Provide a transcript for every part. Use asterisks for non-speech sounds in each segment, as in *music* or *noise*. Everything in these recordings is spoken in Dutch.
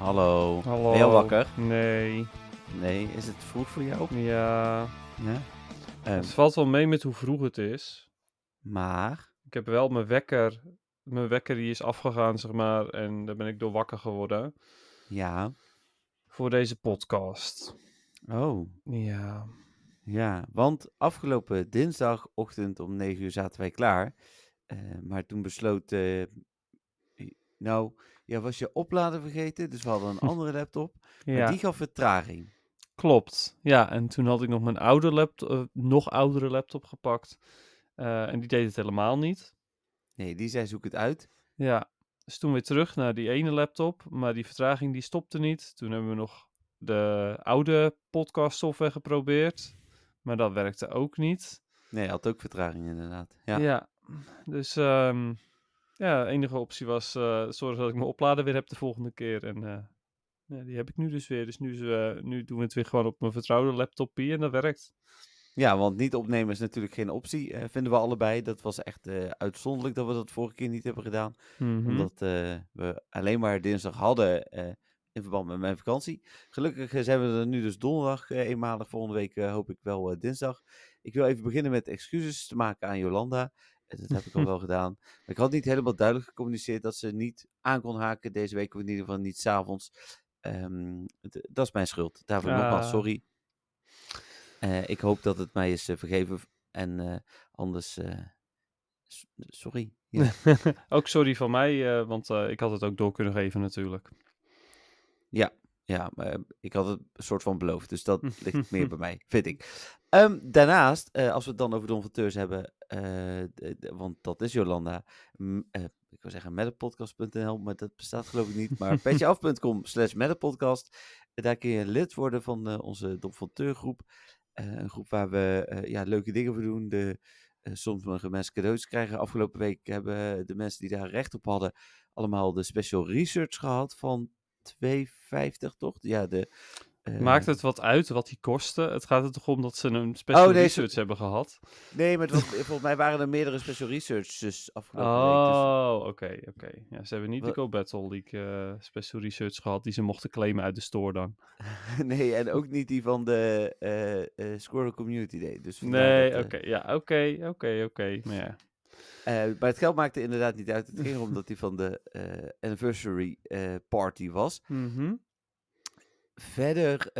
Hallo. Hallo. Ben je al wakker? Nee. Nee, is het vroeg voor jou? Ja. Ja. Ehm, Het valt wel mee met hoe vroeg het is. maar, Ik heb wel mijn wekker. Mijn wekker die is afgegaan, zeg maar. En daar ben ik door wakker geworden. ja. Voor deze podcast. Oh, Ja. ja. Want afgelopen dinsdagochtend om 9 uur zaten wij klaar. Eh, maar toen besloot, eh, nou, ja, was je oplader vergeten. Dus we hadden een andere laptop. Maar Ja. die gaf vertraging. Klopt. Ja, en toen had ik nog mijn oude laptop, eh, nog oudere laptop gepakt. Eh, en die deed het helemaal niet. Nee, die zei zoek het uit. Ja, dus toen weer terug naar die ene laptop, maar die vertraging die stopte niet. Toen hebben we nog de oude podcast software geprobeerd, maar dat werkte ook niet. Nee, had ook vertraging inderdaad. Ja. Ja, dus ehm, ja, de enige optie was eh, zorgen dat ik mijn oplader weer heb de volgende keer. En eh, ja, die heb ik nu dus weer. Dus nu, eh, nu doen we het weer gewoon op mijn vertrouwde laptopie en dat werkt. Ja, want niet opnemen is natuurlijk geen optie, vinden we allebei. Dat was echt uitzonderlijk dat we dat vorige keer niet hebben gedaan. Mhm. Omdat we alleen maar dinsdag hadden in verband met mijn vakantie. Gelukkig zijn we er nu dus donderdag eenmalig. Volgende week hoop ik wel dinsdag. Ik wil even beginnen met excuses te maken aan Jolanda. Dat heb ik al wel gedaan. Maar ik had niet helemaal duidelijk gecommuniceerd dat ze niet aan kon haken deze week. Of in ieder geval niet s'avonds. Het- dat is mijn schuld. Daarvoor nogmaals Ah. sorry. Eh, ik hoop dat het mij is eh, vergeven. En eh, anders... sorry. Ja. *laughs* ook sorry van mij, want ik had het ook door kunnen geven natuurlijk. Ja, maar ik had het een soort van beloofd, dus dat *laughs* ligt meer bij mij, vind ik. Ehm, daarnaast, eh, als we het dan over Don van Teurs hebben, eh, want dat is Jolanda, eh, ik wil zeggen metapodcast.nl, maar dat bestaat geloof ik niet, maar *laughs* petjeaf.com slash metapodcast, daar kun je lid worden van onze Don van Teur groep. Een groep waar we ja, leuke dingen voor doen, de, soms mogen mensen cadeaus krijgen. Afgelopen week hebben de mensen die daar recht op hadden, allemaal de special research gehad van 2,50 toch? Ja, de... eh, Maakt het wat uit wat die kosten? Het gaat er toch om dat ze een special Oh, nee, research hebben gehad? Nee, maar was, *laughs* volgens mij waren er meerdere special researches afgelopen. Dus, Oh, oké, oké. Ja, ze hebben niet de Go Battle League eh, special research gehad die ze mochten claimen uit de store dan. *laughs* nee, en ook niet die van de eh Squirrel Community Day. Dus Nee, oké, ja, oké, oké, oké. Maar ja. Eh, maar het geld maakte inderdaad niet uit. Het ging erom dat die van de eh, anniversary eh, party was. Mhm. Verder,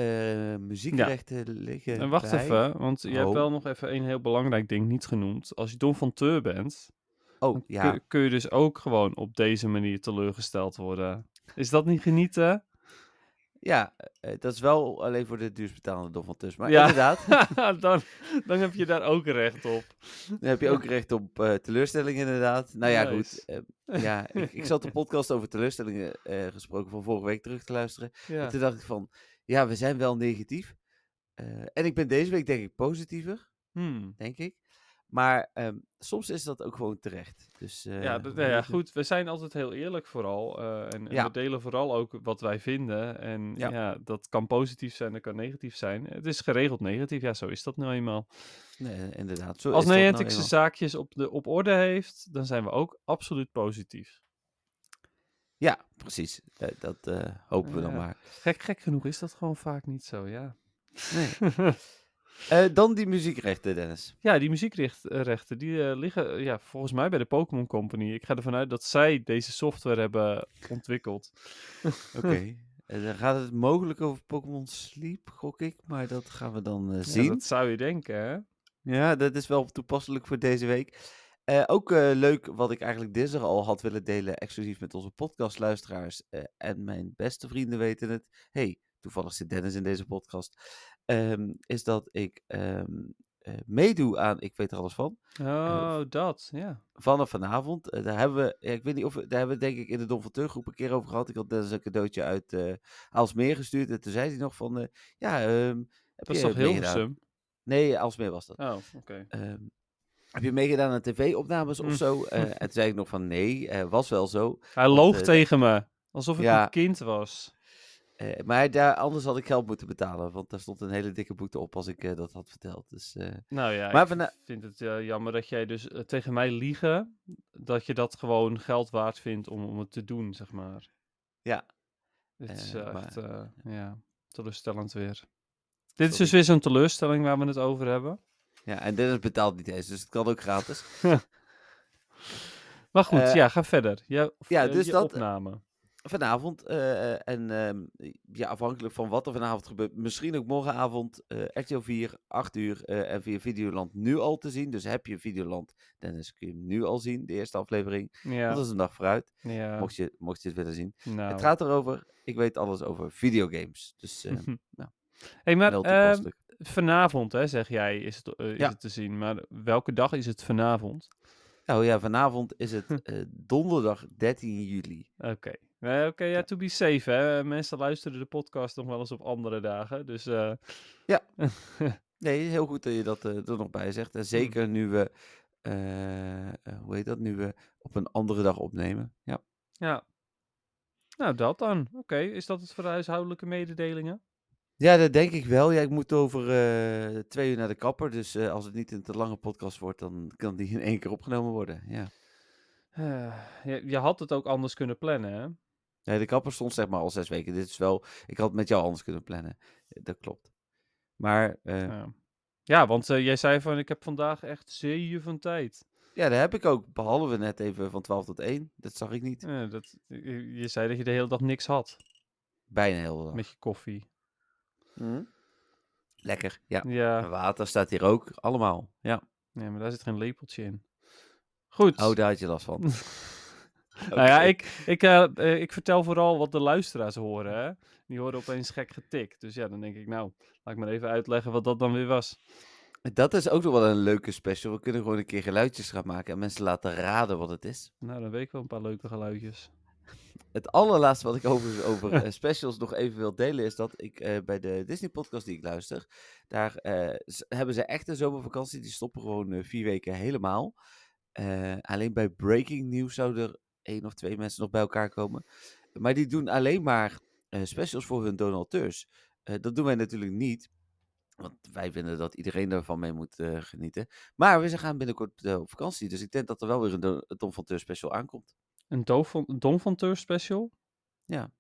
muziekrechten liggen En wacht bij. even, want je hebt wel nog even een heel belangrijk ding niet genoemd. Als je Don van Teur bent, Oh, ja. kun, kun je dus ook gewoon op deze manier teleurgesteld worden. Is dat niet genieten? Ja, eh, dat is wel alleen voor de duursbetalende Don van Tus. Maar Ja. inderdaad, *laughs* dan, dan heb je daar ook recht op. dan heb je ook recht op eh, teleurstelling inderdaad. Nou ja, Nice. goed. eh, *laughs* ja, ik, ik zat de podcast over teleurstellingen eh, gesproken van vorige week terug te luisteren. Ja. En toen dacht ik van, ja, we zijn wel negatief. Eh, en ik ben deze week denk ik positiever, Hmm. denk ik. Maar ehm, soms is dat ook gewoon terecht. Dus, eh, Ja, nou ja, goed. We zijn altijd heel eerlijk vooral. eh, en, en Ja. we delen vooral ook wat wij vinden. En Ja. ja. dat kan positief zijn, dat kan negatief zijn. Het is geregeld negatief. Ja, zo is dat nou eenmaal. Nee, inderdaad. Zo Als dat nou Niantic zijn zaakjes op, de, op orde heeft, dan zijn we ook absoluut positief. Ja, precies. Eh, dat eh, hopen we dan maar. Gek, gek genoeg is dat gewoon vaak niet zo, ja. Nee. *laughs* Eh, dan die muziekrechten, Dennis. ja, die muziekrechten, die eh, liggen eh, ja, volgens mij bij de Pokémon Company. Ik ga ervan uit dat zij deze software hebben ontwikkeld. *laughs* Oké. Dan gaat het mogelijk over Pokémon Sleep, gok ik. Maar dat gaan we dan Ja, zien. dat zou je denken, hè? Ja, dat is wel toepasselijk voor deze week. Ook leuk wat ik eigenlijk dinsdag al had willen delen, exclusief met onze podcastluisteraars. en mijn beste vrienden weten het. hey, toevallig zit Dennis in deze podcast. Ehm, is dat ik eh, meedoe aan Ik weet er alles van. Oh, dat, ja. Vanaf vanavond. Eh, daar hebben we, ja, ik weet niet of we, daar hebben we denk ik in de Don van Teug groep een keer over gehad. Ik had Dennis een cadeautje uit eh Aalsmeer gestuurd. En toen zei hij nog van, eh, ja, ehm, heb Dat is toch? Hilversum? Nee, Aalsmeer was dat. Oh, oké. Heb je meegedaan aan tv-opnames of Mm. zo? Eh, *laughs* en toen zei ik nog van, nee, eh, was wel zo. Hij loog eh, tegen me. Alsof ik ja. een kind was. Eh, maar daar, anders had ik geld moeten betalen, want daar stond een hele dikke boete op als ik eh, dat had verteld. Dus, eh, Nou ja, Maar ik vind het jammer dat jij dus tegen mij liegen, dat je dat gewoon geld waard vindt om, om het te doen, zeg maar. Ja. Dit is maar- echt, ja, teleurstellend weer. Dit is dus weer zo'n teleurstelling waar we het over hebben. ja, en Dennis betaalt niet eens, dus het kan ook gratis. *laughs* Maar goed, ja, ga verder. Je, ja, dus je dat- opname. Vanavond, eh, en ehm, ja, afhankelijk van wat er vanavond gebeurt, misschien ook morgenavond, eh RTL 4, 8 uur eh, en via Videoland nu al te zien. Dus heb je Videoland, Dennis, kun je hem nu al zien, de eerste aflevering. Ja, Dat is een dag vooruit, ja. mocht, je, mocht je het willen zien. nou. Het gaat erover, ik weet alles over videogames. Dus eh, *laughs* hey, maar eh, toepasselijk. vanavond, hè, zeg jij, is het, is Ja. het te zien. Maar welke dag is het vanavond? Nou ja, vanavond is het *laughs* donderdag 13 juli. Oké. Nee, Oké, ja, to be safe, hè. Mensen luisteren de podcast nog wel eens op andere dagen. Dus eh, *laughs* Nee, heel goed dat je dat eh, er nog bij zegt. En zeker nu we, eh, eh, hoe heet dat, nu we op een andere dag opnemen. Ja. ja. Nou, dat dan. Oké, is dat het voor de huishoudelijke mededelingen? Ja, dat denk ik wel. Ja, ik moet over eh, twee uur naar de kapper. Dus eh, als het niet een te lange podcast wordt, dan kan die in één keer opgenomen worden. Ja. Eh, je, je had het ook anders kunnen plannen, hè? Nee, de kapper stond zeg maar al zes weken. Dit is wel, ik had het met jou anders kunnen plannen. Eh, Dat klopt. Maar eh, ja. Ja, ja want eh, jij zei van, ik heb vandaag echt zeeën van tijd. dat heb ik ook. Behalve net even van 12 tot 1. Dat zag ik niet. Eh, dat, je, zei dat je de hele dag niks had Bijna heel de dag. met je koffie. Mhm. Lekker, ja. Ja, Water staat hier ook. Allemaal, ja. nee, maar daar zit geen lepeltje in. Goed. Oh, daar had je last van. *laughs* Nou ja, ik, ik, eh, eh, ik vertel vooral wat de luisteraars horen, hè. Die horen opeens gek getikt. Dus ja, dan denk ik, nou, laat ik maar even uitleggen wat dat dan weer was. Dat is ook nog wel een leuke special. We kunnen gewoon een keer geluidjes gaan maken en mensen laten raden wat het is. Nou, dan weet ik wel een paar leuke geluidjes. Het allerlaatste wat ik over, over eh, specials nog even wil delen is dat ik bij de Disney podcast die ik luister, daar hebben ze echt een zomervakantie. Die stoppen gewoon vier weken helemaal. Alleen bij Breaking News zouden er één of twee mensen nog bij elkaar komen. Maar die doen alleen maar eh, specials voor hun donateurs. Eh, dat doen wij natuurlijk niet. Want wij vinden dat iedereen daarvan mee moet eh, genieten. Maar we gaan binnenkort op vakantie. Dus ik denk dat er wel weer een Don- van Teur special aankomt. Een Dom van, Teur special? Ja.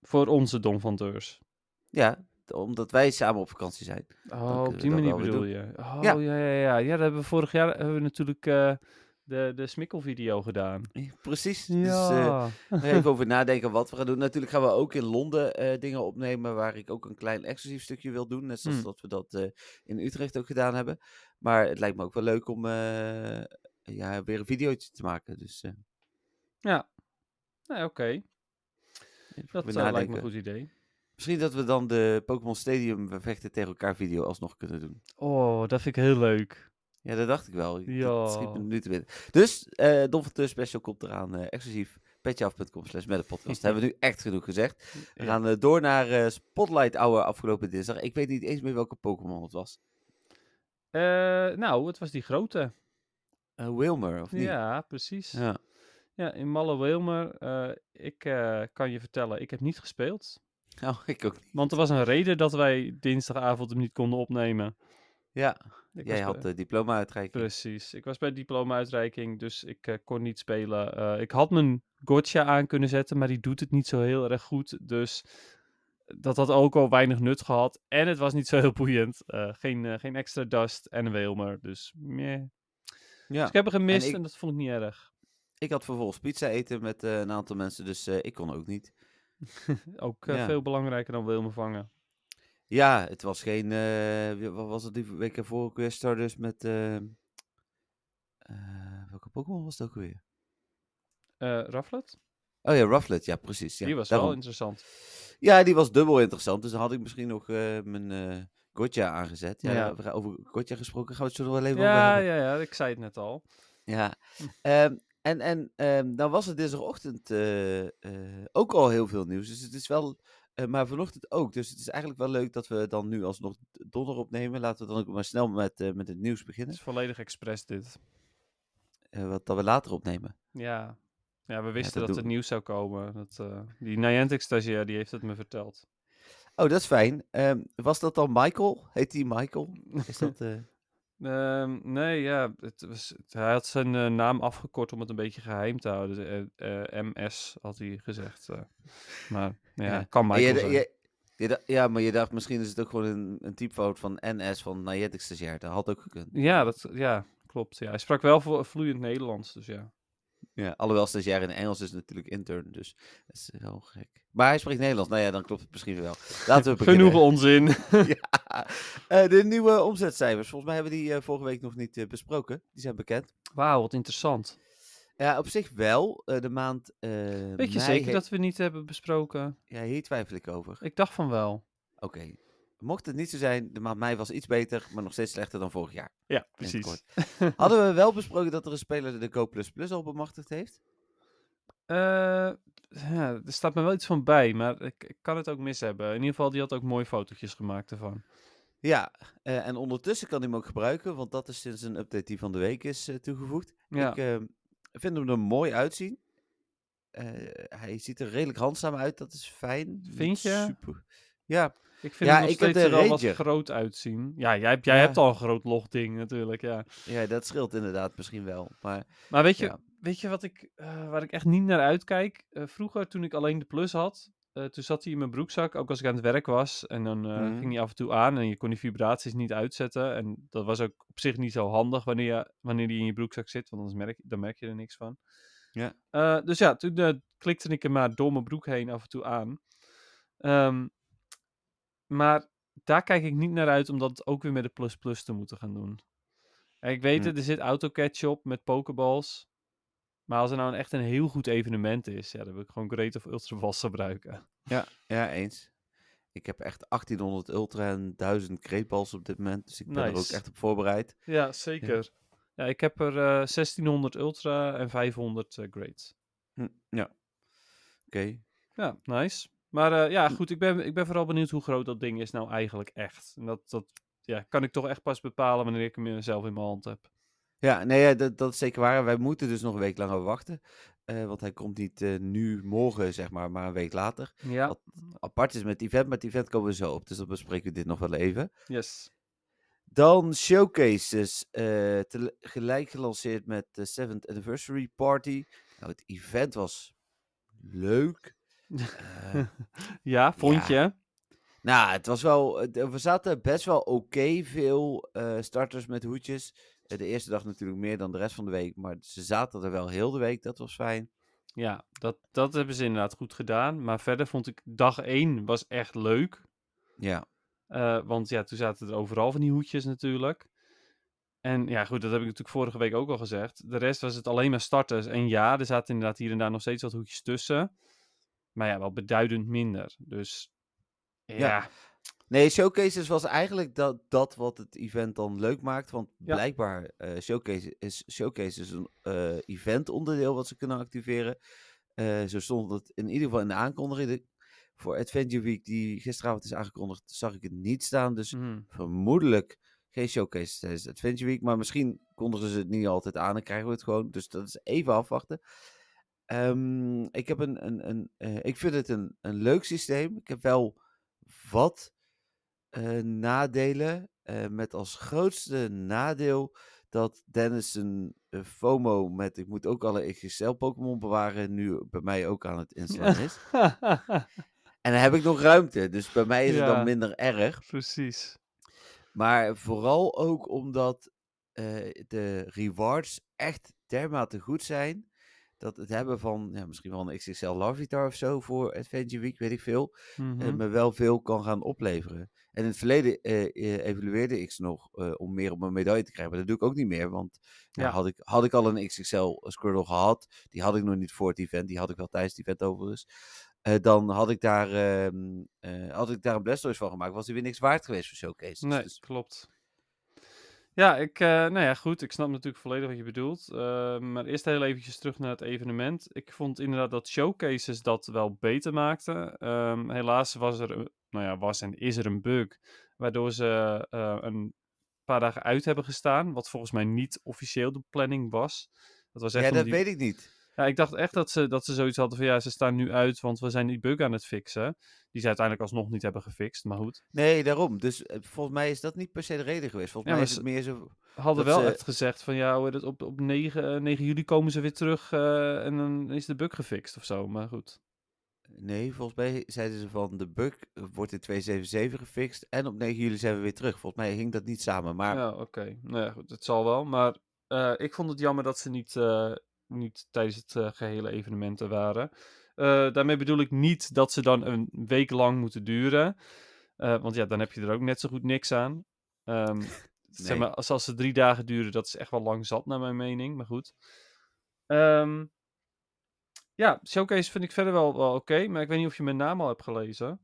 Voor onze Dom van Teurs. Ja, omdat wij samen op vakantie zijn. Oh, op die manier bedoel je. Oh, Ja. ja, ja, ja. Ja, dat hebben we vorig jaar hebben we natuurlijk de, de smikkelvideo gedaan. Precies. Dus eh, even *laughs* over nadenken wat we gaan doen. Natuurlijk gaan we ook in Londen eh, dingen opnemen waar ik ook een klein exclusief stukje wil doen. Net zoals Hmm. dat we dat eh, in Utrecht ook gedaan hebben. Maar het lijkt me ook wel leuk om eh, ja, weer een videootje te maken. Dus eh, ja. Nee, oké. Dat lijkt me een goed idee. Misschien dat we dan de Pokémon Stadium vechten tegen elkaar video alsnog kunnen doen. Oh, dat vind ik heel leuk. Ja, dat dacht ik wel. Ja. Dat schiet me nu te binnen. Dus, eh Don van Teur Special komt eraan eh, exclusief. petjeaf.com slash met de podcast. *laughs* hebben we nu echt genoeg gezegd. We gaan eh, door naar Spotlight Hour afgelopen dinsdag. Ik weet niet eens meer welke Pokémon het was. Eh, nou, het was die grote. Wilmer, of niet? Ja, precies. Ja, Ja. in Malle Wilmer. eh, ik kan je vertellen, ik heb niet gespeeld. Nou, *laughs* ik ook niet. Want er was een reden dat wij dinsdagavond hem niet konden opnemen. Ja, Ik jij had bij- de diploma-uitreiking. Precies. Ik was bij diploma-uitreiking, dus ik eh, kon niet spelen. Eh, ik had mijn gotcha aan kunnen zetten, maar die doet het niet zo heel erg goed. Dus dat had ook al weinig nut gehad. En het was niet zo heel boeiend. Eh, geen, geen extra dust en een Wilmer. Dus meh. Ja. Dus ik heb hem gemist en, ik- dat vond ik niet erg. Ik had vervolgens pizza eten met een aantal mensen, dus ik kon ook niet. *laughs* Ook Ja. veel belangrijker dan Wilmer vangen. Ja, het was geen... eh, wat was het die week ervoor? Quest Stardust met... eh, eh, welke Pokémon was het ook weer? Eh Rufflet? Oh ja, Rufflet, ja precies. Ja, die was daarom. wel interessant. Ja, die was dubbel interessant. Dus dan had ik misschien nog eh, mijn, eh, Gotcha aangezet. Ja, Ja. we gaan over Gotcha gesproken gaan we het zo nog wel even over Ja, hebben. ja, ja, ik zei het net al. Ja, ehm, en, en ehm, dan was het dinsdagochtend eh, eh, ook al heel veel nieuws. Dus het is wel, eh, maar vanochtend ook. Dus het is eigenlijk wel leuk dat we dan nu alsnog donder opnemen. Laten we dan ook maar snel met, eh, met het nieuws Het beginnen. is volledig expres dit. eh, wat dat we later opnemen. Ja, ja we wisten dat er nieuws zou komen. Dat, die Niantic-stagiair, die heeft het me verteld. Oh, dat is fijn. Ehm, was dat dan Michael? Heet die Michael? Is dat... eh, Ehm, nee, ja, het was, het- hij had zijn eh, naam afgekort om het een beetje geheim te houden. Eh, eh, MS had hij gezegd. eh. Maar *laughs* ja, Ja. kan en je- Michael zijn. je- je dacht- ja, maar je dacht misschien is het ook gewoon een, een typfout van NS van Niantic stagiair. Dat had ook gekund. Ja, dat, ja, klopt. Ja. Hij sprak wel vloeiend Nederlands, dus ja. Ja, alhoewel stagiair in Engels is natuurlijk intern, dus dat is wel gek. Maar hij spreekt Nederlands. Nou ja, dan klopt het misschien wel. Laten we *laughs* beginnen. Genoeg onzin. *laughs* ja. Eh, de nieuwe omzetcijfers. Volgens mij hebben we die eh, vorige week nog niet eh, besproken. Die zijn bekend. Wauw, wat interessant. Ja, op zich wel. De maand Weet je zeker dat we niet hebben besproken? Ja, hier twijfel ik over. Ik dacht van wel. Oké. Mocht het niet zo zijn, de maand mei was iets beter, maar nog steeds slechter dan vorig jaar. Ja, precies. *laughs* Hadden we wel besproken dat er een speler de Go++ al bemachtigd heeft? Eh, ja, er staat me wel iets van bij, maar ik, ik kan het ook mis hebben. In ieder geval, die had ook mooie fotootjes gemaakt ervan. Ja, eh, en ondertussen kan hij hem ook gebruiken, want dat is sinds een update die van de week is eh, toegevoegd. Ja. Ik vind hem er mooi uitzien. Hij ziet er redelijk handzaam uit, dat is fijn. Vind je? Super. Ja, Ik vind Ja, nog steeds de er wel wat groot uitzien. Ja, jij, hebt- jij Ja. hebt al een groot logding natuurlijk, ja. ja, dat scheelt inderdaad misschien wel. Maar Maar weet je, Ja. weet je wat ik, eh, waar ik echt niet naar uitkijk? Eh, vroeger, toen ik alleen de plus had, eh, toen zat hij in mijn broekzak, ook als ik aan het werk was. En dan Mhm. ging hij af en toe aan en je kon die vibraties niet uitzetten. En dat was ook op zich niet zo handig wanneer, je, wanneer die in je broekzak zit, want anders merk, dan merk je er niks van. Ja. Dus ja, toen klikte ik hem maar door mijn broek heen af en toe aan. Ehm, maar daar kijk ik niet naar uit om dat ook weer met de plus plus te moeten gaan doen. En ik weet Hm. het, er zit autocatch op met pokeballs. Maar als er nou een echt een heel goed evenement is, ja, dan wil ik gewoon Great of Ultra Balls gebruiken. ja, ja, eens. Ik heb echt 1800 ultra en 1000 kreetbals op dit moment, dus ik ben er ook echt op voorbereid. Ja, zeker. Ja, ik heb er eh 1600 Ultra en 500 eh Great. Hm, ja. Oké. Ja, nice. Maar eh, ja, goed, ik ben, ik ben vooral benieuwd hoe groot dat ding is nou eigenlijk echt. En dat, dat ja, kan ik toch echt pas bepalen wanneer ik hem zelf in mijn hand heb. Ja, nee, ja, dat, dat is zeker waar. Wij moeten dus nog een week langer wachten. eh, want hij komt niet eh, nu, morgen, zeg maar, maar een week later. Ja, Wat apart is met het event, maar het event komen we zo op. Dus dan bespreken we dit nog wel even. yes. Dan showcases, tegelijk gelanceerd met de 7th Anniversary Party. Nou, het event was leuk. *laughs* Ja, vond ja. je? nou, het was wel, we zaten best wel oké veel eh, starters met hoedjes. Eh, de eerste dag natuurlijk meer dan de rest van de week, maar ze zaten er wel heel de week, dat was fijn. Ja, dat, dat hebben ze inderdaad goed gedaan. Maar verder vond ik dag 1 was echt leuk. Ja, Eh, want ja, toen zaten er overal van die hoedjes natuurlijk. En ja, goed, dat heb ik natuurlijk vorige week ook al gezegd. De rest was het alleen maar starters. En ja, er zaten inderdaad hier en daar nog steeds wat hoedjes tussen. Maar ja, wel beduidend minder. Dus ja, Ja. Nee, Showcases was eigenlijk dat, dat wat het event dan leuk maakt. Want Ja. blijkbaar uh, Showcase is Showcases een uh, event onderdeel wat ze kunnen activeren. Uh, zo stond het in ieder geval in de aankondiging. De, voor Adventure Week, die gisteravond is aangekondigd, zag ik het niet staan. Dus mm. vermoedelijk geen Showcase tijdens Adventure Week. Maar misschien kondigen ze het niet altijd aan en krijgen we het gewoon. Dus dat is even afwachten. Um, ik, heb een, een, een, uh, ik vind het een, een leuk systeem. Ik heb wel wat uh, nadelen. Uh, met als grootste nadeel dat Dennis een FOMO met ik moet ook alle XXL Pokémon bewaren nu bij mij ook aan het inslaan *laughs* is. en dan heb ik nog ruimte, dus bij mij is ja, het dan minder erg. Precies. Maar vooral ook omdat de rewards echt dermate goed zijn. Dat het hebben van ja, misschien wel een XXL Larvitar of zo voor Adventure Week, weet ik veel. Mhm. Mm -hmm. me wel veel kan gaan opleveren. En in het verleden uh, evalueerde ik ze nog uh, om meer op mijn medaille te krijgen. Maar dat doe ik ook niet meer. Want ja. Had, ik, had ik al een XXL Squirtle gehad. Die had ik nog niet voor het event. Die had ik wel tijdens het event overigens. eh, dan had ik, daar, ehm, eh, had ik daar een Blastoise van gemaakt. Was hij weer niks waard geweest voor Showcase. Nee, Dus, klopt. Ja, ik, eh, nou ja, goed. Ik snap natuurlijk volledig wat je bedoelt. Eh, maar eerst heel eventjes terug naar het evenement. Ik vond inderdaad dat showcases dat wel beter maakten. Ehm, helaas was er, een- nou ja, was en is er een bug. Waardoor ze eh, een paar dagen uit hebben gestaan. Wat volgens mij niet officieel de planning was. Dat was echt ja, dat die- weet ik niet. Ja, ik dacht echt dat ze, dat ze zoiets hadden van ja, ze staan nu uit, want we zijn die bug aan het fixen. Die ze uiteindelijk alsnog niet hebben gefixt, maar goed. Nee, daarom. Dus eh, volgens mij is dat niet per se de reden geweest. Volgens Ja, mij maar is het meer zo... Hadden Dat wel ze- echt gezegd van ja, hoe heet het, op, op 9, eh, 9 juli komen ze weer terug eh, en dan is de bug gefixt of zo, maar goed. Nee, volgens mij zeiden ze van de bug wordt in 277 gefixt en op 9 juli zijn we weer terug. Volgens mij hing dat niet samen, maar Ja, oké. Nou ja, goed, het zal wel. Maar eh, ik vond het jammer dat ze niet, eh, niet tijdens het eh, gehele evenement er waren. Eh, daarmee bedoel ik niet dat ze dan een week lang moeten duren. Eh, want ja, dan heb je er ook net zo goed niks aan. Ehm, *laughs* Zeg maar, als, als ze drie dagen duren, dat is echt wel lang zat, naar mijn mening. Maar goed. Ehm, ja, Showcase vind ik verder wel, wel oké. maar ik weet niet of je mijn naam al hebt gelezen.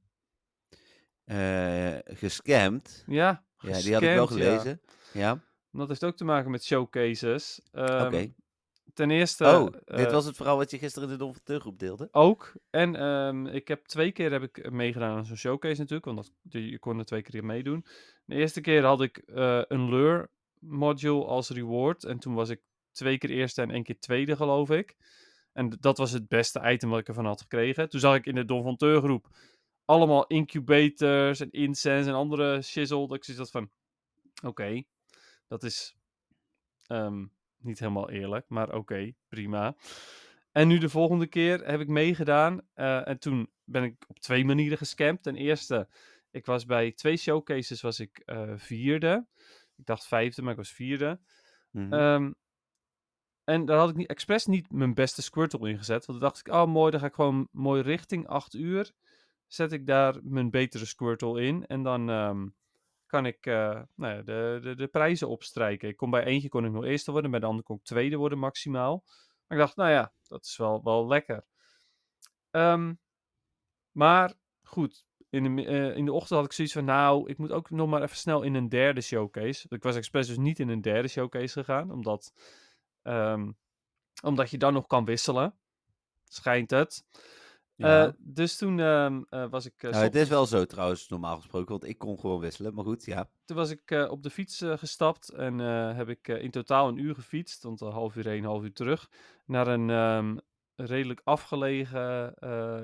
gescamd. Ja, Ja, die had ik wel ja. gelezen. Ja, Dat heeft ook te maken met showcases. Ehm, oké. Ten eerste... oh, dit eh, was het verhaal wat je gisteren in de Donverteurgroep deelde? Ook. En ehm, ik heb twee keer heb ik meegedaan aan zo'n showcase natuurlijk. Want dat, je je kon er twee keer meedoen. De eerste keer had ik eh, een lure module als reward. En toen was ik twee keer eerste en één keer tweede geloof ik. En dat was het beste item wat ik ervan had gekregen. Toen zag ik in de Don van Teur groep allemaal incubators en incense en andere shizzle. Dat ik zoiets had van, oké, dat is ehm, niet helemaal eerlijk, maar oké, prima. En nu de volgende keer heb ik meegedaan. eh, en toen ben ik op twee manieren gescamd. Ten eerste, ik was bij twee showcases was ik eh, vierde. Ik dacht vijfde, maar ik was vierde. Mhm. Ehm, en daar had ik niet, expres niet mijn beste Squirtle ingezet. Want dan dacht ik, oh mooi, dan ga ik gewoon mooi richting 8 uur. Zet ik daar mijn betere Squirtle in. En dan ehm, kan ik eh, nou ja, de, de, de prijzen opstrijken. Ik kon bij eentje kon ik nog eerste worden, bij de andere kon ik tweede worden maximaal. Maar ik dacht, nou ja, dat is wel, wel lekker. Ehm, maar goed, in de, eh, in de ochtend had ik zoiets van, nou, ik moet ook nog maar even snel in een derde showcase. Ik was expres dus niet in een derde showcase gegaan, omdat, ehm, omdat je dan nog kan wisselen. Schijnt het. Ja. Eh, dus toen ehm, eh, was ik... eh, nou, het is wel zo trouwens, normaal gesproken, want ik kon gewoon wisselen. Maar goed, ja. Toen was ik op de fiets gestapt en heb ik in totaal een uur gefietst, want een half uur heen, half uur terug, naar een ehm, redelijk afgelegen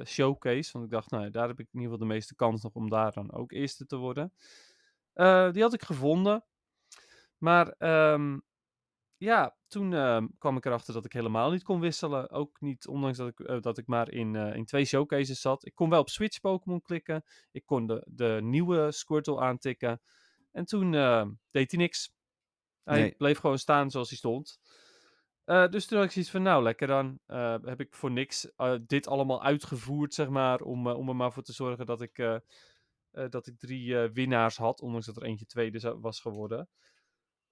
showcase. Want ik dacht, nou daar heb ik in ieder geval de meeste kans nog om daar dan ook eerste te worden. Die had ik gevonden. Maar ehm, ja, toen ehm, kwam ik erachter dat ik helemaal niet kon wisselen. Ook niet, ondanks dat ik, eh, dat ik maar in, eh, in twee showcases zat. Ik kon wel op Switch Pokémon klikken. Ik kon de, de nieuwe Squirtle aantikken. En toen ehm, deed hij niks. Hij Nee. bleef gewoon staan zoals hij stond. Eh, dus toen had ik zoiets van, nou lekker dan. Eh, heb ik voor niks eh, dit allemaal uitgevoerd, zeg maar. Om, eh, om er maar voor te zorgen dat ik, eh, eh, dat ik drie eh, winnaars had. Ondanks dat er eentje tweede zou- was geworden.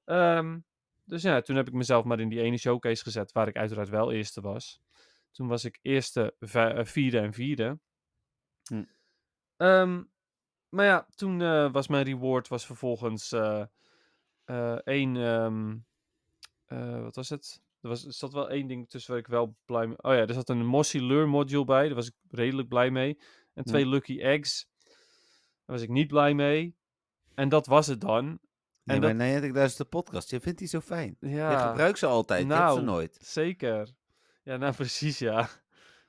Ehm, dus ja, toen heb ik mezelf maar in die ene showcase gezet. Waar ik uiteraard wel eerste was. Toen was ik eerste, eh, vierde en vierde. Hm. Ehm, maar ja, toen eh, was mijn reward was vervolgens eh, één... ehm, eh, wat was het? Er, was, er zat wel één ding tussen waar ik wel blij mee... Oh ja, er zat een Mossy Lure module bij. Daar was ik redelijk blij mee. En twee Lucky Eggs. Daar was ik niet blij mee. En dat was het dan. Nee, En maar dat- nee, ik luister de podcast. Je vindt die zo fijn. Ja. Je gebruikt ze altijd, je hebt Nou, ze nooit. Zeker. Ja, nou *laughs* precies, ja.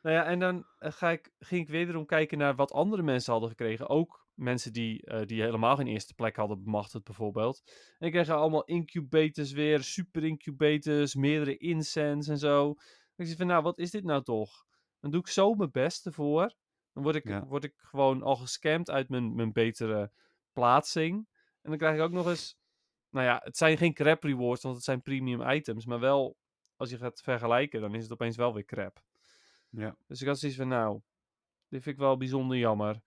Nou ja, en dan eh, ga ik, ging ik wederom kijken naar wat andere mensen hadden gekregen. Ook mensen die, eh, die helemaal geen eerste plek hadden bemachtigd, bijvoorbeeld. En ik kreeg allemaal incubators weer, super incubators, meerdere incense en zo. Ik zei van, nou, wat is dit nou toch? Dan doe ik zo mijn best ervoor. Dan word ik, Ja. word ik gewoon al gescamd uit mijn, mijn betere plaatsing. En dan krijg ik ook nog eens... Nou ja, het zijn geen crap rewards, want het zijn premium items. Maar wel, als je gaat vergelijken, dan is het opeens wel weer crap. Ja. Dus ik had zoiets van, nou, dit vind ik wel bijzonder jammer.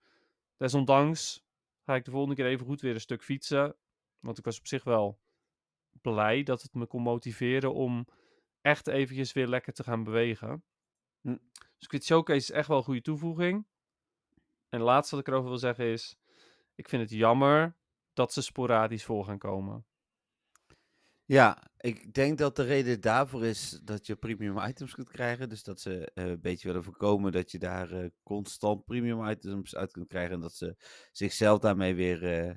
Desondanks ga ik de volgende keer even goed weer een stuk fietsen. Want ik was op zich wel blij dat het me kon motiveren om echt eventjes weer lekker te gaan bewegen. Hm. Dus ik vind Showcase echt wel een goede toevoeging. En het laatste wat ik erover wil zeggen is, ik vind het jammer dat ze sporadisch voor gaan komen. Ja, ik denk dat de reden daarvoor is dat je premium items kunt krijgen. Dus dat ze eh, een beetje willen voorkomen dat je daar eh, constant premium items uit kunt krijgen. En dat ze zichzelf daarmee weer, eh,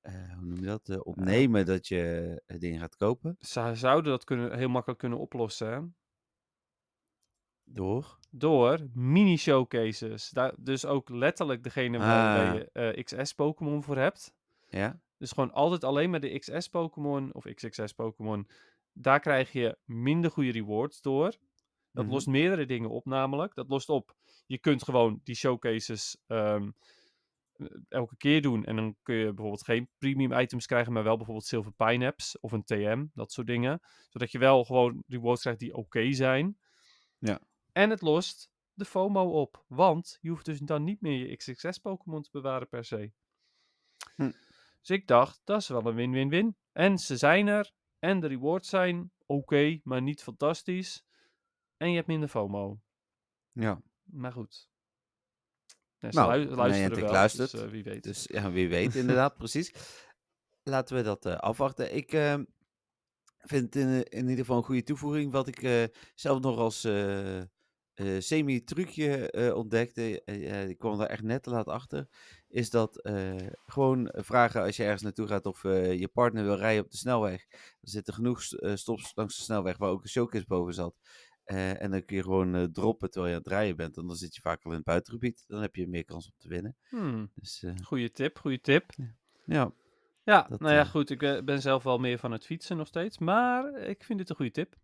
eh, hoe noem je dat, eh, opnemen dat je eh, dingen gaat kopen. Ze zouden dat kunnen, heel makkelijk kunnen oplossen, hè? Door. Door mini-showcases. Daar, dus ook letterlijk degene waar Ah. je eh, XS-Pokémon voor hebt. Ja? Dus gewoon altijd alleen maar de XS-Pokémon of XXS-Pokémon. Daar krijg je minder goede rewards door. Dat Mhm. lost meerdere dingen op, namelijk. Dat lost op. Je kunt gewoon die showcases ehm, eh, elke keer doen. En dan kun je bijvoorbeeld geen premium items krijgen, maar wel bijvoorbeeld Silver Pineapps of een TM, dat soort dingen. Zodat je wel gewoon rewards krijgt die oké zijn. Ja. En het lost de FOMO op. Want je hoeft dus dan niet meer je XXS-Pokémon te bewaren per se. Hm. Dus ik dacht, dat is wel een win-win-win. En ze zijn er. En de rewards zijn oké, maar niet fantastisch. En je hebt minder FOMO. Ja. Maar goed. Ja, ze Nou, lu- luisteren wel, luistert. Dus, eh, wie weet. Dus ja, wie weet, inderdaad, *laughs* precies. Laten we dat eh, afwachten. Ik eh, vind het in, in ieder geval een goede toevoeging. Wat ik eh, zelf nog als eh, eh, semi-trucje eh, ontdekte, eh, eh, ik kwam daar echt net te laat achter, is dat eh, gewoon vragen als je ergens naartoe gaat of eh, je partner wil rijden op de snelweg. Er zitten genoeg eh, stops langs de snelweg waar ook een showcase boven zat. Eh, en dan kun je gewoon eh, droppen terwijl je aan het rijden bent. En dan zit je vaak al in het buitengebied. Dan heb je meer kans om te winnen. Hmm, Dus eh, goeie tip, goede tip. ja, Ja, Dat, nou ja, eh, goed. Ik eh, ben zelf wel meer van het fietsen nog steeds. Maar ik vind dit een goede tip.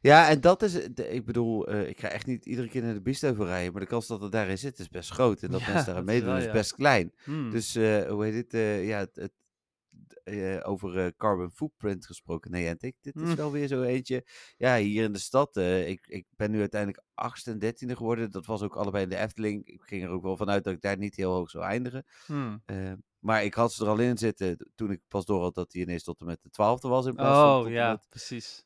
Ja, en dat is. De- ik bedoel, eh, ik ga echt niet iedere keer naar de Biesheuvel rijden, maar de kans dat het daarin zit is best groot. En *laughs* dat Ja, mensen daar aan dat is meedoen wel, is ja. best klein. Hmm. Dus, eh, hoe heet eh, ja, het, het, eh, over eh, carbon footprint gesproken, nee, en ik, dit is Mm. wel weer zo eentje. Ja, hier in de stad, eh, ik, ik ben nu uiteindelijk 8 en 13e geworden. Dat was ook allebei in de Efteling. Ik ging er ook wel vanuit dat ik daar niet heel hoog zou eindigen. Hmm. Eh, maar ik had ze er al in zitten toen ik pas door had dat hij ineens tot en met de 12e was in plaats van Oh ja, precies.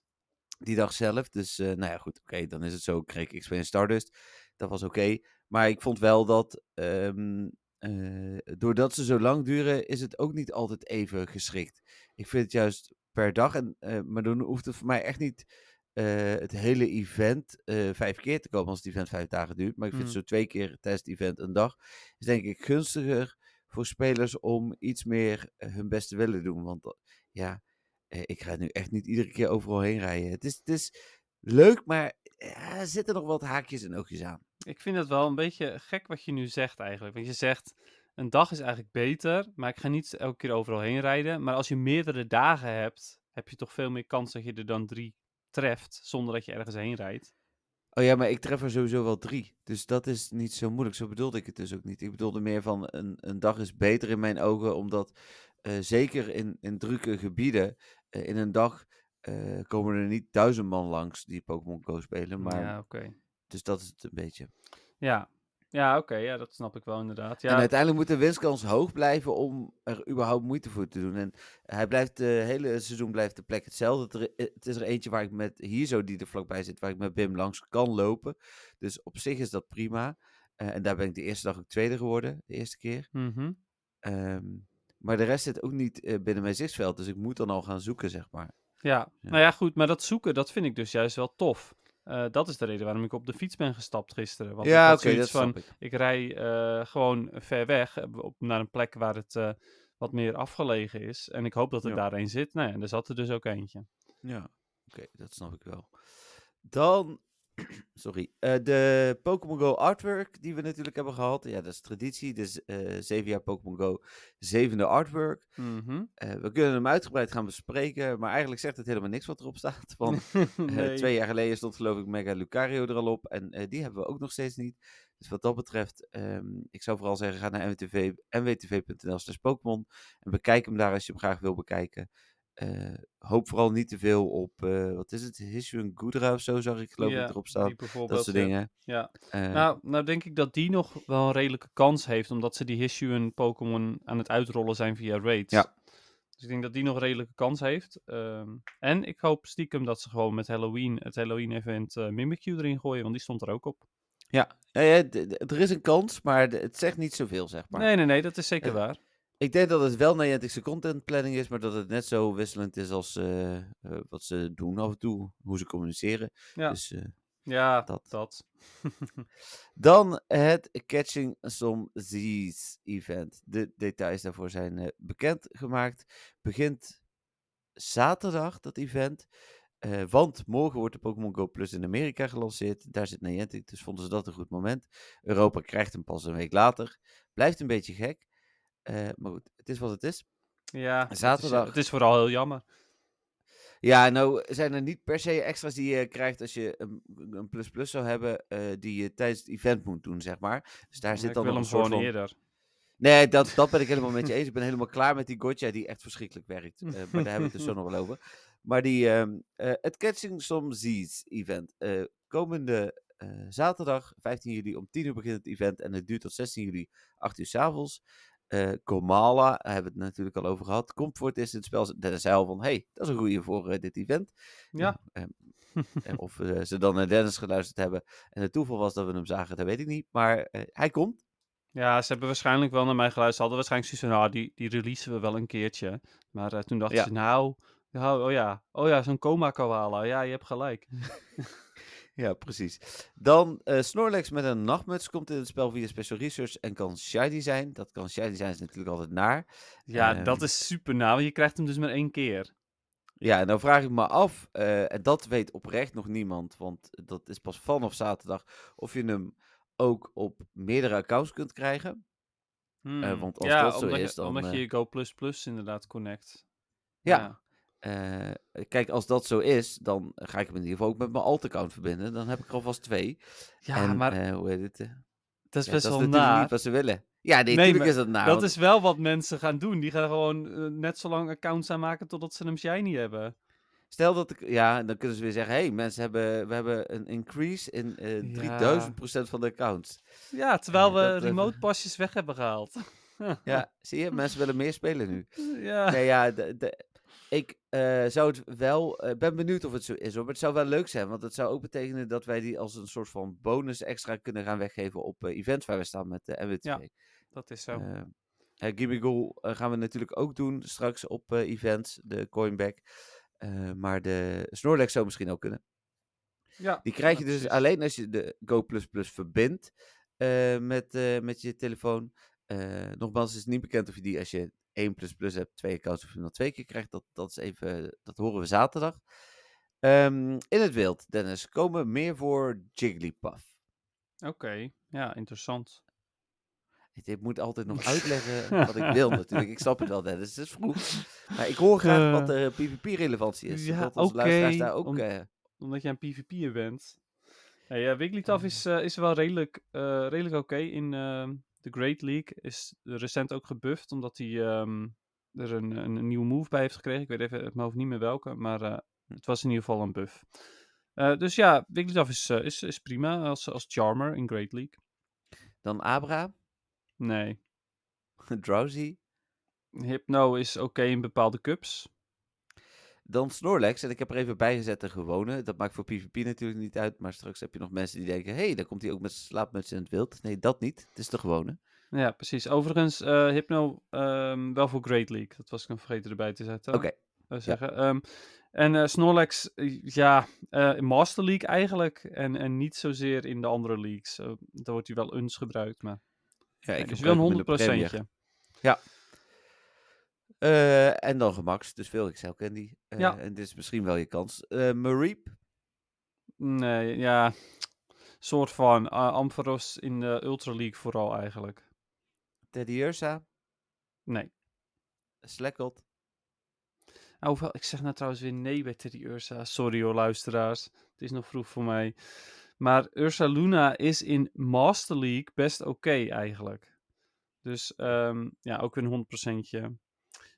Die dag zelf. Dus, eh, nou ja, goed, oké, dan is het zo. Kreeg ik XP en Stardust. Dat was oké. Maar ik vond wel dat, ehm, eh, doordat ze zo lang duren, is het ook niet altijd even geschikt. Ik vind het juist per dag, en, eh, maar dan hoeft het voor mij echt niet het hele event vijf keer te komen als het event vijf dagen duurt. Maar ik vind Mm. zo twee keer tijdens het event een dag, is denk ik gunstiger voor spelers om iets meer hun best te willen doen. Want ja, ik ga nu echt niet iedere keer overal heen rijden. Het is, het is leuk, maar ja, er zitten nog wat haakjes en oogjes aan. Ik vind het wel een beetje gek wat je nu zegt eigenlijk. Want je zegt, een dag is eigenlijk beter, maar ik ga niet elke keer overal heen rijden. Maar als je meerdere dagen hebt, heb je toch veel meer kans dat je er dan drie treft, zonder dat je ergens heen rijdt. Oh ja, maar ik tref er sowieso wel drie. Dus dat is niet zo moeilijk. Zo bedoelde ik het dus ook niet. Ik bedoelde meer van een, een dag is beter in mijn ogen, omdat eh, zeker in, in drukke gebieden, eh, in een dag eh, komen er niet duizend man langs die Pokémon Go spelen. Maar, Ja, oké. Dus dat is het een beetje. Ja, ja oké, ja, dat snap ik wel inderdaad. Ja, En uiteindelijk moet de winstkans hoog blijven om er überhaupt moeite voor te doen. En hij blijft, het hele seizoen blijft de plek hetzelfde. Er- eh, Het is er eentje waar ik met hier zo die er vlakbij zit, waar ik met Bim langs kan lopen. Dus op zich is dat prima. Eh, en daar ben ik de eerste dag ook tweede geworden, de eerste keer. Ehm, maar de rest zit ook niet eh, binnen mijn zichtsveld, dus ik moet dan al gaan zoeken, zeg maar. Ja, Ja. nou ja, goed, maar dat zoeken, dat vind ik dus juist wel tof. Eh, dat is de reden waarom ik op de fiets ben gestapt gisteren. Want ja, oké, dat zoiets van, snap ik. ik rij eh, gewoon ver weg, op, naar een plek waar het wat meer afgelegen is. En ik hoop dat er Ja. daar een zit. Nou ja, en er zat er dus ook eentje. Ja, oké, dat snap ik wel. Dan, *clears throat* sorry, eh, de Pokémon Go artwork die we natuurlijk hebben gehad. Ja, dat is traditie, dus eh zeven jaar Pokémon Go, zevende artwork. Mhm. Eh, we kunnen hem uitgebreid gaan bespreken, maar eigenlijk zegt het helemaal niks wat erop staat. *laughs* Want eh, Nee. twee jaar geleden stond geloof ik Mega Lucario er al op en die hebben we ook nog steeds niet. Dus wat dat betreft, ehm, ik zou vooral zeggen, ga naar nwtv, nwtv.nl slash Pokémon en bekijk hem daar als je hem graag wil bekijken. Eh, hoop vooral niet te veel op, eh, wat is het, Hisuian Goodra of zo zag ik geloof ik erop staan. Dat soort dingen. Ja. Eh, Nou, nou denk ik dat die nog wel een redelijke kans heeft, omdat ze die Hisuian Pokémon aan het uitrollen zijn via raids. Ja. Dus ik denk dat die nog een redelijke kans heeft. Ehm, en ik hoop stiekem dat ze gewoon met Halloween, het Halloween-event, eh Mimikyu erin gooien, want die stond er ook op. Ja, ja, er is een kans, maar het zegt niet zoveel, zeg maar. Nee, nee, nee, dat is zeker waar. Ik denk dat het wel Niantic's content planning is, maar dat het net zo wisselend is als eh, eh, wat ze doen af en toe, hoe ze communiceren. Ja. Dus, eh, Ja, dat. dat. *laughs* dan het Catching Some Z's event. De details daarvoor zijn bekendgemaakt. Begint zaterdag, dat event. Want morgen wordt de Pokémon Go Plus in Amerika gelanceerd. Daar zit Niantic, dus vonden ze dat een goed moment. Europa krijgt hem pas een week later. Blijft een beetje gek. Eh, maar goed, het is wat het is. Ja, het is, Zaterdag. Het is vooral heel jammer. Ja, nou zijn er niet per se extra's die je krijgt als je een, een plus plus zou hebben, eh, die je tijdens het event moet doen, zeg maar. Dus daar zit ik dan wil nog hem gewoon van... eerder. Nee, dat, dat ben ik helemaal met je *laughs* eens. Ik ben helemaal klaar met die gotcha die echt verschrikkelijk werkt. Eh, maar daar hebben we het dus zo *laughs* nog wel over. Maar die, ehm, eh, het Catching Some Z's event. komende zaterdag, 15 juli, om 10 uur begint het event. En het duurt tot 16 juli, 8 uur s'avonds. Eh Komala, daar hebben we het natuurlijk al over gehad. Komt voor het spel. Dennis zei al van, hey, dat is een goeie voor eh, dit event. Ja. eh, eh, of eh, ze dan naar Dennis geluisterd hebben. En het toeval was dat we hem zagen, dat weet ik niet. Maar hij komt. Ja, ze hebben waarschijnlijk wel naar mij geluisterd. Ze hadden waarschijnlijk zoiets van, nou, die, die releasen we wel een keertje. Maar toen dachten Ja. ze, nou, oh ja, oh ja, zo'n coma koala. Ja, je hebt gelijk. *laughs* Ja, precies. Dan eh, Snorlax met een nachtmuts komt in het spel via Special Research en kan shiny zijn. Dat kan shiny zijn, is natuurlijk altijd naar. Ja, Ehm. dat is super na, want je krijgt hem dus maar één keer. Ja, en dan vraag ik me af, eh, en dat weet oprecht nog niemand, want dat is pas vanaf zaterdag, of je hem ook op meerdere accounts kunt krijgen. Hmm. want als ja, dat zo omdat is, je, dan, omdat eh, je je Go inderdaad connect. Ja. Eh, kijk, als dat zo is, dan ga ik hem in ieder geval ook met mijn alt-account verbinden. Dan heb ik er alvast twee. Ja, en, maar eh, hoe heet het? eh, dat is ja, best dat wel is niet wat ze willen. Ja, nee, natuurlijk is dat dat want- is wel wat mensen gaan doen. Die gaan gewoon net zo lang accounts aanmaken totdat ze hem shiny hebben. Stel dat ik, ja, dan kunnen ze weer zeggen, hey, mensen hebben, we hebben een increase in Ja. 3000% van de accounts. Ja, terwijl we dat, remote pasjes weg hebben gehaald. *laughs* Ja, zie je, mensen willen meer spelen nu. ja. Nee, ja, de, de- ik eh, zou het wel, eh, ben benieuwd of het zo is hoor, maar het zou wel leuk zijn, want het zou ook betekenen dat wij die als een soort van bonus extra kunnen gaan weggeven op eh, events waar we staan met de MWTV. Ja, dat is zo. Gimme Goal eh, gaan we natuurlijk ook doen straks op events, de coinback. Maar de Snorlax zou misschien ook kunnen. ja, Die krijg je dus precies. alleen als je de Go verbindt met, met je telefoon. Nogmaals, het is niet bekend of je die als je 1 hebt, twee accounts, of je dan twee keer krijgt. Dat, dat, is even, dat horen we zaterdag. Ehm, in het wild, Dennis, komen meer voor Jigglypuff. Oké, ja, interessant. Ik, moet altijd nog *laughs* uitleggen wat ik wil natuurlijk. Ik snap het wel, Dennis. Het is vroeg. *laughs* Maar ik hoor graag wat de PvP-relevantie is. ja, dat onze oké, luisteraars daar ook... om- eh, Omdat jij een PvP'er bent. Ja, Wigglytuff is, eh, is wel redelijk, eh, redelijk oké. In ehm, de Great League is recent ook gebufft, omdat hij ehm, er een, een, een nieuwe move bij heeft gekregen. Ik weet even uit mijn hoofd niet meer welke, maar eh, het was in ieder geval een buff. Eh, dus ja, Wigglytuff is, eh, is, is prima als, als Charmer in Great League. dan Abra, Nee. *laughs* Drowsy, Hypno is oké in bepaalde cups. Dan Snorlax, en ik heb er even bij gezet de gewone. Dat maakt voor PvP natuurlijk niet uit, maar straks heb je nog mensen die denken... hé, hey, daar komt hij ook met slaapmuts in het wild. Nee, dat niet. Het is de gewone. Ja, precies. Overigens, eh, Hypno ehm, wel voor Great League. Dat was ik nog vergeten erbij te zetten. Oké, zou zeggen. Ehm, en eh, Snorlax, eh, ja, Master League eigenlijk. En, en niet zozeer in de andere leagues. Uh, daar wordt hij wel eens gebruikt, maar... ja, ik dus wel een de 100 Premier. Eh, en dan Gemax, dus veel Excel Candy. Eh, Ja. En dit is misschien wel je kans. Eh Mareep, Nee, ja... soort van uh, Ampharos in de Ultra League vooral eigenlijk. Teddy Ursa, Nee. Slackot. Oh, hoewel, ik zeg nou trouwens weer nee bij Teddy Ursa. Sorry hoor, luisteraars. Het is nog vroeg voor mij. Maar Ursa Luna is in Master League best oké eigenlijk. Dus ehm, ja, ook weer een 100%.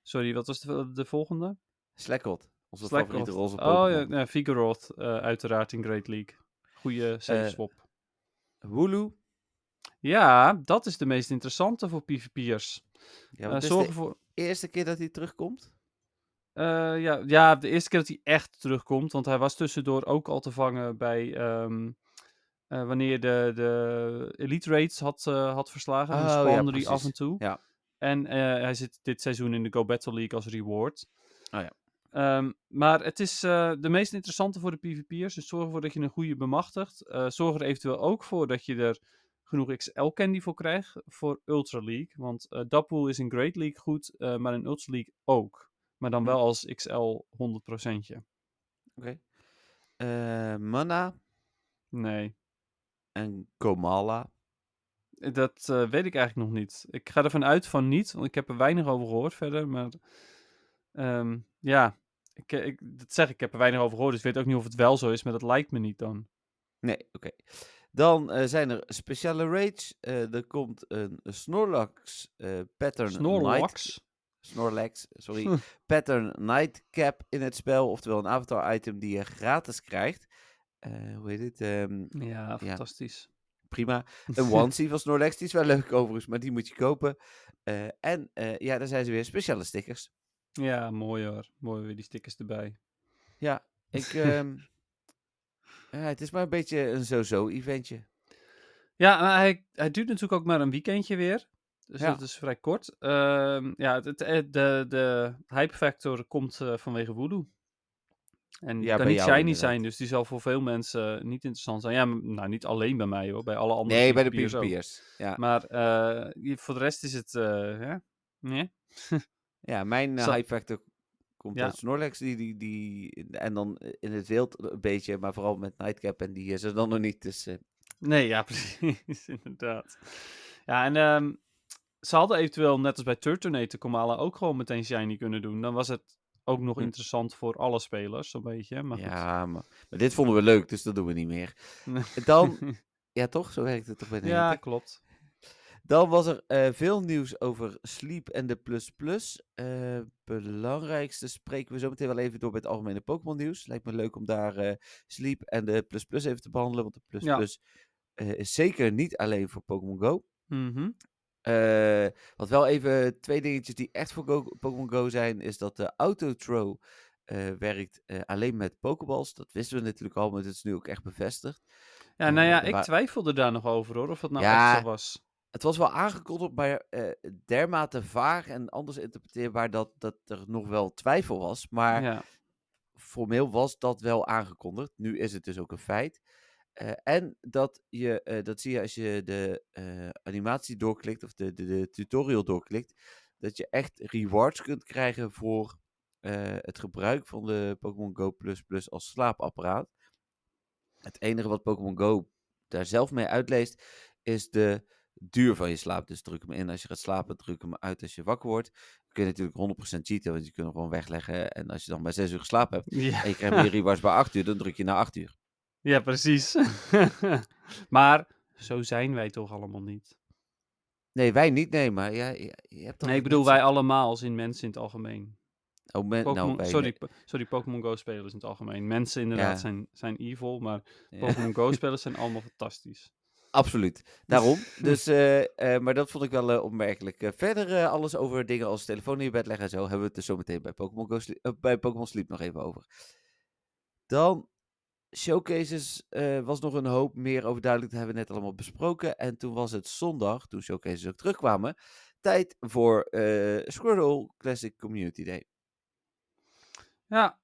Sorry, wat was de, de volgende? Slackot, onze favoriete roze Oh Pokémon. ja, ja Vigoroth eh, uiteraard in Great League. Goeie safe Eh, swap. Wooloo. Ja, dat is de meest interessante voor PvP'ers. Ja, Eh want het zorg is de ervoor... eerste keer dat hij terugkomt. Eh, ja, ja, de eerste keer dat hij echt terugkomt. Want hij was tussendoor ook al te vangen bij, ehm, eh, wanneer de, de Elite Raids had, had verslagen. dan Oh, ja, spawnen die af en toe. Ja. En eh, hij zit dit seizoen in de Go Battle League als reward. Oh ja. Ehm, maar het is eh, de meest interessante voor de PvP'ers. Dus zorg ervoor dat je een goede bemachtigt. Eh, zorg er eventueel ook voor dat je er genoeg XL candy voor krijgt voor Ultra League. Want Dappool is in Great League goed, maar in Ultra League ook. Maar dan Hm. wel als XL 100%. Eh, Mana Nee, en Komala. Dat eh, weet ik eigenlijk nog niet. Ik ga ervan uit van niet, want ik heb er weinig over gehoord verder. Maar ehm, ja, ik, eh, ik, dat zeg ik, ik heb er weinig over gehoord. Dus ik weet ook niet of het wel zo is, maar dat lijkt me niet dan. Nee, oké. Dan eh, zijn er speciale raids. Er komt een Snorlax Pattern Night... Snorlax. Snorlax, sorry. Pattern Nightcap in het spel. Oftewel een avatar item die je gratis krijgt. Hoe heet het? Ehm, Ja, fantastisch. Prima. *laughs* Een onesie van Snorlax. Die is wel leuk overigens, maar die moet je kopen. Eh, en eh, ja, dan zijn ze weer speciale stickers. Ja, mooi hoor. Mooi weer die stickers erbij. Ja, ik... *laughs* ehm, ja, het is maar een beetje een zo-zo eventje. Ja, maar hij, hij duurt natuurlijk ook maar een weekendje weer. Dus Ja. dat is vrij kort. Ehm, ja, het, eh, de, de hype factor komt vanwege Voodoo. En die Ja, kan niet shiny inderdaad. zijn, dus die zal voor veel mensen niet interessant zijn. Ja, nou niet alleen bij mij hoor, bij alle andere Nee, bij de. PvP'ers. Ja. Maar eh, voor de rest is het, eh, ja, nee. *laughs* Ja, mijn uh, hype factor komt Ja. uit Snorlax. Die, die, die, en dan in het wild een beetje, maar vooral met Nightcap. En die is er dan nog niet. Dus eh, Nee, ja, *laughs* precies, inderdaad. Ja, en ehm, ze hadden eventueel, net als bij Turtonator, Komala ook gewoon meteen shiny kunnen doen. Dan was het ook nog Hm. interessant voor alle spelers, zo'n beetje. Maar ja, maar, maar dit vonden we leuk, dus dat doen we niet meer. Dan, *laughs* ja toch? Zo werkt het toch bij de ja, klopt. Dan was er eh, veel nieuws over Sleep en de Plus Plus. Eh, belangrijkste spreken we zo meteen wel even door bij het algemene Pokémon nieuws. Lijkt me leuk om daar eh, Sleep en de Plus Plus even te behandelen. Want de Plus Ja. Plus is zeker niet alleen voor Pokémon Go. Mhm. Eh, wat wel even twee dingetjes die echt voor Go- Pokémon Go zijn, is dat de Autothrow eh werkt eh, alleen met Pokéballs. Dat wisten we natuurlijk al, maar het is nu ook echt bevestigd. Ja, nou Eh, ja, er ik wa- twijfelde daar nog over hoor, of dat nou Ja, echt zo was. Het was wel aangekondigd, maar eh, dermate vaag en anders interpreteerbaar dat, dat er nog wel twijfel was. Maar Ja. formeel was dat wel aangekondigd. Nu is het dus ook een feit. Eh, en dat, je, eh, dat zie je als je de eh, animatie doorklikt, of de, de, de tutorial doorklikt, dat je echt rewards kunt krijgen voor het gebruik van de Pokémon Go Plus Plus als slaapapparaat. Het enige wat Pokémon Go daar zelf mee uitleest, is de duur van je slaap. Dus druk hem in als je gaat slapen, druk hem uit als je wakker wordt. Dan kun je natuurlijk 100% cheaten, want je kunt hem gewoon wegleggen. En als je dan bij 6 uur geslapen hebt, *laughs* Ja. en je krijgt meer rewards bij 8 uur, dan druk je naar 8 uur. Ja, precies. *laughs* maar zo zijn wij toch allemaal niet. Nee, wij niet, nee, maar ja, je, hebt toch Nee, ik bedoel wij allemaal als in mensen in het algemeen. Oh, men, Pokémon, nou, wij, sorry, sorry, Pokémon Go spelers in het algemeen. Mensen inderdaad Ja. zijn, zijn evil, maar ja, Pokémon Go *laughs* spelers zijn allemaal fantastisch. absoluut. Daarom. *laughs* Dus, eh, eh, maar dat vond ik wel eh, opmerkelijk. Verder alles over dingen als telefoon in je bed leggen en zo, hebben we het er zo meteen bij Pokémon Go bij Pokémon Sleep nog even over. Dan showcases eh, was nog een hoop meer over duidelijk. Dat hebben we net allemaal besproken. En toen was het zondag, toen showcases ook terugkwamen, tijd voor Squirtle Classic Community Day. Ja,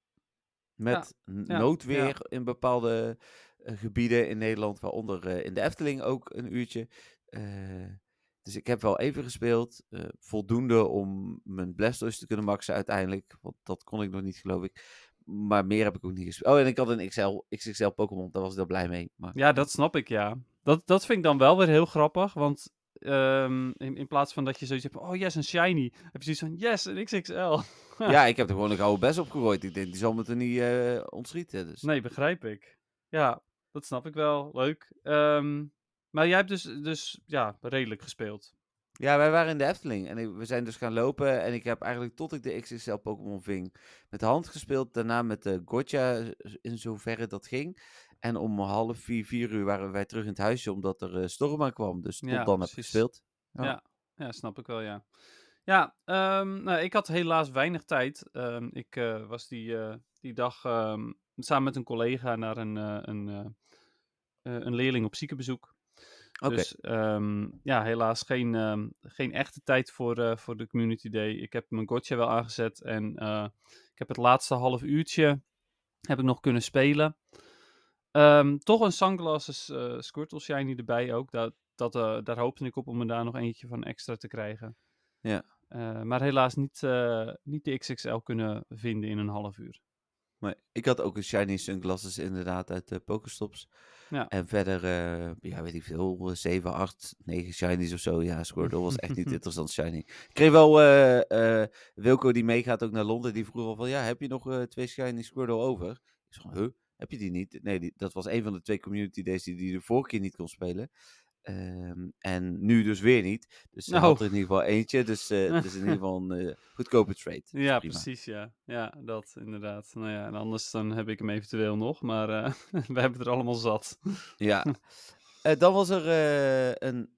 Met ja, noodweer in bepaalde eh, gebieden in Nederland, waaronder in de Efteling ook een uurtje. Dus ik heb wel even gespeeld. voldoende om mijn Blastoise te kunnen maxen uiteindelijk. Want dat kon ik nog niet, geloof ik. Maar meer heb ik ook niet gespeeld. Oh, en ik had een XL, XXL Pokémon. Daar was ik wel blij mee. Maar ja, dat snap ik, ja. Dat, dat vind ik dan wel weer heel grappig, want ehm, in, in plaats van dat je zoiets hebt van, oh yes, een shiny, heb je zoiets van, yes, een XXL. *laughs* ja, ik heb er gewoon een oude best op gegooid. Ik denk, die zal me er niet eh, ontschieten. Dus. Nee, begrijp ik. Ja, dat snap ik wel. Leuk. Ehm, maar jij hebt dus, dus ja, redelijk gespeeld. Ja, wij waren in de Efteling en ik- we zijn dus gaan lopen. En ik heb eigenlijk tot ik de XXL Pokémon ving met de hand gespeeld. Daarna met de Gotcha, in zoverre dat ging. En om half vier, vier uur waren wij terug in het huisje omdat er eh, storm aan kwam. Dus tot Ja, dan heb ik gespeeld. Ja. Ja. ja, snap ik wel, ja. Ja, ehm, nou, ik had helaas weinig tijd. Ehm, ik eh, was die, eh, die dag ehm, samen met een collega naar een, een, een leerling op ziekenbezoek. Dus ehm, ja, helaas geen, ehm, geen echte tijd voor, eh, voor de Community Day. Ik heb mijn gotcha wel aangezet en eh, ik heb het laatste half uurtje heb ik nog kunnen spelen. Ehm, toch een Sunglasses eh Squirtle Shiny erbij ook. Dat, dat, daar hoopte ik op om er daar nog eentje van extra te krijgen. Ja. Maar helaas niet, niet de XXL kunnen vinden in een half uur. Maar ik had ook een shiny sunglasses inderdaad uit de Pokestops. Ja. En verder, eh, ja, weet ik veel, 7, 8, 9 shinies of zo. Ja, Squirtle was echt niet *laughs* interessant shiny. Ik kreeg wel, eh, eh, Wilco die meegaat ook naar Londen, die vroeg al van, ja, heb je nog eh, twee shiny Squirtle over? Ik zeg, huh, heb je die niet? Nee, die, dat was een van de twee community days die, die de vorige keer niet kon spelen. Ehm, en nu dus weer niet. Dus Nou. had er in ieder geval eentje. Dus het is in ieder *laughs* geval een eh, goedkope trade. Ja, prima. precies, ja. Ja, dat inderdaad. Nou ja, en anders dan heb ik hem eventueel nog, maar eh, *laughs* we hebben er allemaal zat. Ja. *laughs* Dan was er een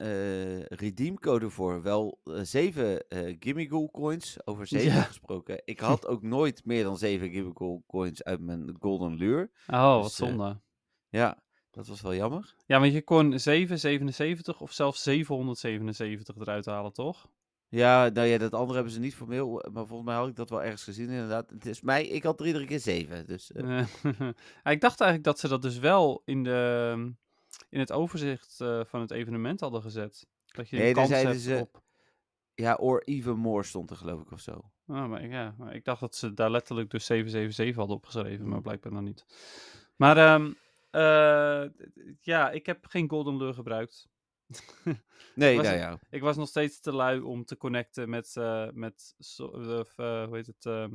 redeemcode voor. Wel zeven Gimmigool coins. Over zeven Ja. gesproken. Ik had ook nooit meer dan zeven Gimmigool coins uit mijn Golden Lure. Oh, wat Dus, eh, zonde. Ja, dat was wel jammer. Ja, want je kon 777 of zelfs 777 eruit halen, toch? Ja, nou ja, dat andere hebben ze niet formeel. Maar volgens mij had ik dat wel ergens gezien inderdaad. Het is mij, ik had er iedere keer zeven. Dus eh, Eh, *laughs* ja, ik dacht eigenlijk dat ze dat dus wel in, de, in het overzicht eh, van het evenement hadden gezet. Dat je Nee, kans zeiden hebt ze- op... ja, or even more stond er geloof ik of zo. Ah, maar, ik- ja, maar ik dacht dat ze daar letterlijk dus 777 hadden opgeschreven, maar blijkbaar dan niet. Maar ehm, eh, ja, ik heb geen Golden Lure gebruikt. *laughs* Nee, Was nou het- ja. Ik was nog steeds te lui om te connecten met, eh, met eh, hoe heet het, ehm,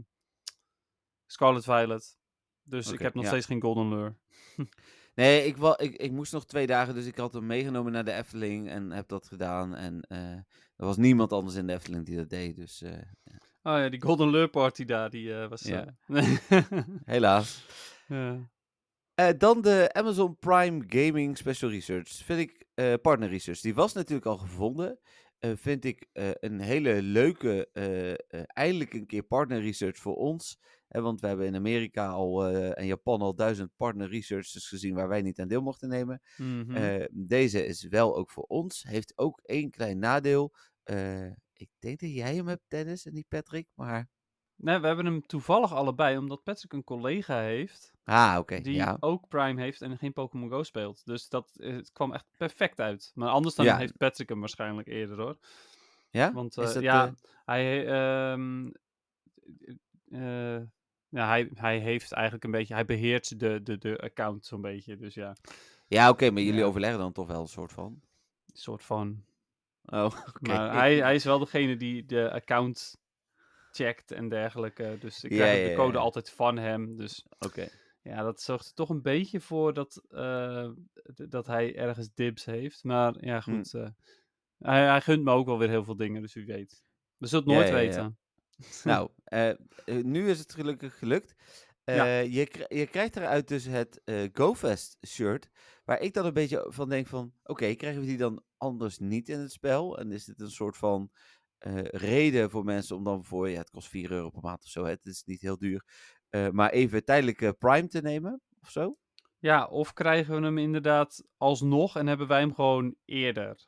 Scarlet Violet. Dus ik heb nog ja. steeds geen Golden Lure. *laughs* Nee, ik, ik, ik moest nog twee dagen, dus ik had hem meegenomen naar de Efteling en heb dat gedaan. En er was niemand anders in de Efteling die dat deed, dus Oh ja, die Golden Lure party daar, die was... Ja. *laughs* helaas. ja. Eh, dan de Amazon Prime Gaming Special Research. Vind ik eh, partner research. Die was natuurlijk al gevonden. Eh, vind ik een hele leuke, eindelijk een keer partner research voor ons. Want we hebben in Amerika al en Japan al duizend partner researchers gezien waar wij niet aan deel mochten nemen. Mhm. Deze is wel ook voor ons. Heeft ook één klein nadeel. Ik denk dat jij hem hebt, Dennis, en niet Patrick. Maar. Nee, we hebben hem toevallig allebei, omdat Patrick een collega heeft Ah, oké. die ja. ook Prime heeft en geen Pokémon Go speelt. Dus dat eh, het kwam echt perfect uit. Maar anders dan Ja. heeft Patrick hem waarschijnlijk eerder hoor. ja? Want eh, ja, eh, hij, eh, ja, hij, hij heeft eigenlijk een beetje, hij beheert de, de, de account zo'n beetje. Dus ja, ja, oké, maar jullie Ja. overleggen dan toch wel een soort van. een soort van. Oh. *laughs* Maar hij, hij is wel degene die de account checkt en dergelijke. Dus ik Ja, krijg ja, de code ja. altijd van hem. Dus Oké. Ja, dat zorgt er toch een beetje voor dat, eh, dat hij ergens dibs heeft. Maar ja, Hm. goed. eh, hij, hij gunt me ook wel weer heel veel dingen, dus wie weet. We zullen het nooit ja, ja. weten. *laughs* Nou, eh, nu is het gelukkig gelukt. Je, je krijgt eruit dus het GoFest shirt. Waar ik dan een beetje van denk van... Oké, krijgen we die dan anders niet in het spel? En is dit een soort van eh, reden voor mensen om dan voor... Ja, het kost 4 euro per maand of zo. hè, Het is niet heel duur. eh, maar even tijdelijk Prime te nemen of zo? Ja, of krijgen we hem inderdaad alsnog en hebben wij hem gewoon eerder.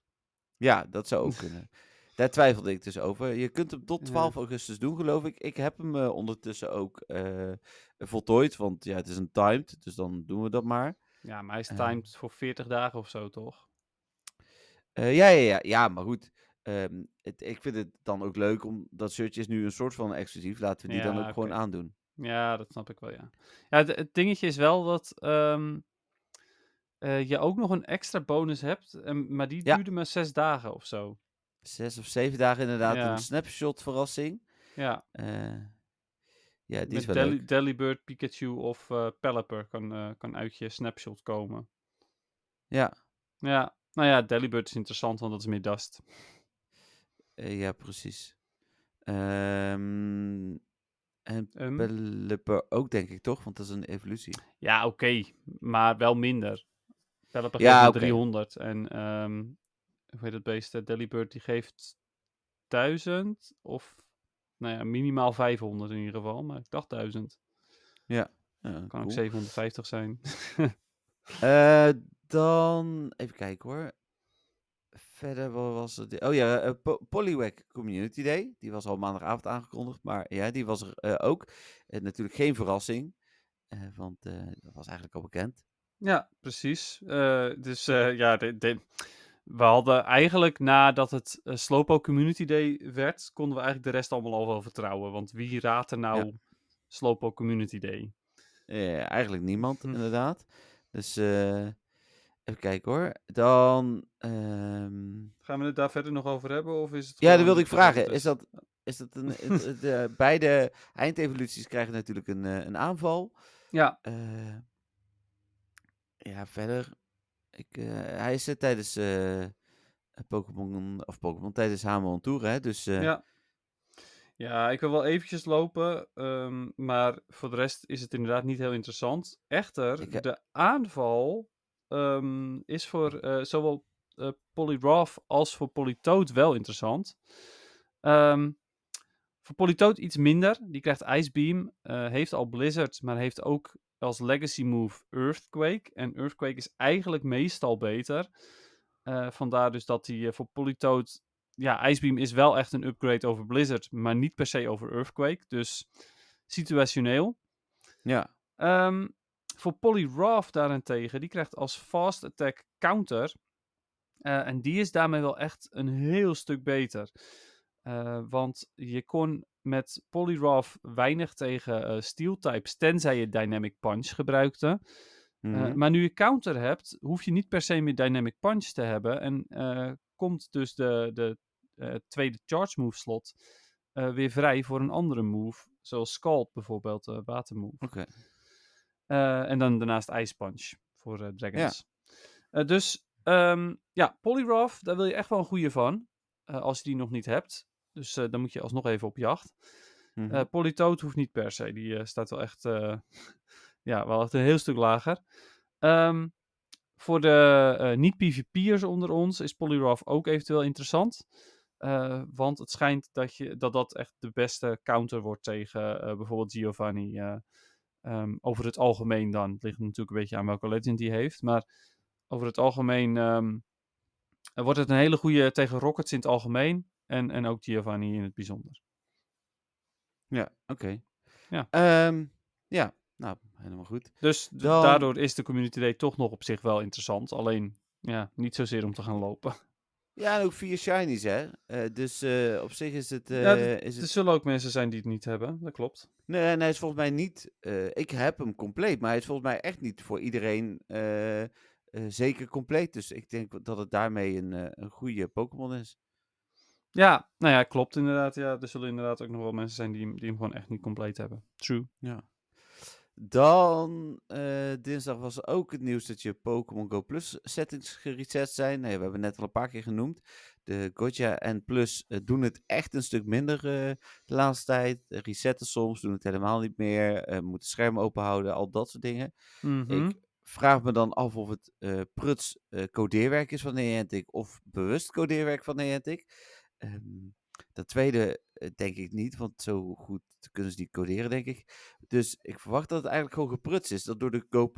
Ja, dat zou ook *laughs* kunnen. Daar twijfelde ik dus over. Je kunt hem tot Ja. 12 augustus doen, geloof ik. Ik heb hem eh, ondertussen ook eh, voltooid, want ja, het is een timed, dus dan doen we dat maar. Ja, maar hij is Eh. timed voor 40 dagen of zo, toch? Eh, ja, ja, ja, ja, maar goed. Ehm, het, ik vind het dan ook leuk, om dat shirtje is nu een soort van exclusief. Laten we die dan ook gewoon aandoen. Ja, dat snap ik wel, ja. Ja, het, het dingetje is wel dat ehm, eh, je ook nog een extra bonus hebt, en, maar die Ja. duurde maar zes dagen of zo. Zes of zeven dagen inderdaad Ja. een snapshot verrassing. Ja, Eh, ja, die is met wel Deli leuk. Delibird, Pikachu of eh Pelipper kan, kan uit je snapshot komen. Ja, Ja, nou ja, Delibird is interessant, want dat is meer dust. Eh, ja, precies. Ehm, en Pelipper ook, denk ik, toch? Want dat is een evolutie. ja, oké, maar wel minder. Pelipper Ja, geeft oké. 300 en ehm hoe heet het beest? eh, Delibird die geeft 1000 of nou ja, minimaal 500 in ieder geval, maar ik dacht 1000. Ja, Kan cool. ook 750 zijn. *laughs* Eh, dan, even kijken hoor. Verder was het? Oh ja, eh Po- Polywag Community Day. Die was al maandagavond aangekondigd. Maar ja, die was er eh, ook. Eh, natuurlijk geen verrassing. eh, want eh, dat was eigenlijk al bekend. Ja, precies. Eh, dus eh, ja, de, de- we hadden eigenlijk nadat het eh, Slowpoke Community Day werd, konden we eigenlijk de rest allemaal al wel vertrouwen. Want wie raadt er nou Slowpoke Community Day? Eh, eigenlijk niemand, Hm. inderdaad. Dus eh, even kijken hoor. Dan. ehm, Gaan we het daar verder nog over hebben? Of is het Ja, dat gewoon wilde ik vragen. is? Is dat, is dat een, het- het, eh, *laughs* beide eindevoluties krijgen natuurlijk een, eh, een aanval. Ja, Eh, ja, verder. Ik, eh, hij is er tijdens eh, Pokémon, of Pokémon, tijdens Hamon Tour, hè? Dus eh, ja. Ja, ik wil wel eventjes lopen, ehm, maar voor de rest is het inderdaad niet heel interessant. Echter, Ik, eh, de aanval ehm, is voor eh, zowel eh Poliwrath als voor Politoad wel interessant. Ehm, voor Politoad iets minder. Die krijgt Ice Beam, eh, heeft al Blizzard, maar heeft ook als legacy move Earthquake. En Earthquake is eigenlijk meestal beter. Vandaar dus dat hij voor Politoad... Ja, Ice Beam is wel echt een upgrade over Blizzard, maar niet per se over Earthquake. Dus situationeel. ja. Ehm, voor Poliwrath daarentegen, die krijgt als fast attack counter. Eh, en die is daarmee wel echt een heel stuk beter. Eh, want je kon met Poliwrath weinig tegen eh steel types, tenzij je Dynamic Punch gebruikte. Mhm. maar nu je counter hebt, hoef je niet per se meer Dynamic Punch te hebben. En komt dus de, de tweede charge move slot weer vrij voor een andere move. Zoals Scald bijvoorbeeld, watermove. Oké. Eh, en dan daarnaast Ice Punch voor eh, Dragons. Eh, dus ehm, ja, Poliwrath, daar wil je echt wel een goede van. als je die nog niet hebt. Dus dan moet je alsnog even op jacht. Eh Politoad hoeft niet per se. Die staat wel echt, *laughs* ja, wel echt een heel stuk lager. Ehm, voor de niet-PvP'ers onder ons is Poliwrath ook eventueel interessant. Want het schijnt dat, je, dat dat echt de beste counter wordt tegen bijvoorbeeld Giovanni. Eh, ehm, over het algemeen dan. Het ligt natuurlijk een beetje aan welke legend die heeft. Maar over het algemeen ehm, eh, wordt het een hele goede tegen Rockets in het algemeen. En, en ook Giovanni in het bijzonder. Ja, oké. Ja. Ehm, ja, nou, helemaal goed. Dus Dan- daardoor is de Community Day toch nog op zich wel interessant. Alleen, ja, niet zozeer om te gaan lopen. Ja, en ook vier shinies, hè? Eh, dus eh, op zich is het... eh, Ja, is Er het... zullen ook mensen zijn die het niet hebben, dat klopt. Nee, en hij is volgens mij niet... ik heb hem compleet, maar hij is volgens mij echt niet voor iedereen zeker compleet. Dus ik denk dat het daarmee een, een goede Pokémon is. Ja, nou ja, klopt inderdaad. Ja, er zullen inderdaad ook nog wel mensen zijn die, die hem gewoon echt niet compleet hebben. True. Ja. Dan eh, dinsdag was er ook het nieuws dat je Pokémon Go Plus settings gereset zijn. Nee, we hebben het net al een paar keer genoemd. De Gotcha en Plus eh, doen het echt een stuk minder eh, de laatste tijd. Resetten soms, doen het helemaal niet meer. moeten scherm open houden, al dat soort dingen. Mhm. Ik vraag me dan af of het pruts codeerwerk is van Niantic of bewust codeerwerk van Niantic. Ehm dat tweede eh, denk ik niet, want zo goed kunnen ze niet coderen, denk ik. Dus ik verwacht dat het eigenlijk gewoon gepruts is. Dat door de Go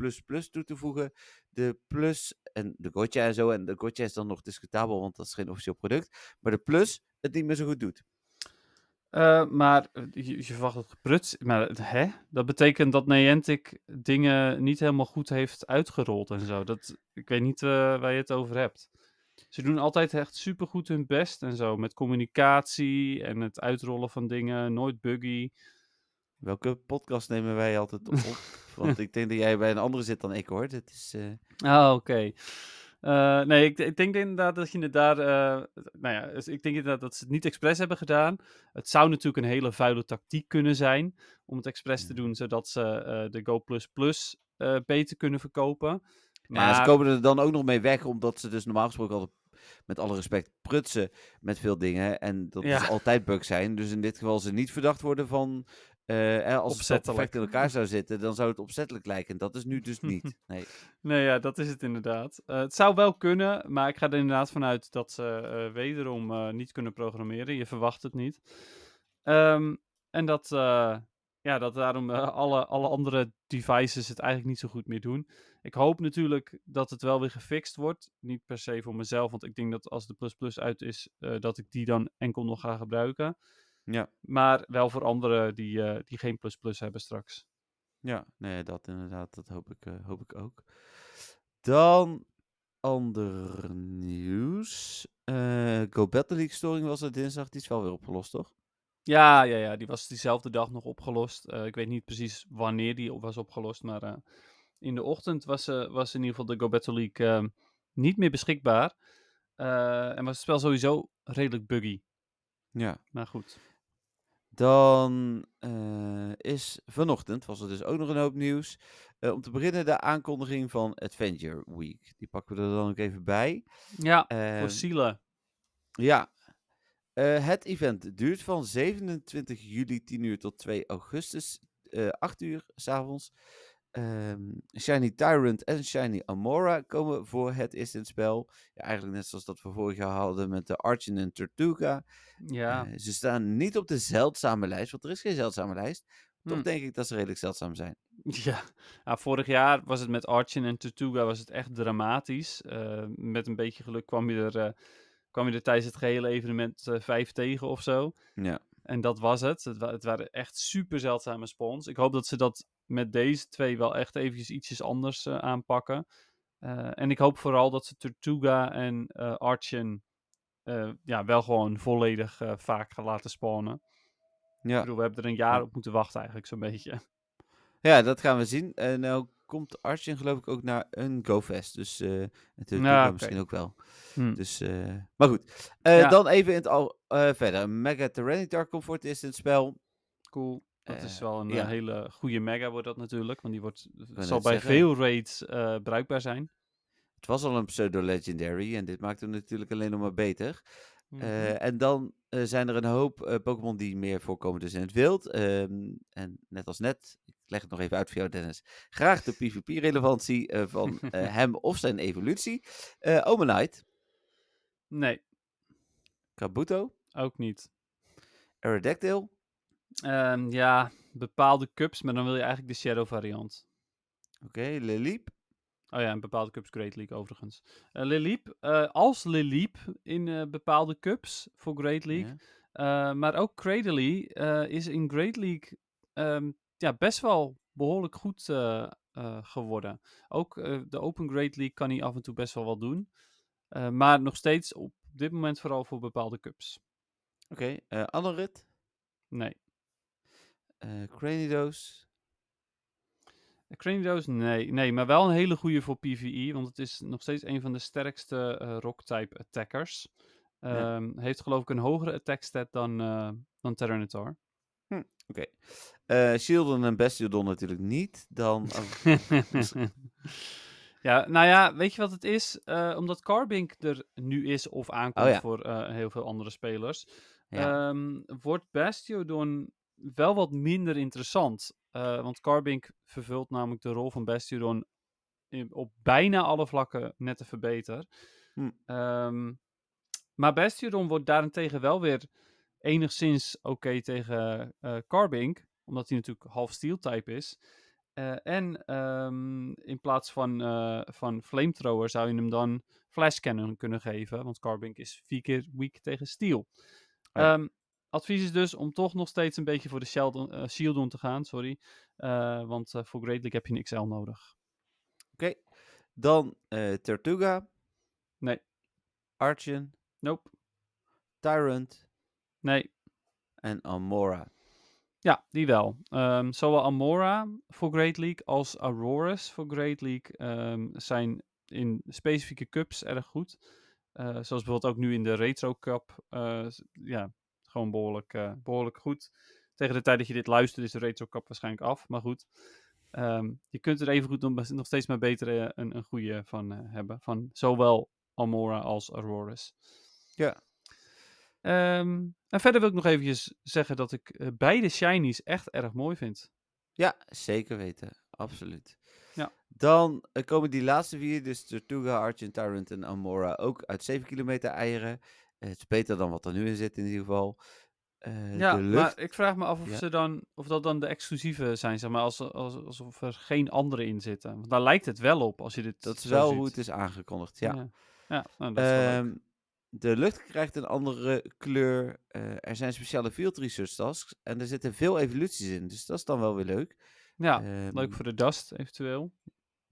toe te voegen, de Plus en de Gotcha en zo. En de Gotcha is dan nog discutabel, want dat is geen officieel product. Maar de Plus het niet meer zo goed doet. Eh, maar eh, je, verwacht het gepruts. Maar hè? Dat betekent dat Niantic dingen niet helemaal goed heeft uitgerold en zo. Dat, ik weet niet waar je het over hebt. Ze doen altijd echt supergoed hun best en zo. Met communicatie en het uitrollen van dingen. Nooit buggy. Welke podcast nemen wij altijd *laughs* op? want ik denk dat jij bij een andere zit dan ik hoor. Het is, eh, Ah, oké. Eh, nee, ik, ik denk inderdaad dat je het daar. eh, nou ja, dus ik denk inderdaad dat ze het niet expres hebben gedaan. Het zou natuurlijk een hele vuile tactiek kunnen zijn. om het expres te doen, zodat ze de Go Plus Plus beter kunnen verkopen. Maar ze komen er dan ook nog mee weg, omdat ze dus normaal gesproken altijd, met alle respect, prutsen met veel dingen. En dat Ja. is altijd bugs zijn. Dus in dit geval ze niet verdacht worden van, eh, eh, als het perfect in elkaar zou zitten, dan zou het opzettelijk lijken. En dat is nu dus niet. *laughs* Nee. Nee, ja, dat is het inderdaad. Eh, het zou wel kunnen, maar ik ga er inderdaad vanuit dat ze wederom niet kunnen programmeren. Je verwacht het niet. Ehm, en dat, ja, dat daarom alle, alle andere devices het eigenlijk niet zo goed meer doen. Ik hoop natuurlijk dat het wel weer gefixt wordt. Niet per se voor mezelf, want ik denk dat als de plus plus uit is, eh, dat ik die dan enkel nog ga gebruiken. Ja, Maar wel voor anderen die, eh, die geen plus plus hebben straks. ja, nee, dat inderdaad, dat hoop ik, eh, hoop ik ook. Dan ander nieuws. Go Battle League storing was er dinsdag, die is wel weer opgelost, toch? Ja, ja, ja, die was diezelfde dag nog opgelost. Ik weet niet precies wanneer die was opgelost, maar in de ochtend was, eh, was in ieder geval de Go Battle League eh, niet meer beschikbaar. Eh, en was het spel sowieso redelijk buggy. Ja. Maar goed. Dan eh, is vanochtend, was er dus ook nog een hoop nieuws. Om te beginnen de aankondiging van Adventure Week. Die pakken we er dan ook even bij. Ja, Ehm, fossielen. Ja. Het event duurt van 27 juli 10 uur tot 2 augustus eh 8 uur s'avonds. Ehm Shiny Tyrant en Shiny Amora komen voor het eerst in het spel. Ja, eigenlijk net zoals dat we vorig jaar hadden met de Archon en Tortuga. Ja, Eh, ze staan niet op de zeldzame lijst, want er is geen zeldzame lijst. Toch Hm. denk ik dat ze redelijk zeldzaam zijn. *laughs* ja. Nou, vorig jaar was het met Archon en Tortuga was het echt dramatisch. Eh, met een beetje geluk kwam je er, eh, kwam je er tijdens het gehele evenement eh, vijf tegen of zo. Ja, En dat was het. Het, wa- het waren echt super zeldzame spawns. Ik hoop dat ze dat met deze twee wel echt eventjes ietsjes anders eh, aanpakken. Eh, en ik hoop vooral dat ze Tortuga en eh Archon eh, ja, wel gewoon volledig vaak gaan laten spawnen. Ik ja. bedoel, we hebben er een jaar Ja. op moeten wachten eigenlijk zo'n beetje. ja dat gaan we zien. En nou komt Archon geloof ik ook naar een GoFest. Dus eh Tortuga Ja, oké. misschien ook wel. Hm. Dus, eh, maar goed. Eh, Ja. Dan even in het al eh, verder. Mega komt voor het eerst in het spel. Cool. Dat is Eh, wel een ja. eh, hele goede mega wordt dat natuurlijk. Want die wordt, zal bij zeggen. veel raids eh, bruikbaar zijn. Het was al een pseudo-legendary en dit maakt hem natuurlijk alleen nog maar beter. Mhm. Eh, en dan eh, zijn er een hoop eh, Pokémon die meer voorkomen dus in het wild. Ehm, en net als net, leg het nog even uit voor jou Dennis, graag de PvP-relevantie eh, van *laughs* eh, hem of zijn evolutie. Eh Omanite, Nee, Kabuto, ook niet. Aerodactyl, Ehm, ja, bepaalde cups, maar dan wil je eigenlijk de Shadow variant. oké, Liliep, Oh ja, een bepaalde cups Great League overigens. Liliep, eh, als Liliep in bepaalde cups voor Great League. ja. Maar ook Cradily eh, is in Great League ehm, ja, best wel behoorlijk goed eh, eh, geworden. Ook eh, de Open Great League kan hij af en toe best wel wat doen. Maar nog steeds op dit moment vooral voor bepaalde cups. oké, eh Anorit, Nee. eh Cranidos, Cranidos, nee. Nee, maar wel een hele goede voor PvE, want het is nog steeds een van de sterkste rock-type attackers. Ja. Ehm, Heeft geloof ik een hogere attack stat dan, dan Tyranitar. oké. Eh, Shieldon en Bastiodon natuurlijk niet. Dan, *laughs* oh, ja, nou ja, weet je wat het is? Eh, omdat Carbink er nu is of aankomt Oh ja. voor eh, heel veel andere spelers, ja. ehm, wordt Bastiodon wel wat minder interessant. Want Carbink vervult namelijk de rol van Bastiodon in- op bijna alle vlakken net even beter. Hm. Ehm, maar Bastiodon wordt daarentegen wel weer enigszins oké tegen eh Carbink, omdat hij natuurlijk half steel type is. Eh, en ehm, in plaats van, eh, van Flamethrower zou je hem dan Flash Cannon kunnen geven, want Carbink is vier keer weak tegen steel. ja. Ehm, advies is dus om toch nog steeds een beetje voor de eh, Shieldon te gaan, sorry. Want voor Great League heb je een XL nodig. Oké. Dan Tortuga, Nee, Archon, nope, Tyrant nee. en Amora. Ja, die wel. Ehm, zowel Amora voor Great League als Auroras voor Great League ehm, zijn in specifieke cups erg goed. Eh, zoals bijvoorbeeld ook nu in de Retro Cup. eh, ja, gewoon behoorlijk, eh, behoorlijk goed. Tegen de tijd dat je dit luistert is de Retro Cup waarschijnlijk af. Maar goed, Ehm, je kunt er even goed nog, nog steeds maar beter eh, een, een goede van hebben. Van zowel Amora als Auroras. Ja. Ehm, en verder wil ik nog eventjes zeggen dat ik eh, beide shinies echt erg mooi vind. Ja, zeker weten. Absoluut. Ja. Dan eh, komen die laatste vier, dus Tortuga, Archon, Tyrant en Amora, ook uit 7 kilometer eieren. Eh, het is beter dan wat er nu in zit in ieder geval. Ja, lucht... maar ik vraag me af of, Ja. ze dan, of dat dan de exclusieve zijn, zeg maar, als, als, alsof er geen andere in zitten. Want daar lijkt het wel op, als je dit Dat is wel ziet. hoe het is aangekondigd, ja. Ja, ja nou, dat is. Ehm, de lucht krijgt een andere kleur. eh, er zijn speciale field research tasks. En er zitten veel evoluties in. Dus dat is dan wel weer leuk. Ja, Ehm, leuk voor de dust eventueel.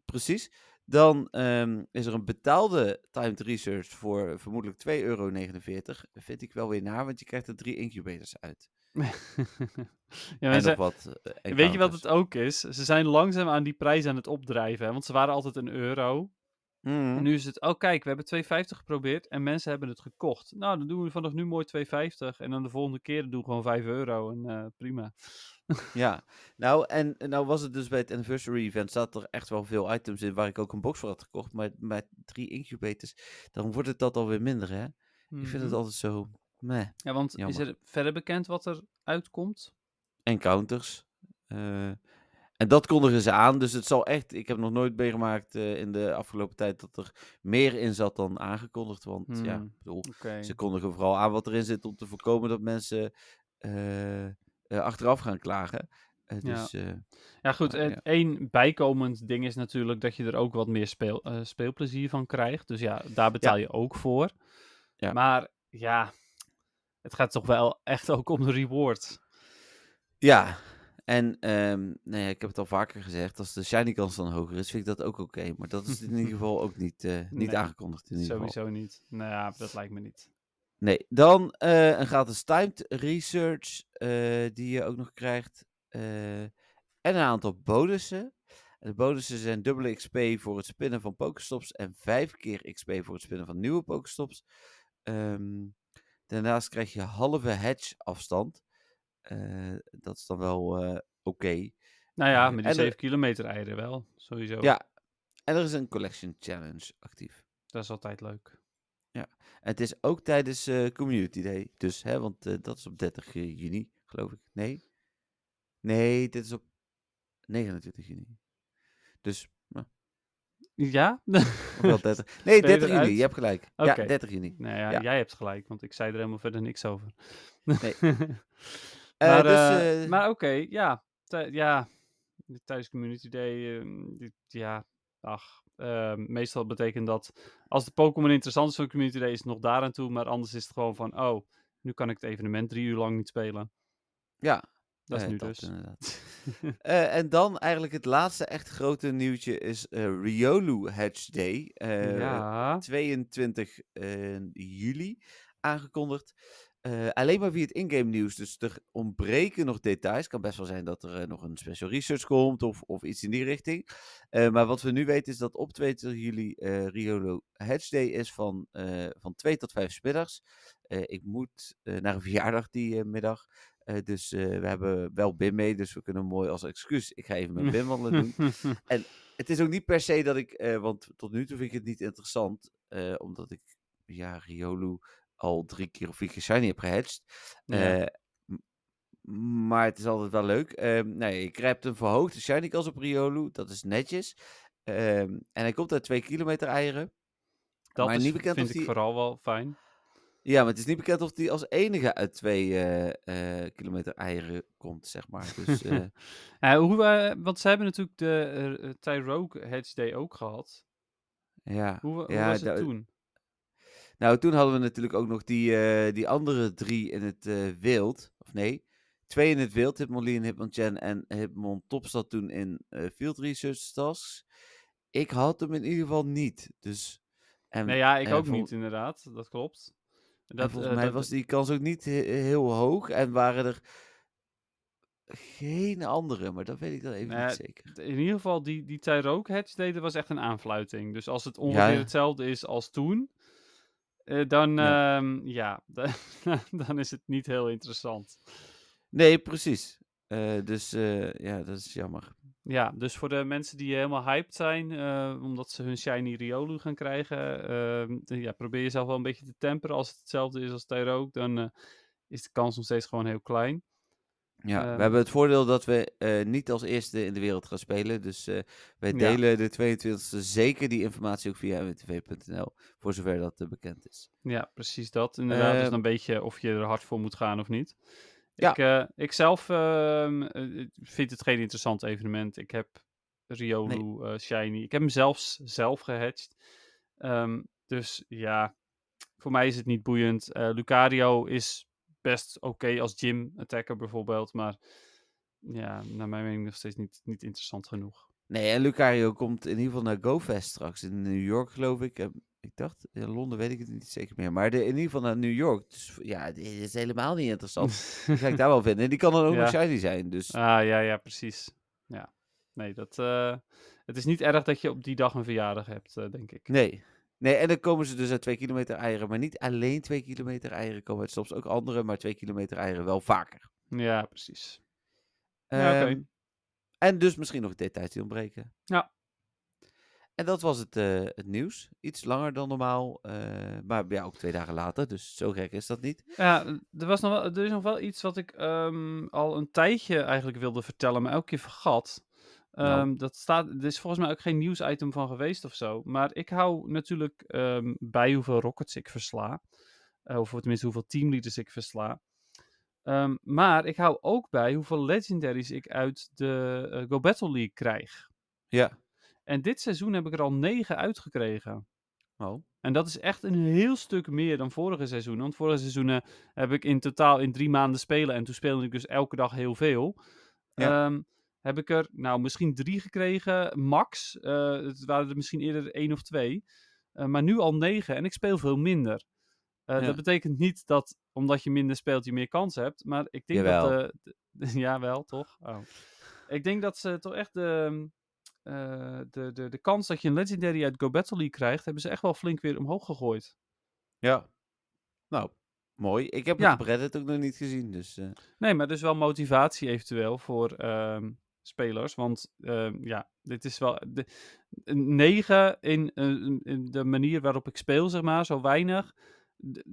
Precies. Dan ehm, is er een betaalde timed research voor vermoedelijk 2,49 euro. Vind ik wel weer naar, want je krijgt er drie incubators uit. *laughs* ja, en ze- nog wat. eh, weet je wat het ook is? Ze zijn langzaam aan die prijs aan het opdrijven. Hè? Want ze waren altijd een euro. Mhm. En nu is het, oh kijk, we hebben 2,50 geprobeerd en mensen hebben het gekocht. Nou, dan doen we vanaf nu mooi 2,50 en dan de volgende keer doen we gewoon 5 euro en eh, prima. *laughs* Ja, nou en nou was het dus bij het anniversary event staat er echt wel veel items in waar ik ook een box voor had gekocht. Maar met drie incubators, dan wordt het dat alweer minder hè. Ik vind het Mhm. altijd zo, meh. Ja, want jammer. is er verder bekend wat er uitkomt? Encounters. eh, en dat kondigen ze aan, dus het zal echt, ik heb nog nooit meegemaakt eh, in de afgelopen tijd dat er meer in zat dan aangekondigd. Want ja, Hmm. bedoel, ze kondigen vooral aan wat erin zit om te voorkomen dat mensen eh, eh, achteraf gaan klagen. Ja. dus eh, Ja, goed. En ja. één bijkomend ding is natuurlijk dat je er ook wat meer speel, speelplezier van krijgt. Dus ja, daar betaal je ook voor. Ja. Maar ja, het gaat toch wel echt ook om de reward. Ja, en nou ja, ik heb het al vaker gezegd, als de shiny kans dan hoger is, vind ik dat ook oké. Maar dat is in ieder *laughs* geval ook niet, eh, niet Nee, aangekondigd in ieder geval. Sowieso niet. Nou ja, dat lijkt me niet. Nee, dan eh, een gratis timed research eh, die je ook nog krijgt. en een aantal bonussen. En de bonussen zijn dubbele XP voor het spinnen van Pokestops en vijf keer XP voor het spinnen van nieuwe Pokestops. Ehm, daarnaast krijg je halve hedge afstand. Eh, dat is dan wel eh, oké. Nou ja, Eh, met die er- 7 kilometer eieren wel. Sowieso. Ja, en er is een collection challenge actief. Dat is altijd leuk. En het is ook tijdens eh, Community Day. Dus, hè, want dat is op 30 juni, geloof ik. Nee? Nee, dit is op 29 juni. Dus, nou, Ja? wel 30. *laughs* Nee, Ben je 30 juni, je hebt gelijk. Ja, 30 juni. nou ja, Ja. jij hebt gelijk, want ik zei er helemaal verder niks over. Nee. *laughs* maar Eh, dus, eh, eh, maar oké, ja. Ja. Tijdens Community Day, ehm, ja, ach. ehm, meestal betekent dat als de Pokémon interessant is voor Community Day, is het nog daaraan toe. Maar anders is het gewoon van, oh, nu kan ik het evenement drie uur lang niet spelen. ja, Dat is eh, nu dus. inderdaad. *laughs* En dan eigenlijk het laatste echt grote nieuwtje is eh, Riolu Hatch Day. ja. 22 eh, juli aangekondigd. Eh, alleen maar via het in-game nieuws. Dus er ontbreken nog details. Kan best wel zijn dat er eh, nog een special research komt of, of iets in die richting. Eh, maar wat we nu weten is dat op 22 juli Riolo Day is van, van 2 tot 5 's middags. Ik moet naar een verjaardag die middag. Dus we hebben wel BIM mee, dus we kunnen mooi als excuus. Ik ga even mijn BIM wandelen doen. *laughs* Het is ook niet per se dat ik, want tot nu toe vind ik het niet interessant, omdat ik ja, Riolu al drie keer of vier keer shiny heb. Ja. Eh, maar het is altijd wel leuk. Ja, je krijgt een verhoogde shiny kans op Riolu, dat is netjes. Ehm, en hij komt uit 2 kilometer eieren. dat maar is, niet bekend vind of ik die- vooral wel fijn. Ja, maar het is niet bekend of die als enige uit 2 kilometer eieren komt, zeg maar. Dus *laughs* eh, Eh, hoe, eh, want ze hebben natuurlijk de eh, eh, Tyrogue Hedge Day ook gehad. ja. Hoe, hoe ja, was het toen? Nou, toen hadden we natuurlijk ook nog die, eh, die andere drie in het eh, wild. Of nee, twee in het wild. Hitmonlee en Hitmonchan en Hitmon Top zat toen in eh, Field Research Tasks. Ik had hem in ieder geval niet. Dus, en, Nee, ja, ik ook niet inderdaad. Dat klopt. Dat, volgens mij dat- was die kans ook niet he- heel hoog. En waren er geen andere, maar dat weet ik dan even Nou niet zeker. In ieder geval, die, die Tyrogue Hedge dat was echt een aanfluiting. Dus als het ongeveer ja. hetzelfde is als toen, eh, dan, Ja. ja. *laughs* ja, dan is het niet heel interessant. Nee, precies. Eh, dus eh, ja, dat is jammer. Ja, dus voor de mensen die helemaal hyped zijn, omdat ze hun shiny Riolu gaan krijgen, ehm, ja, probeer jezelf wel een beetje te temperen. Als het hetzelfde is als Tyrogue, dan is de kans nog steeds gewoon heel klein. Ja, Ehm, we hebben het voordeel dat we eh, niet als eerste in de wereld gaan spelen. Dus eh, wij Ja. delen de 22e zeker die informatie ook via mwtv.nl. Voor zover dat eh, bekend is. Ja, precies dat. Inderdaad, dus Ehm, dan een beetje of je er hard voor moet gaan of niet. Ja. Ik, ik zelf ehm, eh, vind het geen interessant evenement. Ik heb Riolu Shiny. Ik heb hem zelfs zelf gehatcht. Ehm, dus ja, voor mij is het niet boeiend. Lucario is best oké als gym attacker bijvoorbeeld. Maar ja, naar mijn mening nog steeds niet, niet interessant genoeg. Nee, en Lucario komt in ieder geval naar GoFest straks. In New York, geloof ik. Eh, ik dacht, in Londen weet ik het niet zeker meer. Maar de, in ieder geval naar New York. Dus ja, dit is helemaal niet interessant. Die ga ik daar wel *laughs* vinden. En die kan dan ook nog Ja. shiny zijn. Dus Ah, ja, ja, precies. Ja. Nee, dat, eh, het is niet erg dat je op die dag een verjaardag hebt, eh, denk ik. nee. Nee, en dan komen ze dus uit 2 kilometer eieren. Maar niet alleen 2 kilometer eieren komen uit. Soms ook andere, maar 2 kilometer eieren wel vaker. Ja, precies. Ja, oké. Ehm, En dus misschien nog details die ontbreken. Ja. En dat was het, eh, het nieuws. Iets langer dan normaal. eh, maar ja, ook twee dagen later. Dus zo gek is dat niet. Ja, er, was nog wel, er is nog wel iets wat ik ehm, al een tijdje eigenlijk wilde vertellen, maar elke keer vergat. Nou. Ehm, dat staat, er is volgens mij ook geen nieuwsitem van geweest of zo. Maar ik hou natuurlijk ehm, bij hoeveel rockets ik versla. Eh, of tenminste hoeveel teamleaders ik versla. Ehm, maar ik hou ook bij hoeveel legendaries ik uit de eh, Go Battle League krijg. Ja. En dit seizoen heb ik er al negen uitgekregen. Oh. En dat is echt een heel stuk meer dan vorige seizoenen. Want vorige seizoenen heb ik in totaal in drie maanden spelen. En toen speelde ik dus elke dag heel veel. Ja. Heb ik er nou misschien drie gekregen, max. Eh, het waren er misschien eerder één of twee. Eh, maar nu al negen en ik speel veel minder. Eh, Ja. Dat betekent niet dat omdat je minder speelt je meer kans hebt. Maar ik denk Jawel. dat... *laughs* ja, wel, toch? Oh. Ik denk dat ze toch echt de, eh, de, de, de kans dat je een Legendary uit Go Battle League krijgt... hebben ze echt wel flink weer omhoog gegooid. Ja. Nou, mooi. Ik heb Ja. het op Reddit ook nog niet gezien. Dus Nee, maar dus wel motivatie eventueel voor ehm, spelers. Want ehm, ja, dit is wel. De, een 9 in, eh, in de manier waarop ik speel, zeg maar, zo weinig.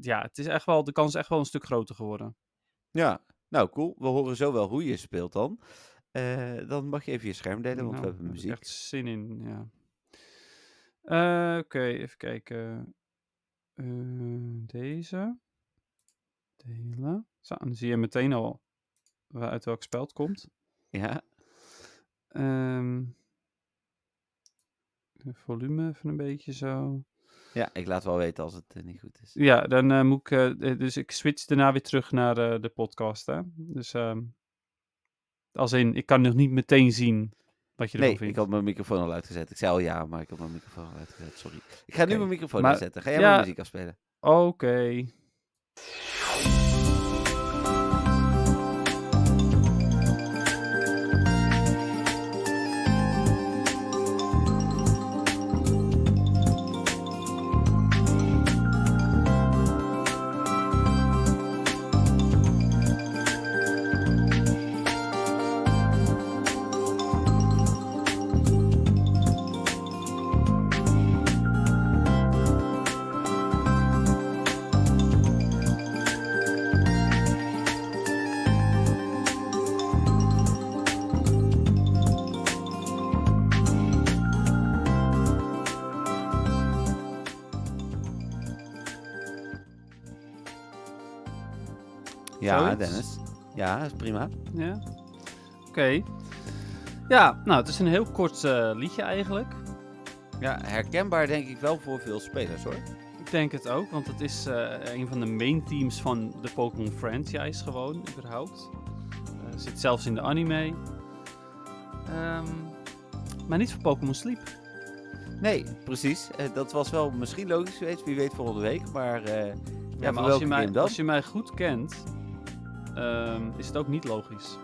Ja, het is echt wel, de kans is echt wel een stuk groter geworden. ja. Nou, cool. We horen zo wel hoe je speelt dan. Eh, dan mag je even je scherm delen, want Nou, we hebben daar heb ik muziek. echt zin in, ja. Eh, Oké, even kijken. Eh, deze. Delen. Zo, dan zie je meteen al uit welk spel het komt. Ja. Ehm volume even een beetje zo. ja, ik laat wel weten als het eh, niet goed is. Ja, dan eh, moet ik. eh, dus ik switch daarna weer terug naar de podcast. Hè? Dus ehm, als in, ik kan nog niet meteen zien wat je ervan Nee, vindt. ik had mijn microfoon al uitgezet. Ik zei al ja, maar ik had mijn microfoon al uitgezet. Sorry. Ik ga nu mijn microfoon maar- uitzetten. Ga jij ja. maar muziek afspelen? Oké. Ja, Zoiets? Dennis. Ja, dat is prima. Ja. Oké. Ja, nou, het is een heel kort eh, liedje eigenlijk. Ja, herkenbaar denk ik wel voor veel spelers hoor. Ik denk het ook, want het is eh, een van de main themes van de Pokémon franchise gewoon, überhaupt. Eh, zit zelfs in de anime. Ehm, maar niet voor Pokémon Sleep. Nee, precies. Dat was wel misschien logisch geweest. Wie weet volgende week. Maar ja, Ja, maar als je, mij, als je mij goed kent, ehm, is het ook niet logisch.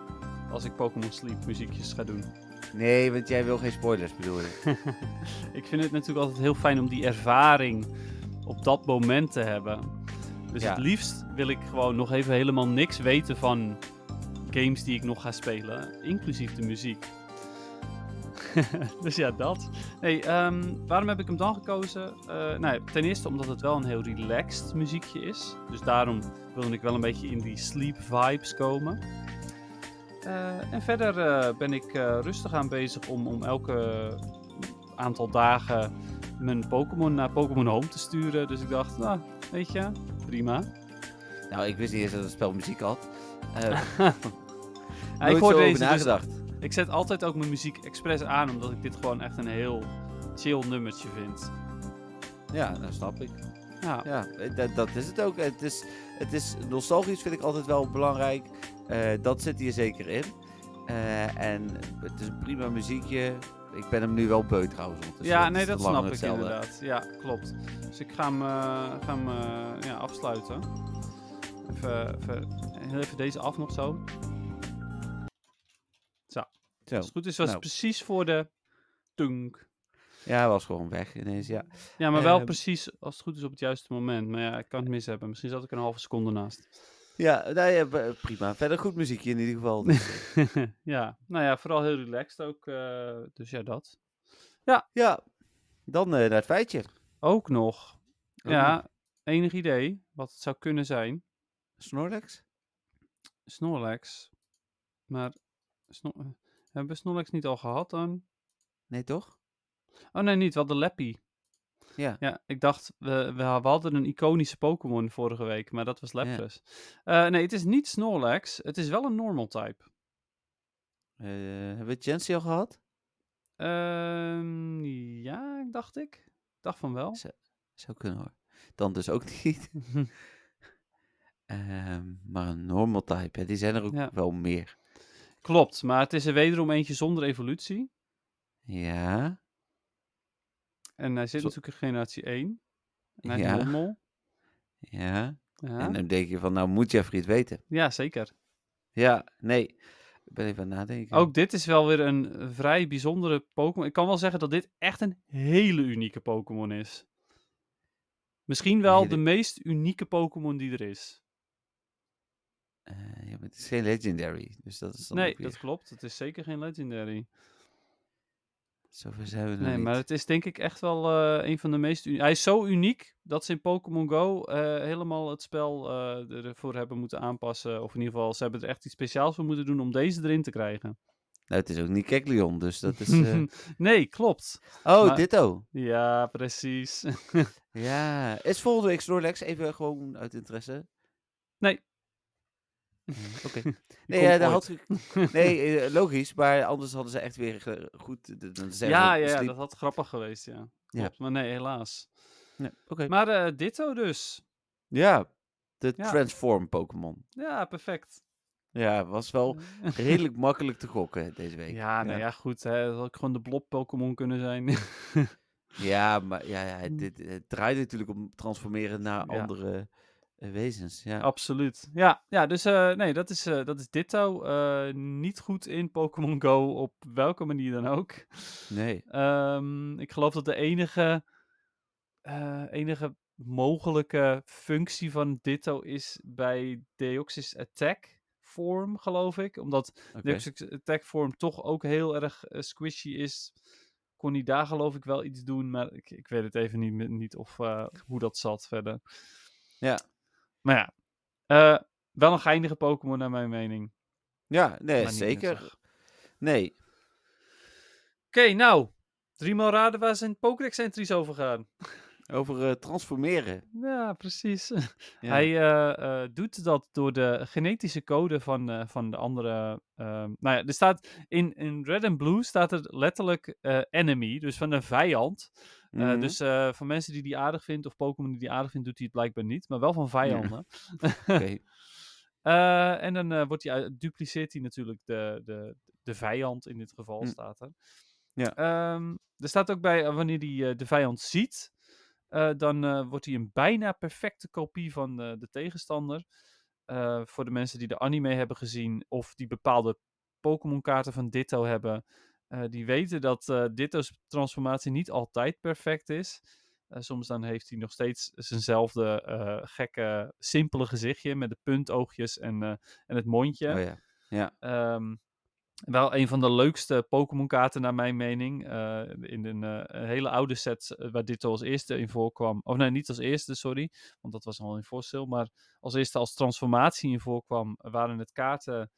Als ik Pokémon Sleep muziekjes ga doen. Nee, want jij wil geen spoilers bedoel je. *laughs* ik vind het natuurlijk altijd heel fijn om die ervaring op dat moment te hebben. Dus Ja. het liefst wil ik gewoon nog even helemaal niks weten van games die ik nog ga spelen, inclusief de muziek. *laughs* dus ja, dat. Nee, ehm, waarom heb ik hem dan gekozen? Eh, nou, ja, ten eerste omdat het wel een heel relaxed muziekje is. Dus daarom wilde ik wel een beetje in die sleep vibes komen. Eh, en verder eh, ben ik rustig aan bezig om, om elke aantal dagen mijn Pokémon naar Pokémon Home te sturen. Dus ik dacht, nou, weet je, prima. Nou, ik wist niet eens dat het spel muziek had. *laughs* *laughs* Nooit ik hoor zo over deze dus, nagedacht. Ik zet altijd ook mijn muziek expres aan, omdat ik dit gewoon echt een heel chill nummertje vind. Ja, dat snap ik. Ja, Ja, dat, dat is het ook. Het is, het is nostalgisch vind ik altijd wel belangrijk. Eh, dat zit hier zeker in. Eh, en het is een prima muziekje. Ik ben hem nu wel beu trouwens. ja nee, dat snap ik hetzelfde. inderdaad. Ja, klopt. Dus ik ga hem, eh, ga hem ja, afsluiten. Even, even, heel even deze af nog zo. Zo. Als het goed is, was nou. het precies voor de tunk. Ja, was gewoon weg ineens, ja. Ja, maar wel Ehm. precies als het goed is op het juiste moment. Maar ja, ik kan het mis hebben. Misschien zat ik een halve seconde naast. Ja, nou ja, prima. Verder goed muziekje in ieder geval. dus, *laughs* ja, nou ja, vooral heel relaxed ook. eh, dus ja, dat. ja, dan eh, naar het feitje. Ook nog. Ook ja, nog. enig idee wat het zou kunnen zijn. Snorlax? Snorlax. Maar Sno- eh, hebben we Snorlax niet al gehad dan? Nee, toch? Oh nee, niet. Wel de Lappy. Ja. Ja, ik dacht, we, we, hadden een iconische Pokémon vorige week, maar dat was Lapras. Eh, nee, het is niet Snorlax. Het is wel een normal type. Eh, hebben we Chancy al gehad? Ehm, ja, dacht ik. Ik dacht van wel. Zou kunnen hoor. Dan dus ook niet. *laughs* Ehm, maar een normal type, die zijn er ook Ja. wel meer. Klopt, maar het is er wederom eentje zonder evolutie. Ja. En hij zit Zo- natuurlijk in generatie 1. En hij Ja. Ja. Ja. En dan denk je van, nou moet Jeffrey het weten. ja, zeker. Ja, nee. Ik ben even aan het nadenken. Ook dit is wel weer een vrij bijzondere Pokémon. Ik kan wel zeggen dat dit echt een hele unieke Pokémon is. Misschien wel Hele- de meest unieke Pokémon die er is. Eh, ja, het is geen legendary, dus dat is dan Nee, weer... dat klopt. Het is zeker geen legendary. Zover zijn we nog Nee, niet. maar het is denk ik echt wel eh, een van de meest... Hij is zo uniek dat ze in Pokémon Go eh, helemaal het spel ervoor hebben moeten aanpassen. Of in ieder geval, ze hebben er echt iets speciaals voor moeten doen om deze erin te krijgen. Nou, het is ook niet Kecleon, dus dat is... *laughs* nee, klopt. Oh, Maar- ditto. Ja, precies. *laughs* Ja. Is volgende week Snorlax even gewoon uit interesse? Nee. Eh, *laughs* Oké. Nee, ja, dat ooit. had *laughs* nee eh, logisch, maar anders hadden ze echt weer ge- goed... de- Ja, ja, dat had grappig geweest, ja. Ja. Klopt, maar nee, helaas. Oké. Maar eh, Ditto dus. Ja, de Ja. Transform Pokémon. Ja, perfect. Ja, was wel *laughs* redelijk makkelijk te gokken deze week. Ja, nou ja, goed. Hè. Dat had ook gewoon de blob Pokémon kunnen zijn. Ja, maar ja, ja, dit, het draait natuurlijk om transformeren naar. Ja. andere eh, wezens. Ja. Absoluut. Ja, ja dus eh, nee, dat is, eh, dat is Ditto. Eh, niet goed in Pokémon Go, op welke manier dan ook. Nee. Ehm, ik geloof dat de enige, eh, enige mogelijke functie van Ditto is bij Deoxys Attack vorm, geloof ik. Omdat Oké. Deoxys Attack vorm toch ook heel erg eh, squishy is. Kon hij daar geloof ik wel iets doen, maar ik, ik weet het even niet, niet of, eh, hoe dat zat verder. Ja. Maar ja, eh, wel een geinige Pokémon naar mijn mening. Ja, nee, zeker. Nee. Oké, nou. Driemaal raden waar zijn Pokédex-entries over gaan. Over eh, transformeren. Ja, precies. *laughs* Ja. Hij eh, eh, doet dat door de genetische code van, van de andere. ehm, nou ja, er staat in, in Red and Blue staat er letterlijk enemy, dus van een vijand. Mhm. Dus van mensen die die aardig vindt of Pokémon die die aardig vindt, doet hij het blijkbaar niet, maar wel van vijanden. *laughs* Oké. *laughs* En dan wordt hij, dupliceert hij natuurlijk de, de, de vijand, in dit geval Hm. staat er. Ja. Ehm, er staat ook bij, wanneer hij de vijand ziet, eh, dan eh, wordt hij een bijna perfecte kopie van de tegenstander. Eh, voor de mensen die de anime hebben gezien of die bepaalde Pokémon-kaarten van Ditto hebben, die weten dat Ditto's transformatie niet altijd perfect is. Soms dan heeft hij nog steeds zijnzelfde gekke, simpele gezichtje met de puntoogjes en, en het mondje. Oh ja. Ehm, wel een van de leukste Pokémon-kaarten naar mijn mening. eh, in een, eh, hele oude set eh, waar dit als eerste in voorkwam. Of nee, niet als eerste, sorry. Want dat was al in fossil. Maar als eerste als transformatie in voorkwam, waren het kaarten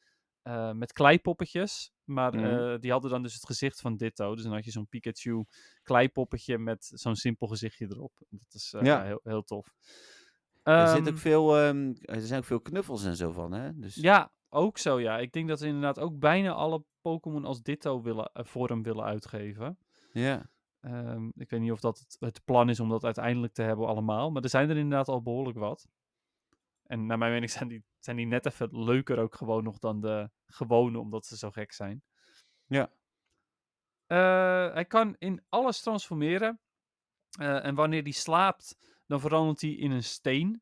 met kleipoppetjes. Maar Mhm. die hadden dan dus het gezicht van Ditto. Dus dan had je zo'n Pikachu kleipoppetje met zo'n simpel gezichtje erop. Dat is Ja. heel, heel tof. Er, zit Ehm, ook veel, ehm, er zijn ook veel knuffels en zo van, hè? Dus, Ja, ook zo ja. Ik denk dat ze inderdaad ook bijna alle Pokémon als Ditto willen, eh, vorm willen uitgeven. ja. Ehm, ik weet niet of dat het, het plan is om dat uiteindelijk te hebben allemaal. Maar er zijn er inderdaad al behoorlijk wat. En naar mijn mening *laughs* zijn die, zijn die net even leuker ook gewoon nog dan de gewone, omdat ze zo gek zijn. Ja. Eh, hij kan in alles transformeren. Eh, en wanneer hij slaapt, dan verandert hij in een steen.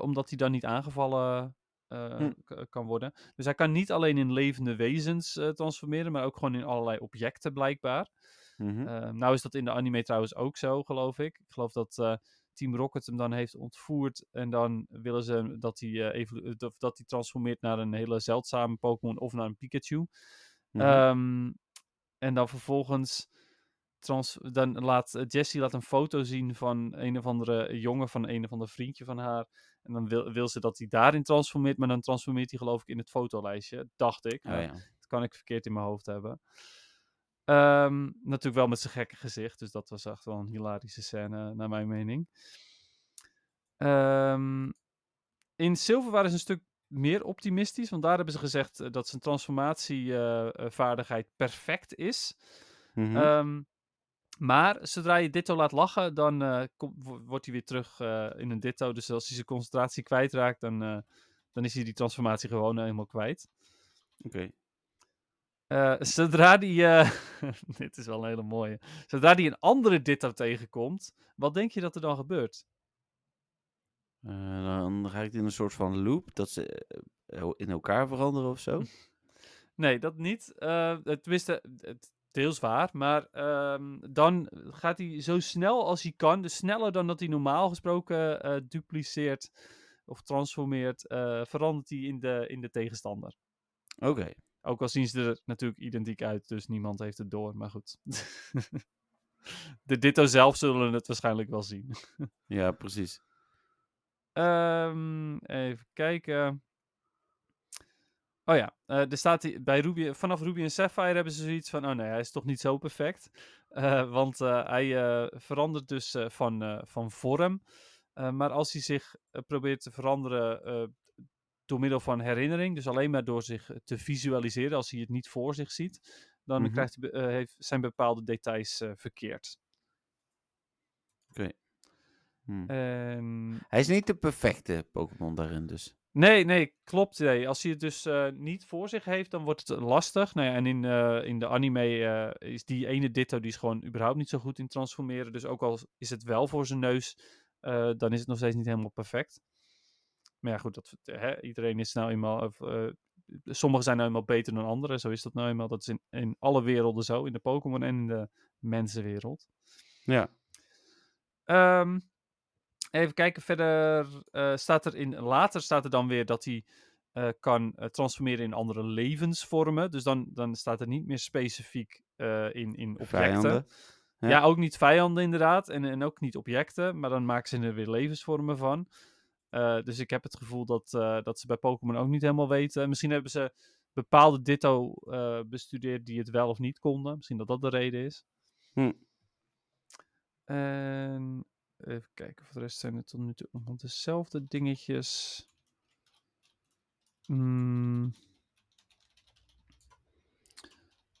omdat hij dan niet aangevallen eh, Hm. kan worden. Dus hij kan niet alleen in levende wezens eh, transformeren, maar ook gewoon in allerlei objecten blijkbaar. Eh, nou is dat in de anime trouwens ook zo, geloof ik. Ik geloof dat eh, Team Rocket hem dan heeft ontvoerd. En dan willen ze dat hij, dat, hij transformeert naar een hele zeldzame Pokémon of naar een Pikachu. Mhm. Ehm, en dan vervolgens trans dan laat Jessie laat een foto zien van een of andere jongen, van een of ander vriendje van haar. En dan wil, wil ze dat hij daarin transformeert, maar dan transformeert hij geloof ik in het fotolijstje, dacht ik. Oh, ja. dat kan ik verkeerd in mijn hoofd hebben. Ehm, natuurlijk wel met zijn gekke gezicht, dus dat was echt wel een hilarische scène, naar mijn mening. Ehm, in Silver waren ze een stuk meer optimistisch, want daar hebben ze gezegd eh, dat zijn transformatievaardigheid perfect is. Ehm, maar zodra je Ditto laat lachen, dan eh, kom- wordt hij weer terug eh, in een Ditto. Dus als hij zijn concentratie kwijtraakt, dan, eh, dan is hij die transformatie gewoon helemaal kwijt. Oké. Zodra die. *laughs* dit is wel een hele mooie. Zodra die een andere Ditto tegenkomt, wat denk je dat er dan gebeurt? Dan ga ik in een soort van loop dat ze in elkaar veranderen of zo. *laughs* Nee, dat niet. Tenminste, het deels waar. Maar ehm, dan gaat hij zo snel als hij kan. Dus sneller dan dat hij normaal gesproken eh, dupliceert of transformeert. eh, verandert hij in de, in de tegenstander. Oké. Ook al zien ze er natuurlijk identiek uit. Dus niemand heeft het door. Maar goed. *laughs* de Ditto zelf zullen het waarschijnlijk wel zien. Ja, precies. Ehm, even kijken. Oh ja, eh, er staat hier, bij Ruby, vanaf Ruby en Sapphire hebben ze zoiets van, oh nee, hij is toch niet zo perfect. Eh, want eh, hij verandert dus van, van vorm. Maar als hij zich probeert te veranderen door middel van herinnering, dus alleen maar door zich te visualiseren, als hij het niet voor zich ziet, dan Mhm. krijgt hij, heeft, zijn bepaalde details verkeerd. Hm. En Hij is niet de perfecte Pokémon daarin, dus. Nee, nee, klopt. Nee. Als hij het dus eh, niet voor zich heeft, dan wordt het lastig. Nou ja, en in, eh, in de anime eh, is die ene Ditto die is gewoon überhaupt niet zo goed in transformeren. Dus ook al is het wel voor zijn neus, eh, dan is het nog steeds niet helemaal perfect. Maar ja, goed, dat, hè, iedereen is nou eenmaal... Of, eh, sommigen zijn nou eenmaal beter dan anderen. Zo is dat nou eenmaal. Dat is in, in alle werelden zo. In de Pokémon en in de mensenwereld. Ja. Ehm, even kijken, verder eh, staat er in, later staat er dan weer dat hij eh, kan eh, transformeren in andere levensvormen. Dus dan, dan staat er niet meer specifiek in, in objecten. Vijanden. Ja. Ja. ook niet vijanden inderdaad. En, en ook niet objecten. Maar dan maken ze er weer levensvormen van. Dus ik heb het gevoel dat, dat ze bij Pokémon ook niet helemaal weten. Misschien hebben ze bepaalde Ditto bestudeerd die het wel of niet konden. Misschien dat dat de reden is. Hm. En even kijken, voor de rest zijn het tot nu toe allemaal dezelfde dingetjes. Hmm.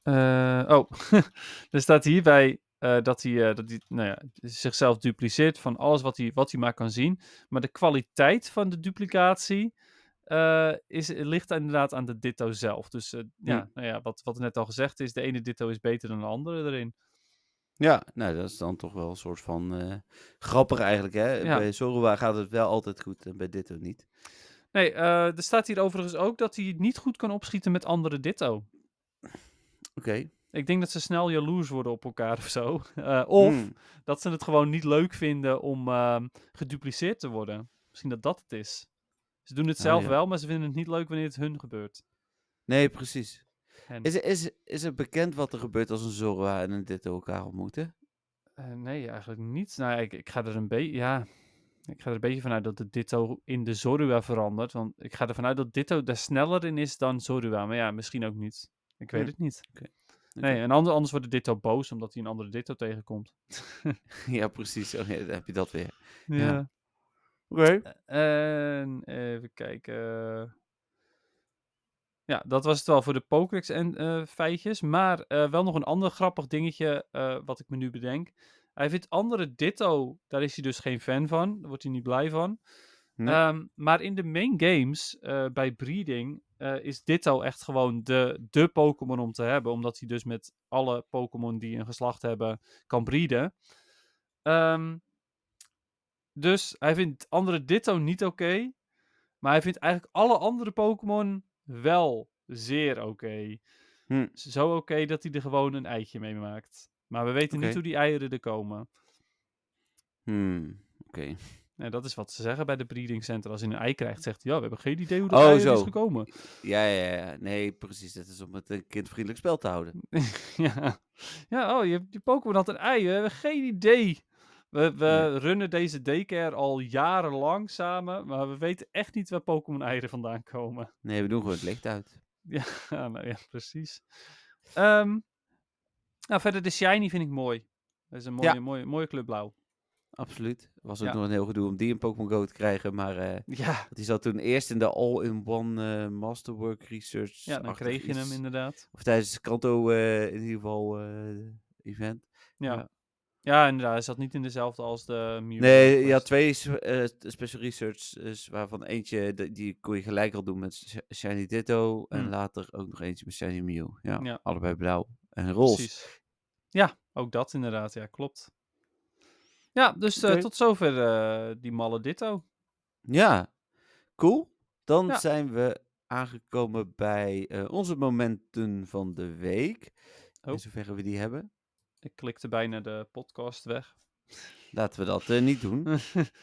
Eh, oh, *laughs* er staat hierbij eh, dat hij, eh, dat hij nou ja, zichzelf dupliceert van alles wat hij, wat hij maar kan zien. Maar de kwaliteit van de duplicatie is, ligt inderdaad aan de ditto zelf. Dus eh, ja, nou ja, wat, wat net al gezegd is, de ene ditto is beter dan de andere erin. Ja, nou, dat is dan toch wel een soort van eh, grappig eigenlijk, hè? Ja. Bij Zorua gaat het wel altijd goed en bij Ditto niet. Nee, eh, er staat hier overigens ook dat hij niet goed kan opschieten met andere ditto. Oké. Ik denk dat ze snel jaloers worden op elkaar of zo. Eh, of Hm. dat ze het gewoon niet leuk vinden om ehm, gedupliceerd te worden. Misschien dat dat het is. Ze doen het Ah, zelf ja. wel, maar ze vinden het niet leuk wanneer het hun gebeurt. Nee, precies. En, Is, er- is, is het bekend wat er gebeurt als een Zorua en een Ditto elkaar ontmoeten? eh, nee, eigenlijk niet. Nou, ik, ik ga er een beetje... Ja, Ik ga er een beetje vanuit dat de Ditto in de Zorua verandert. Want ik ga ervan uit dat Ditto daar sneller in is dan Zorua. Maar ja, misschien ook niet. Ik weet Hm, het niet. Nee, en ander, anders wordt de Ditto boos omdat hij een andere Ditto tegenkomt. *laughs* ja, precies. Oh, ja, dan heb je dat weer. Ja. Oké. En even kijken. Ja, dat was het wel voor de Pokédex en eh, feitjes. Maar eh, wel nog een ander grappig dingetje eh, wat ik me nu bedenk. Hij vindt andere Ditto, daar is hij dus geen fan van. Daar wordt hij niet blij van. Nee. Ehm, maar in de main games, eh, bij breeding, eh, is Ditto echt gewoon de, de Pokémon om te hebben. Omdat hij dus met alle Pokémon die een geslacht hebben, kan breeden. Ehm, dus hij vindt andere Ditto niet oké. maar hij vindt eigenlijk alle andere Pokémon wel zeer oké. Hm. Zo oké dat hij er gewoon een eitje mee maakt. Maar we weten niet hoe die eieren er komen. Hmm, Oké. En dat is wat ze zeggen bij de breeding center. Als hij een ei krijgt, zegt hij, ja, we hebben geen idee hoe dat Oh, zo. is gekomen. Ja, ja, ja. Nee, precies. Dat is om het een kindvriendelijk spel te houden. *laughs* ja. ja, oh, je, je Pokémon had een ei. We hebben geen idee. We, we runnen deze daycare al jarenlang samen, maar we weten echt niet waar Pokémon eieren vandaan komen. Nee, we doen gewoon het *laughs* licht uit. Ja, *laughs* nou ja, precies. Ehm, nou, verder de Shiny vind ik mooi. Dat is een mooie, Ja. mooie, mooie kleur blauw. Absoluut. Was ook Ja. nog een heel gedoe om die in Pokémon Go te krijgen. Maar eh, *laughs* Ja, die zat toen eerst in de All-in-One eh, Masterwork Research. ja dan kreeg je hem inderdaad. Of tijdens het Kanto eh, in ieder geval event. Ja. Ja. inderdaad. Hij zat niet in dezelfde als de. Nee, je had twee eh, special research, waarvan eentje, de- die kon je gelijk al doen met Sh- Shiny Ditto. En Hmm. later ook nog eentje met Shiny Mew. Ja, Ja. allebei blauw en roze. Precies. Ja, ook dat inderdaad. Ja, klopt. Ja, dus eh, tot zover eh, die malle ditto. Ja, cool. Dan Ja. zijn we aangekomen bij onze momenten van de week. Oh. In zoverre we die hebben. Ik klikte bijna de podcast weg. Laten we dat eh, niet doen. *laughs*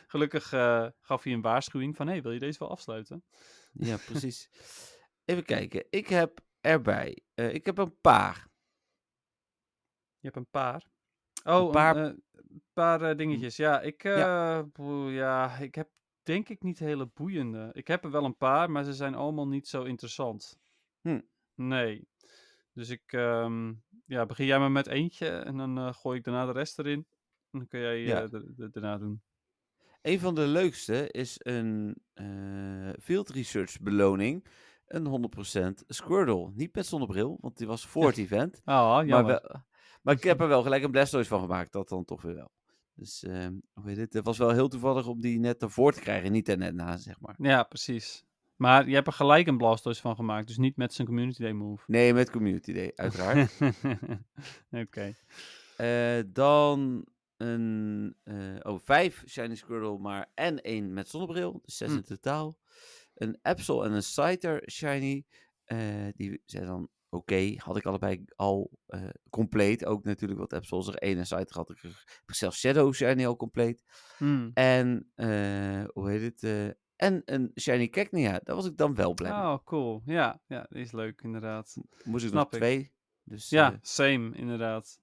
Gelukkig eh, gaf hij een waarschuwing van, hey, wil je deze wel afsluiten? Ja, precies. Even kijken. Ik heb erbij. eh, ik heb een paar. Je hebt een paar. Oh, een paar- paar, paar dingetjes. Ja, ik, Ja. boe, ja, ik heb denk ik niet hele boeiende. Ik heb er wel een paar, maar ze zijn allemaal niet zo interessant. Hm. Nee. Dus ik, ehm, ja, begin jij maar met eentje en dan eh, gooi ik daarna de rest erin. En dan kun jij eh, Ja. de, de- daarna doen. Een van de leukste is een eh, field research beloning. Een 100% Squirtle. Niet met zonnebril, want die was voor het *laughs* event. Ah, Maar, wel, maar ik heb *laughs* er wel gelijk een Blastoise van gemaakt. Dat dan toch weer wel. Dus ehm, hoe heet het? Het was wel heel toevallig om die net ervoor te krijgen. Niet er net na, zeg maar. Ja, precies. Maar je hebt er gelijk een Blastoise van gemaakt, dus niet met zijn Community Day move. Nee, met Community Day, uiteraard. *laughs* Oké. Eh, dan een, eh, oh, vijf Shiny Squirtle, maar en één met zonnebril. Dus zes Hm. in totaal. Een Absol en een Scyther Shiny. eh, die zijn dan oké. Had ik allebei al compleet. Ook natuurlijk wat is er één en Scyther had ik er. Zelfs Shadow Shiny al compleet. Hmm. En, hoe heet het? En een Shiny Cacnea. Daar was ik dan wel blij mee. Oh, cool. Ja, ja, die is leuk inderdaad. Moest ik snap nog ik. twee. Dus, Ja, eh, same, inderdaad.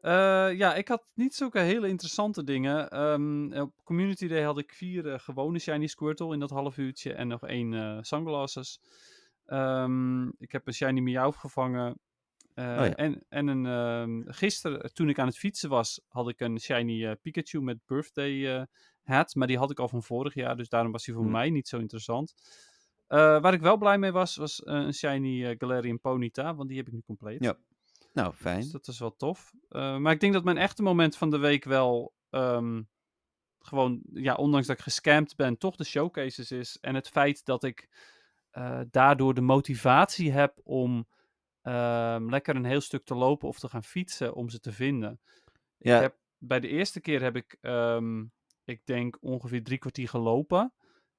Eh, ja, ik had niet zulke hele interessante dingen. Ehm, op Community Day had ik vier eh, gewone Shiny Squirtle in dat half uurtje en nog één Sunglasses. Ehm, ik heb een Shiny Meowth gevangen. Oh ja. en, en een, ehm, gisteren, toen ik aan het fietsen was, had ik een Shiny Pikachu met Birthday eh, hat. Maar die had ik al van vorig jaar, dus daarom was die voor Hmm. mij niet zo interessant. Eh, waar ik wel blij mee was, was eh, een Shiny eh, Galarian Ponyta, want die heb ik nu compleet. Ja, nou, fijn. Dus dat is wel tof. Maar ik denk dat mijn echte moment van de week wel ehm, gewoon, ja, ondanks dat ik gescamd ben, toch de showcases is. En het feit dat ik daardoor de motivatie heb om ehm, lekker een heel stuk te lopen of te gaan fietsen om ze te vinden. Ja, Ik heb, bij de eerste keer heb ik, ehm, ik denk, ongeveer drie kwartier gelopen.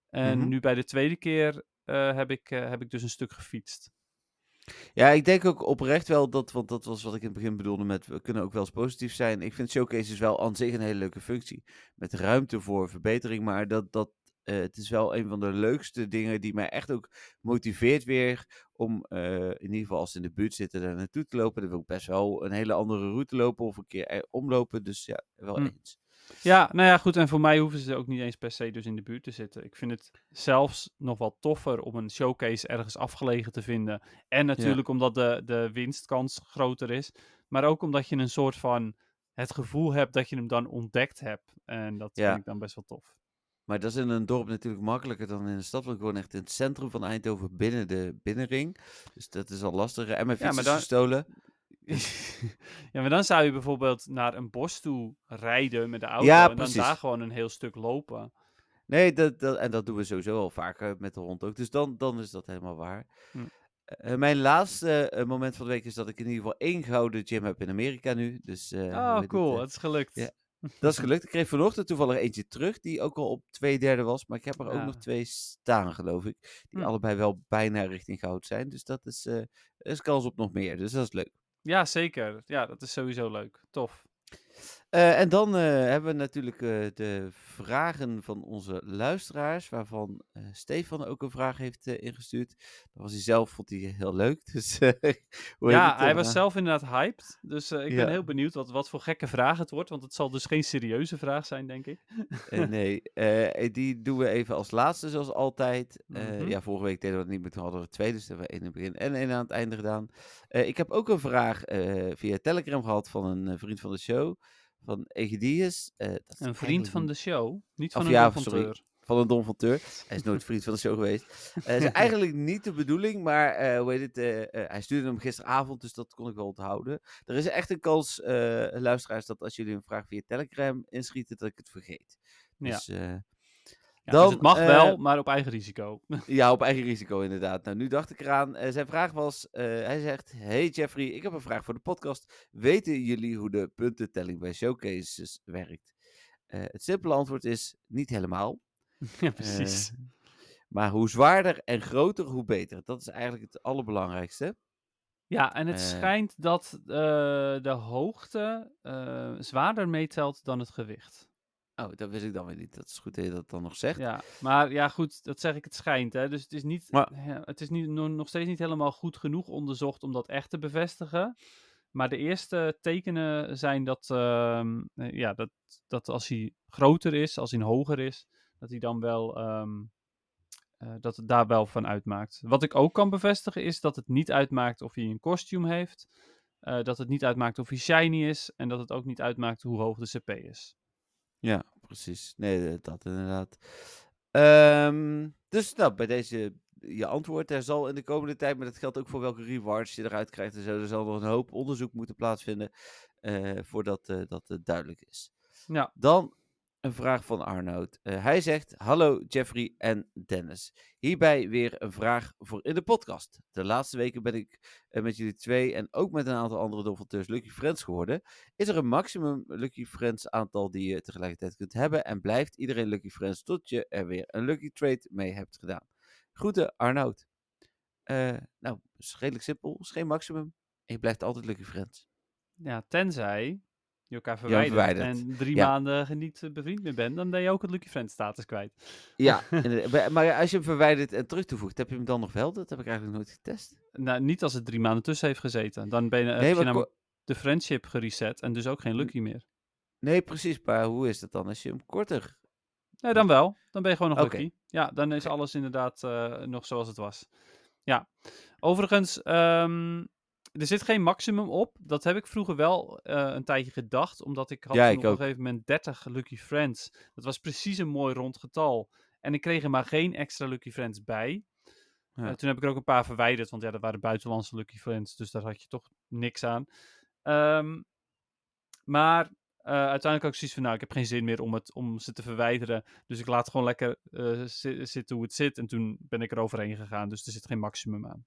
En Mhm. nu bij de tweede keer eh, heb, ik, eh, heb ik dus een stuk gefietst. Ja, ik denk ook oprecht wel dat, want dat was wat ik in het begin bedoelde met, we kunnen ook wel eens positief zijn. Ik vind showcases wel aan zich een hele leuke functie. Met ruimte voor verbetering, maar dat, dat, eh, het is wel een van de leukste dingen die mij echt ook motiveert weer om, in ieder geval als ze in de buurt zitten, daar naartoe te lopen. Dan wil ik best wel een hele andere route lopen of een keer er- omlopen, dus ja, wel Hm. eens. Ja, nou ja, goed. En voor mij hoeven ze ook niet eens per se dus in de buurt te zitten. Ik vind het zelfs nog wel toffer om een showcase ergens afgelegen te vinden. En natuurlijk omdat de, de winstkans groter is. Maar ook omdat je een soort van het gevoel hebt dat je hem dan ontdekt hebt. En dat Ja. vind ik dan best wel tof. Maar dat is in een dorp natuurlijk makkelijker dan in een stad. Want ik woon echt in het centrum van Eindhoven binnen de binnenring. Dus dat is al lastiger. En mijn fiets is dan- gestolen. *laughs* ja, maar dan zou je bijvoorbeeld naar een bos toe rijden met de auto. Ja, en dan precies. daar gewoon een heel stuk lopen. Nee, dat, dat, en dat doen we sowieso al vaker met de hond ook. Dus dan, dan is dat helemaal waar. Hm. Eh, mijn laatste eh, moment van de week is dat ik in ieder geval één gouden gym heb in Amerika nu. Dus, eh, hoe oh, het, cool. eh, Het is gelukt. ja. *laughs* dat is gelukt. Ik kreeg vanochtend toevallig eentje terug, die ook al op twee derde was. Maar ik heb er ook nog twee staan, geloof ik. Die Hm. allebei wel bijna richting goud zijn. Dus dat is, eh, is kans op nog meer. Dus dat is leuk. Ja, zeker. Ja, dat is sowieso leuk. Tof. Eh, en dan eh, hebben we natuurlijk eh, de vragen van onze luisteraars, waarvan eh, Stefan ook een vraag heeft eh, ingestuurd. Dat was hij zelf, vond hij heel leuk. *laughs* Dus, eh, hoe heet Ja, het, hij eh, was zelf inderdaad hyped. Dus eh, ik ben Ja. heel benieuwd wat, wat voor gekke vraag het wordt. Want het zal dus geen serieuze vraag zijn, denk ik. eh, nee, eh, die doen we even als laatste, zoals altijd. Eh, Mhm. Ja, vorige week deden we het niet, maar toen hadden we er twee, dus hebben we één in het begin en één aan het einde gedaan. Eh, ik heb ook een vraag eh, via Telegram gehad van een eh, vriend van de show, van Egidius. Eh, dat is Een vriend van de show, niet van Of een ja, sorry. van een Don van Teur. *laughs* Hij is nooit vriend van de show geweest. Eh is *laughs* eigenlijk niet de bedoeling, maar eh, hoe heet het? hij stuurde hem gisteravond, dus dat kon ik wel onthouden. Er is echt een kans, luisteraars, dat als jullie een vraag via Telegram inschieten, dat ik het vergeet. Dus Ja, dan, dus het mag eh, wel, maar op eigen risico. *laughs* ja, op eigen risico inderdaad. Nou, nu dacht ik eraan. eh, zijn vraag was, eh, hij zegt, hey Jeffrey, ik heb een vraag voor de podcast. Weten jullie hoe de puntentelling bij showcases werkt? Eh, het simpele antwoord is, niet helemaal. *laughs* ja, precies. Eh, maar hoe zwaarder en groter, hoe beter. Dat is eigenlijk het allerbelangrijkste. ja, en het eh, schijnt dat eh, de hoogte eh, zwaarder meetelt dan het gewicht. Oh, dat wist ik dan weer niet. Dat is goed dat je dat dan nog zegt. Ja, maar ja, goed, dat zeg ik, het schijnt. Hè? Dus het is, niet, Maar- het is nog, nog steeds niet helemaal goed genoeg onderzocht om dat echt te bevestigen. Maar de eerste tekenen zijn dat, ehm, eh, ja, dat, dat als hij groter is, als hij hoger is, dat hij dan wel, ehm, eh, dat het daar wel van uitmaakt. Wat ik ook kan bevestigen is dat het niet uitmaakt of hij een kostuum heeft, eh, dat het niet uitmaakt of hij shiny is en dat het ook niet uitmaakt hoe hoog de CP is. Ja, precies. Nee, eh, dat inderdaad. Ehm, dus nou, bij deze je antwoord. Er zal in de komende tijd, maar dat geldt ook voor welke rewards je eruit krijgt en zo. Er zal nog een hoop onderzoek moeten plaatsvinden eh, voordat eh, dat eh, duidelijk is. Ja. Dan een vraag van Arnoud. Eh, hij zegt: Hallo Jeffrey en Dennis. Hierbij weer een vraag voor in de podcast. De laatste weken ben ik eh, met jullie twee en ook met een aantal andere donateurs Lucky Friends geworden. Is er een maximum Lucky Friends aantal die je tegelijkertijd kunt hebben? En blijft iedereen Lucky Friends tot je er weer een Lucky Trade mee hebt gedaan? Groeten, Arnoud. Eh, nou, redelijk simpel. Is geen maximum. En je blijft altijd Lucky Friends. Ja, tenzij je elkaar verwijdert, verwijdert. en drie Ja. maanden niet eh, bevriend meer bent, dan ben je ook het Lucky Friend status kwijt. Ja. *laughs* Maar- als je hem verwijdert en terug toevoegt, heb je hem dan nog wel? Dat heb ik eigenlijk nooit getest. Nou, niet als het drie maanden tussen heeft gezeten. Dan ben je, heb Nee, je namelijk ko- de friendship gereset en dus ook geen Lucky meer. nee, precies. Maar hoe is dat dan als je hem korter... Nee, dan wel. Dan ben je gewoon nog. Lucky. Ja, dan is alles inderdaad eh, nog zoals het was. Ja. Overigens, ehm, er zit geen maximum op. Dat heb ik vroeger wel eh, een tijdje gedacht, omdat ik had Ja, toen ik op een gegeven moment 30 Lucky Friends. Dat was precies een mooi rond getal. En ik kreeg er maar geen extra Lucky Friends bij. Ja. Eh, toen heb ik er ook een paar verwijderd, want ja, dat waren buitenlandse Lucky Friends, dus daar had je toch niks aan. Ehm, maar eh, uiteindelijk ook zoiets van, nou, ik heb geen zin meer om, het, om ze te verwijderen, dus ik laat het gewoon lekker zi- zitten hoe het zit. En toen ben ik er overheen gegaan, dus er zit geen maximum aan.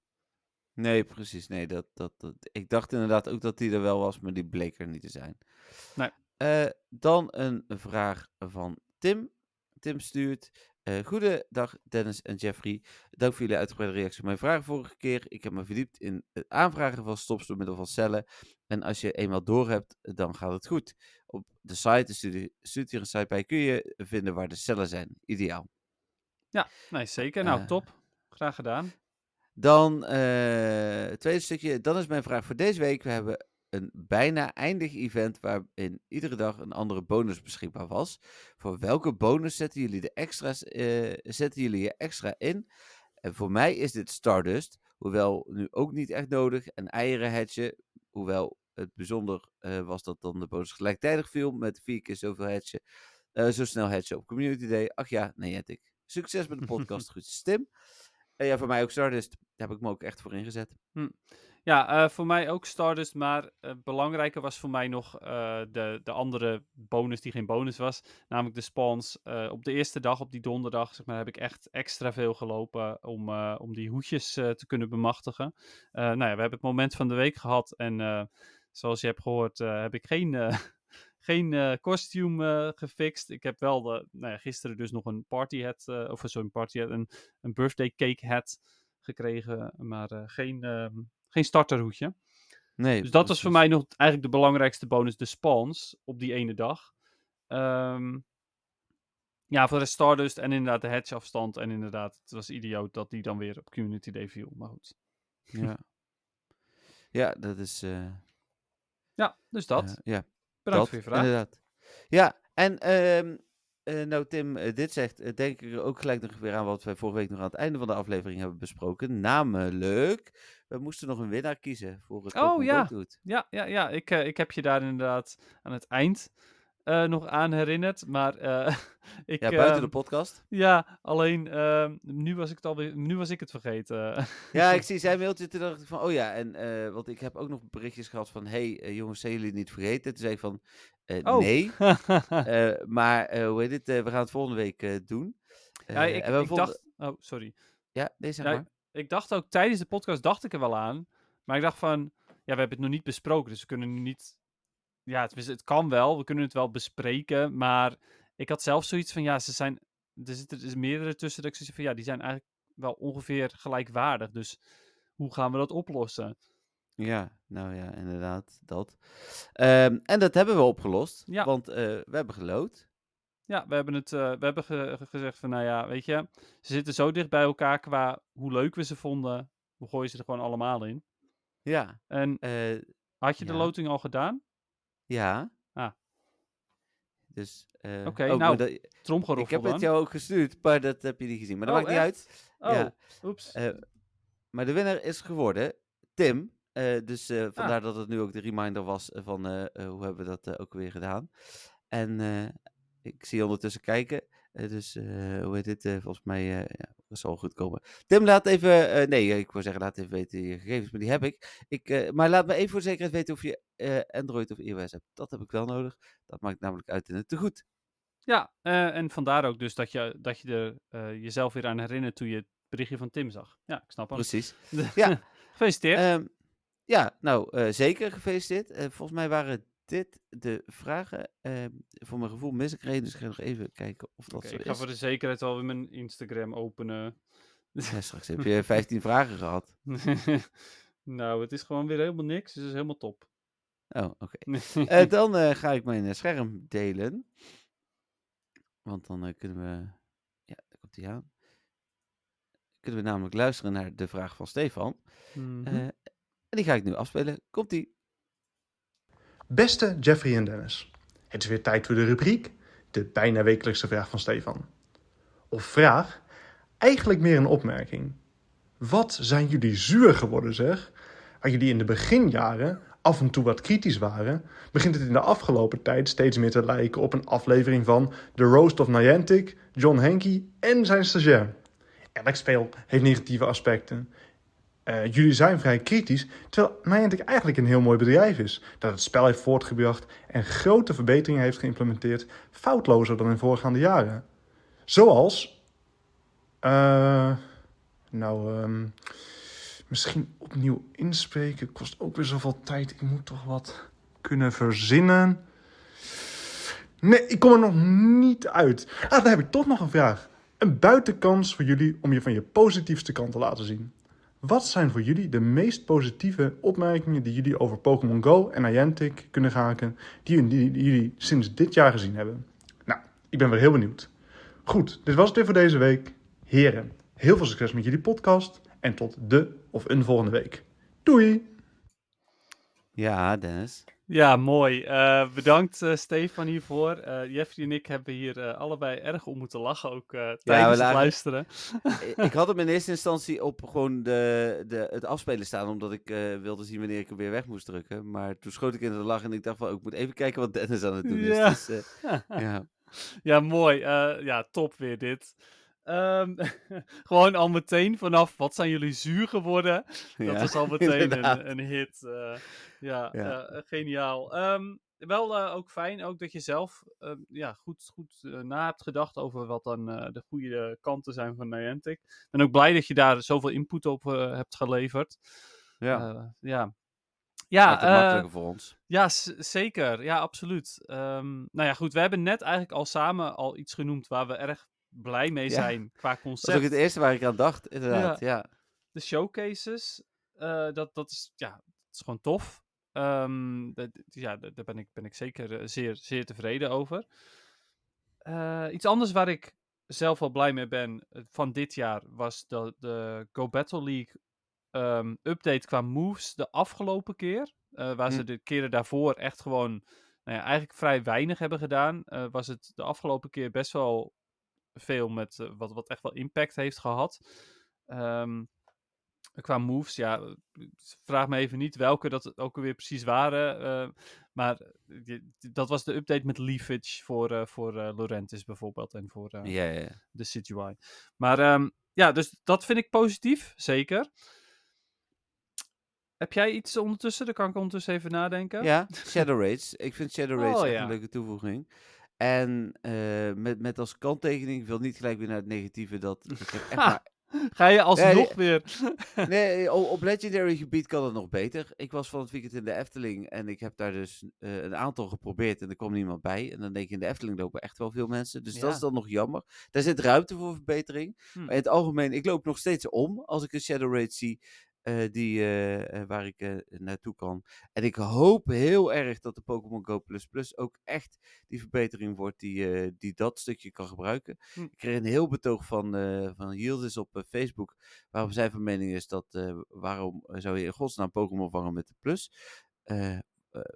Nee, precies. Nee, dat, dat, dat, ik dacht inderdaad ook dat die er wel was, maar die bleek er niet te zijn. Nee. Eh, dan een vraag van Tim. Tim stuurt. eh Goedendag Dennis en Jeffrey. Dank voor jullie uitgebreide reactie op mijn vraag vorige keer. Ik heb me verdiept in het aanvragen van stops door middel van cellen. En als je eenmaal door hebt, dan gaat het goed. Op de site, de hier een site bij, kun je vinden waar de cellen zijn. Ideaal. Nee, zeker. Nou, Eh. top. Graag gedaan. Dan, eh, het tweede stukje, dan is mijn vraag voor deze week. We hebben een bijna eindig event waarin iedere dag een andere bonus beschikbaar was. Voor welke bonus zetten jullie, de extra's, eh, zetten jullie je extra in? En voor mij is dit Stardust, hoewel nu ook niet echt nodig. En eieren hatchen, hoewel het bijzonder eh, was dat dan de bonus gelijktijdig viel met vier keer zoveel hatchen. eh, zo snel hatchen op Community Day. Ach ja, nee, ik. Succes met de *laughs* podcast, goed Tim. En ja, voor mij ook Stardust. Daar heb ik me ook echt voor ingezet. Ja, eh, voor mij ook Stardust, maar eh, belangrijker was voor mij nog eh, de, de andere bonus die geen bonus was. Namelijk de spawns. Eh, op de eerste dag, op die donderdag, zeg maar, heb ik echt extra veel gelopen om, eh, om die hoedjes eh, te kunnen bemachtigen. Eh, nou ja, we hebben het moment van de week gehad en eh, zoals je hebt gehoord eh, heb ik geen, eh geen eh kostuum eh, gefixt. Ik heb wel de, nou ja, gisteren dus nog een party hat, eh, of een party hat, een, een birthday cake hat gekregen, maar geen, ehm, geen starterhoedje. Nee, Dus dat was voor mij nog eigenlijk de belangrijkste bonus, de spawns op die ene dag. Ehm, ja, voor de Stardust en inderdaad de hedge afstand. En inderdaad, het was idioot dat die dan weer op Community Day viel. Maar goed. Ja. *laughs* ja, dat is... Ja, dus dat. ja, Bedankt dat, voor je vraag. Inderdaad. Ja, en ehm, eh, nou Tim eh, dit zegt, eh, denk ik ook gelijk nog weer aan wat wij vorige week nog aan het einde van de aflevering hebben besproken. Namelijk, we moesten nog een winnaar kiezen voor het Oh, ja. Ja, ja, ja. Ik, ik heb je daar inderdaad aan het eind eh, nog aan herinnerd. Maar eh, *laughs* ik... Ja, buiten ehm, de podcast. Ja, alleen ehm, nu, was ik het alweer, nu was ik het vergeten. *laughs* Ja, ik zie zijn mailtje, toen dacht ik van, oh ja, en eh, want ik heb ook nog berichtjes gehad van, hey jongens, zijn jullie het niet vergeten? Toen zei ik van, Oh. nee, *laughs* maar hoe heet het, eh, we gaan het volgende week doen. ja, ik, vonden- dacht... Oh, sorry. Ja, nee, zeg Ja, maar. ik dacht ook tijdens de podcast dacht ik er wel aan. Maar ik dacht van, ja, we hebben het nog niet besproken. Dus we kunnen nu niet. Ja, het, het kan wel. We kunnen het wel bespreken. Maar ik had zelf zoiets van, ja, ze zijn. Er zitten dus meerdere tussen. Dat ik zoiets van, ja, die zijn eigenlijk wel ongeveer gelijkwaardig. Dus hoe gaan we dat oplossen? Ja, nou ja, inderdaad, dat. Ehm, en dat hebben we opgelost, Ja. want eh, we hebben gelood. Ja, we hebben, het, eh, we hebben ge- ge- gezegd van, nou ja, weet je, ze zitten zo dicht bij elkaar qua hoe leuk we ze vonden. We gooien ze er gewoon allemaal in. Ja, En eh, had je de loting al gedaan? Ja. Ah. Dus, eh, Oké, oh, maar nou, dat- ik Tromgeroffel heb het dan. jou ook gestuurd, maar dat heb je niet gezien. Maar dat Oh, maakt niet uit. Oh, Ja. oeps. Eh, maar de winnaar is geworden Tim. Eh, dus eh, Ah. vandaar dat het nu ook de reminder was eh, van eh, eh, hoe hebben we dat eh, ook weer gedaan. En eh, ik zie je ondertussen kijken. Eh, dus eh, hoe heet dit? Eh, volgens mij eh, ja, dat zal goed komen. Tim, laat even. eh, nee, ik wil zeggen, laat even weten je gegevens, maar die heb ik. ik eh, maar laat me even voor zekerheid weten of je eh, Android of iOS hebt. Dat heb ik wel nodig. Dat maakt namelijk uit in het tegoed. Ja, eh, en vandaar ook dus dat je, dat je er eh, jezelf weer aan herinnert toen je het berichtje van Tim zag. Ja, ik snap hem. Precies. *laughs* Ja. Gefeliciteerd. Ehm, ja, nou, zeker gefeliciteerd. Volgens mij waren dit de vragen. Ehm, voor mijn gevoel mis ik er dus ik ga nog even kijken of dat zo ik ga is. voor de zekerheid wel weer mijn Instagram openen. Ja, straks heb *laughs* je 15 vragen gehad. *laughs* nou, het is gewoon weer helemaal niks. Dus het is helemaal top. Oh, oké. *laughs* Eh, dan eh, ga ik mijn eh, scherm delen. Want dan eh, kunnen we... Ja, daar komt hij aan. Kunnen we namelijk luisteren naar de vraag van Stefan. Mhm. Eh, en die ga ik nu afspelen. Komt-ie. Beste Jeffrey en Dennis, het is weer tijd voor de rubriek De bijna wekelijkse vraag van Stefan. Of vraag, eigenlijk meer een opmerking. Wat zijn jullie zuur geworden zeg? Waar jullie in de beginjaren af en toe wat kritisch waren, begint het in de afgelopen tijd steeds meer te lijken op een aflevering van The Roast of Niantic, John Henke en zijn stagiair. Elk spel heeft negatieve aspecten. Eh, jullie zijn vrij kritisch, terwijl Niantic eigenlijk een heel mooi bedrijf is. Dat het spel heeft voortgebracht en grote verbeteringen heeft geïmplementeerd, foutlozer dan in voorgaande jaren. Zoals. eh, nou, ehm, misschien opnieuw inspreken kost ook weer zoveel tijd. Ik moet toch wat kunnen verzinnen. Nee, ik kom er nog niet uit. Ah, dan heb ik toch nog een vraag. Een buitenkans voor jullie om je van je positiefste kant te laten zien. Wat zijn voor jullie de meest positieve opmerkingen die jullie over Pokémon Go en Niantic kunnen raken, die, jullie- sinds dit jaar gezien hebben? Nou, ik ben weer heel benieuwd. Goed, dit was het weer voor deze week. Heren, heel veel succes met jullie podcast en tot de of een volgende week. Doei! Ja, Dennis. Ja, mooi. Uh, bedankt uh, Stefan hiervoor. Uh, Jeffrey en ik hebben hier allebei erg om moeten lachen, ook tijdens ja, het luisteren. *laughs* ik had hem in eerste instantie op gewoon de, de, het afspelen staan, omdat ik wilde zien wanneer ik hem weer weg moest drukken. Maar toen schoot ik in de lach en ik dacht van, oh, ik moet even kijken wat Dennis aan het doen is. Ja, dus, *laughs* ja. ja mooi. ja, top weer dit. Um, *laughs* gewoon al meteen vanaf, wat zijn jullie zuur geworden? Dat was al *laughs* meteen een, een, hit. Uh, ja, ja. Uh, geniaal. Um, wel uh, ook fijn ook dat je zelf ja, goed, goed na hebt gedacht over wat dan de goede kanten zijn van Niantic. Ik ben ook blij dat je daar zoveel input op hebt geleverd. Ja. ja. Ja, het makkelijker voor ons. Ja, zeker. Ja, absoluut. Um, nou ja, goed. We hebben net eigenlijk al samen al iets genoemd waar we erg blij mee zijn qua concept. Dat is ook het eerste waar ik aan dacht, inderdaad. Ja. De showcases, uh, dat, dat, is, ja, dat is gewoon tof. Um, dat, ja, daar ben ik, ben ik zeker eh, zeer, zeer tevreden over. Uh, iets anders waar ik zelf wel blij mee ben van dit jaar was de, de Go Battle League um, update qua moves de afgelopen keer. Uh, waar hm. ze de keren daarvoor echt gewoon nou ja, eigenlijk vrij weinig hebben gedaan. Uh, was het de afgelopen keer best wel veel met uh, wat, wat echt wel impact heeft gehad. Um, qua moves, ja, vraag me even niet welke dat ook weer precies waren. Uh, maar dat was de update met Leafage voor, uh, voor Laurentis bijvoorbeeld en voor ja, ja. de Situai. Maar um, ja, dus dat vind ik positief, zeker. Heb jij iets ondertussen? Dan kan ik ondertussen even nadenken. Ja, *laughs* Shadow Raids. Ik vind Shadow Raids oh, echt een leuke toevoeging. En uh, met, met als kanttekening, ik wil niet gelijk weer naar het negatieve, dat ik heb echt maar... Ga je alsnog nee, weer? nee, *laughs* op Legendary gebied kan het nog beter. Ik was van het weekend in de Efteling en ik heb daar dus uh, een aantal geprobeerd en er kwam niemand bij. En dan denk je, in de Efteling lopen echt wel veel mensen, dus ja. dat is dan nog jammer. Daar zit ruimte voor verbetering. Hm. Maar in het algemeen, ik loop nog steeds om als ik een Shadow Raid zie. Uh, die, uh, waar ik uh, naartoe kan. En ik hoop heel erg dat de Pokémon Go Plus Plus ook echt die verbetering wordt die, die dat stukje kan gebruiken. Hm. Ik kreeg een heel betoog van, van op Facebook, waarop zij van mening is dat waarom zou je in godsnaam Pokémon vangen met de Plus?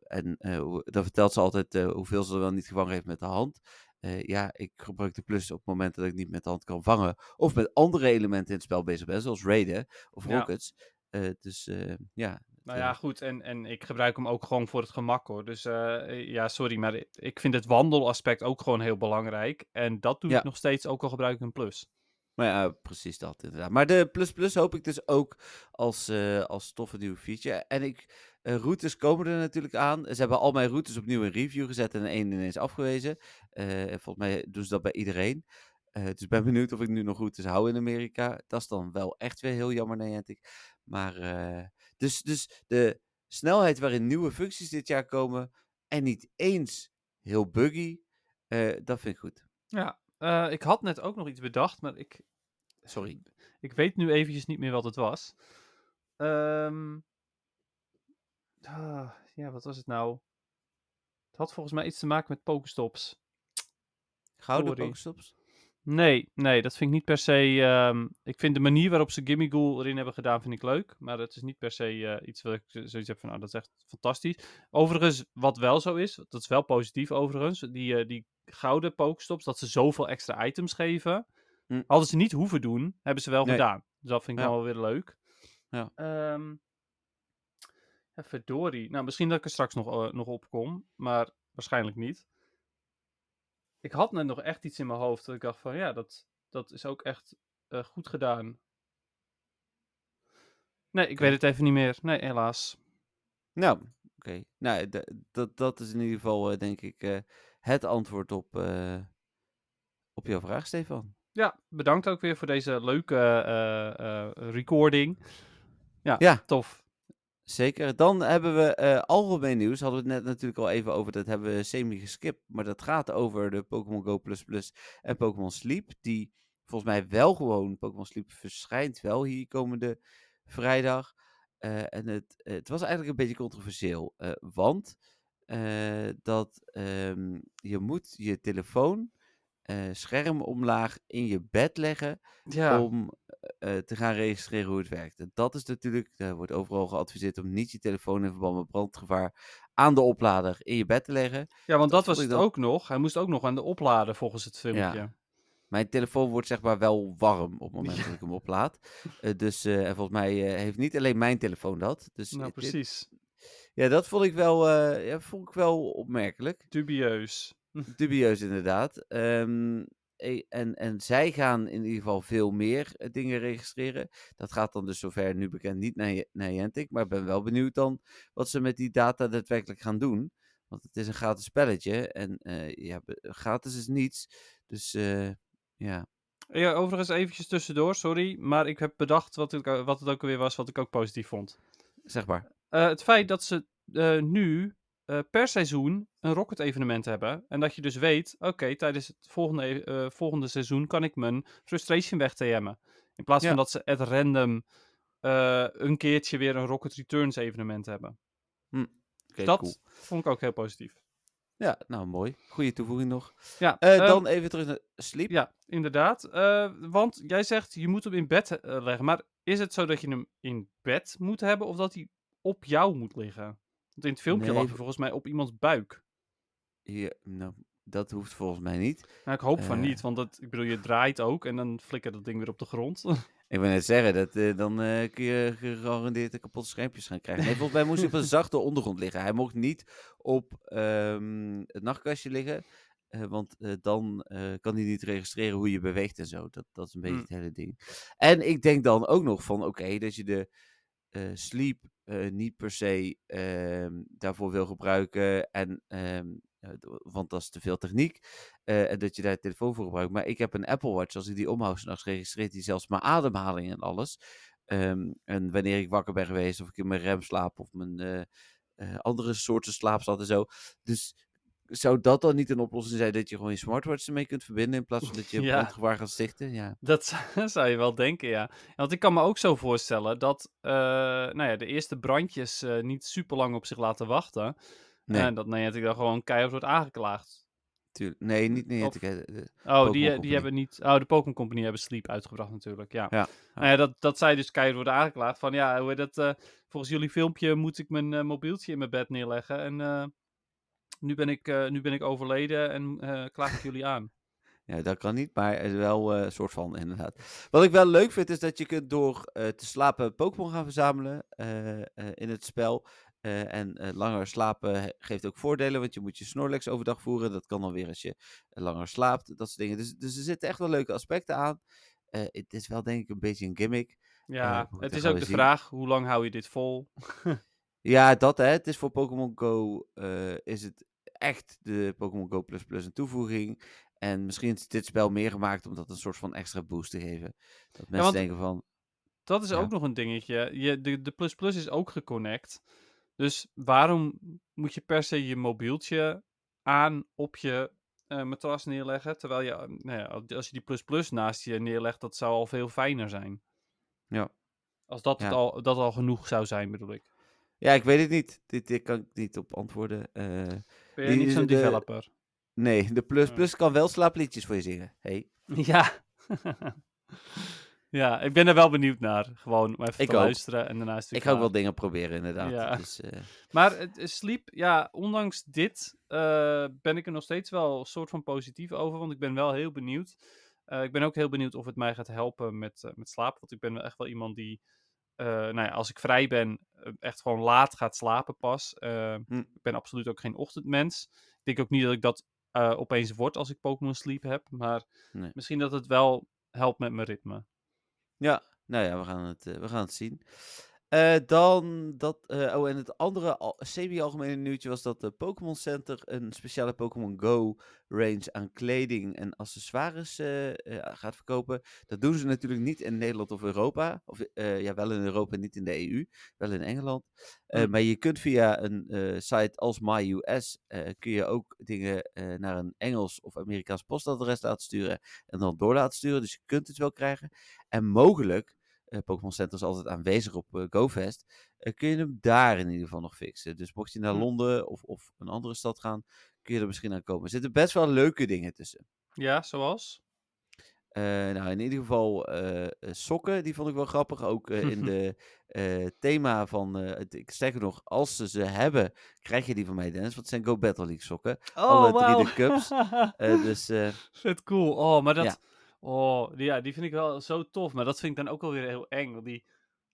en dan vertelt ze altijd hoeveel ze er wel niet gevangen heeft met de hand. Uh, ja, ik gebruik de plus op het moment dat ik niet met de hand kan vangen. Of met andere elementen in het spel bezig ben, zoals raiden of rockets. Ja. Uh, dus uh, ja. Nou ja, goed. En, en ik gebruik hem ook gewoon voor het gemak hoor. Dus uh, ja, sorry, maar ik vind het wandelaspect ook gewoon heel belangrijk. En dat doe ja. ik nog steeds, ook al gebruik ik een plus. Maar ja, precies dat inderdaad. Maar de plus plus hoop ik dus ook als, als toffe nieuwe feature. En ik, routes komen er natuurlijk aan. Ze hebben al mijn routes opnieuw in review gezet en één ineens afgewezen. volgens mij doen ze dat bij iedereen. Uh, dus ben benieuwd of ik nu nog routes hou in Amerika. Dat is dan wel echt weer heel jammer, Niantic. Maar uh, dus, dus de snelheid waarin nieuwe functies dit jaar komen en niet eens heel buggy, uh, dat vind ik goed. Ja, ik had net ook nog iets bedacht, maar ik... Sorry. Ik weet nu eventjes niet meer wat het was. Um, ah, ja, wat was het nou? Het had volgens mij iets te maken met Pokestops. Gouden Pokestops? Nee, nee, dat vind ik niet per se. Um, ik vind de manier waarop ze Gimme Ghoul erin hebben gedaan, vind ik leuk. Maar het is niet per se uh, iets wat ik zoiets heb van, nou, dat is echt fantastisch. Overigens, wat wel zo is, dat is wel positief overigens, die, uh, die gouden pokestops, dat ze zoveel extra items geven. Hm. Hadden ze niet hoeven doen, hebben ze wel nee. gedaan. Dus dat vind ik ja. wel weer leuk. Ja. Ja, verdorie. Nou, misschien dat ik er straks nog, uh, nog op kom, maar waarschijnlijk niet ik had net nog echt iets in mijn hoofd dat ik dacht van ja, dat, dat is ook echt uh, goed gedaan. Nee, ik weet het even niet meer. Nee, helaas. Nou, oké. Okay. Nou, dat, dat is in ieder geval uh, denk ik uh, het antwoord op, op jouw vraag, Stefan. Ja, bedankt ook weer voor deze leuke recording. Ja, ja, tof. Zeker. Dan hebben we uh, algemeen nieuws. Hadden we het net natuurlijk al even over. Dat hebben we semi geskipt. Maar dat gaat over de Pokémon Go Plus Plus en Pokémon Sleep. Die volgens mij wel gewoon. Pokémon Sleep verschijnt wel hier komende vrijdag. Uh, en het, het was eigenlijk een beetje controversieel. Uh, want dat um, je moet je telefoon scherm omlaag in je bed leggen. Ja. Om eh, te gaan registreren hoe het werkt. En dat is natuurlijk, er wordt overal geadviseerd om niet je telefoon in verband met brandgevaar aan de oplader in je bed te leggen. Ja, want dat, was het dan- ook nog. Hij moest ook nog aan de oplader volgens het filmpje. Mijn telefoon wordt zeg maar wel warm op het *laughs* moment dat ik hem oplaad. Eh, dus eh, en volgens mij eh, heeft niet alleen mijn telefoon dat. Dus Nou, eh, dit- precies. ja, dat vond ik wel, eh, ja, vond ik wel opmerkelijk. Dubieus. *laughs* Dubieus inderdaad. Ehm, e- en, en zij gaan in ieder geval veel meer eh, dingen registreren. Dat gaat dan dus zover nu bekend niet naar, naar Niantic. Maar ik ben wel benieuwd dan wat ze met die data daadwerkelijk gaan doen. Want het is een gratis spelletje. En eh, ja, gratis is niets. Dus eh, ja. Ja, overigens eventjes tussendoor, sorry. Maar ik heb bedacht wat, ik, wat het ook alweer was, wat ik ook positief vond. Zeg maar. Eh, het feit dat ze eh, nu eh, per seizoen een Rocket evenement hebben. En dat je dus weet, oké, tijdens het volgende, e- eh, volgende seizoen kan ik mijn frustration weg TM'en. In plaats Ja. van dat ze at random eh, een keertje weer een Rocket Returns evenement hebben. Oké, dat cool. vond ik ook heel positief. Ja, nou mooi. Goede toevoeging nog. Ja, Eh, ehm, dan even terug naar Sleep. Ja, inderdaad. Want jij zegt je moet hem in bed leggen. Maar is het zo dat je hem in bed moet hebben of dat hij op jou moet liggen? Want in het filmpje Nee, lag hij volgens mij op iemands buik. Hier, nou, dat hoeft volgens mij niet. Nou, ik hoop van Eh. niet, want dat, ik bedoel, je draait ook en dan flikkert dat ding weer op de grond. *laughs* Ik wil net zeggen, dat, eh, dan eh, kun je gegarandeerd de kapotte schermpjes gaan krijgen. Nee, volgens mij moest hij op een *laughs* zachte ondergrond liggen. Hij mocht niet op ehm, het nachtkastje liggen. want dan kan hij niet registreren hoe je beweegt en zo. Dat, dat is een beetje Hmm. het hele ding. En ik denk dan ook nog van, oké, dat je de sleep eh, niet per se ehm, daarvoor wil gebruiken. En, ehm, eh, want dat is te veel techniek. eh, en dat je daar je telefoon voor gebruikt. Maar ik heb een Apple Watch. Als ik die omhoud, s'nachts registreert hij zelfs mijn ademhaling en alles. Ehm, en wanneer ik wakker ben geweest, of ik in mijn rem slaap, of mijn andere soorten slaap zat en zo. Dus zou dat dan niet een oplossing zijn dat je gewoon je smartwatch ermee kunt verbinden in plaats van dat je *laughs* Ja. brandgevaar gaat stichten? Ja. *laughs* dat zou- je wel denken, ja. Want ik kan me ook zo voorstellen dat eh, nou ja, de eerste brandjes eh, niet super lang op zich laten wachten. Nee, En dat Niantic dan gewoon keihard wordt aangeklaagd. tuurlijk. Nee, niet Of- Niantic. de- Oh, die, Company. die hebben niet. Oh, de Pokémon Company hebben Sleep uitgebracht natuurlijk. Ja. Ja, Nou ja, dat, dat zij dus keihard worden aangeklaagd. Van ja, hoe dat? eh, volgens jullie filmpje moet ik mijn eh, mobieltje in mijn bed neerleggen. En eh, nu, ben ik, eh, nu ben ik overleden en eh, klaag ik jullie aan. *laughs* Ja, dat kan niet, maar is wel eh, een soort van, inderdaad. Wat ik wel leuk vind, is dat je kunt door te slapen Pokémon gaan verzamelen in het spel. En langer slapen geeft ook voordelen, want je moet je Snorlax overdag voeren. Dat kan dan weer als je langer slaapt, dat soort dingen. Dus, dus er zitten echt wel leuke aspecten aan. Het is wel denk ik een beetje een gimmick. Ja, het is ook de zien. vraag, hoe lang hou je dit vol? *laughs* Ja, dat hè. Het is voor Pokémon Go is het echt de Pokémon Go Plus Plus een toevoeging. En misschien is dit spel meer gemaakt om dat een soort van extra boost te geven. Dat mensen denken van, Dat is Ja. ook nog een dingetje. Je, de, de Plus Plus is ook geconnect. Dus waarom moet je per se je mobieltje aan op je eh, matras neerleggen? Terwijl je, eh, nou ja, als je die Plus Plus naast je neerlegt, dat zou al veel fijner zijn. Ja. Als dat, Ja. al, dat al genoeg zou zijn, bedoel ik. Ja, ik weet het niet. Dit, dit kan ik niet op antwoorden. Eh, Ben je niet zo'n de- developer? nee, de Plus Ja. Plus kan wel slaapliedjes voor je zingen. Hey. *laughs* Ja. *laughs* ja, ik ben er wel benieuwd naar. Gewoon om even Ik te ook. luisteren en daarna is het weer Ik ga ook wel dingen proberen, inderdaad. Ja. Dus, eh, *laughs* Maar het is Sleep, ja, ondanks dit eh, ben ik er nog steeds wel een soort van positief over. Want ik ben wel heel benieuwd. Eh, ik ben ook heel benieuwd of het mij gaat helpen met, eh, met slapen. Want ik ben echt wel iemand die, eh, nou ja, als ik vrij ben, eh, echt gewoon laat gaat slapen pas. Eh, Hm. Ik ben absoluut ook geen ochtendmens. Ik denk ook niet dat ik dat opeens word als ik Pokémon Sleep heb. Maar Nee. misschien dat het wel helpt met mijn ritme. ja, nou ja, we gaan het, we gaan het zien. Eh, dan dat. eh, oh, en het andere al- semi-algemene nieuwtje was dat de Pokémon Center een speciale Pokémon Go range aan kleding en accessoires eh, eh, gaat verkopen. Dat doen ze natuurlijk niet in Nederland of Europa. Of eh, ja, wel in Europa, niet in de EU. Wel in Engeland. Eh, Hm. Maar je kunt via een eh, site als MyUS eh, kun je ook dingen eh, naar een Engels of Amerikaans postadres laten sturen en dan door laten sturen. Dus je kunt het wel krijgen. En mogelijk, eh, Pokémon Center is altijd aanwezig op eh, GoFest, eh, kun je hem daar in ieder geval nog fixen. Dus mocht je naar Hm. Londen of, of een andere stad gaan, kun je er misschien aan komen. Er zitten best wel leuke dingen tussen. Ja, zoals? Eh, nou, in ieder geval eh, eh, sokken, die vond ik wel grappig. Ook eh, in *laughs* de eh, thema van, eh, het- ik sterker nog, als ze ze hebben, krijg je die van mij, Dennis. Want het zijn Go Battle League sokken. Alle drie de cups. *laughs* Eh, dus eh, Vet cool. Oh, maar dat... Ja. Oh, die, ja, die vind ik wel zo tof. Maar dat vind ik dan ook wel weer heel eng. Want die,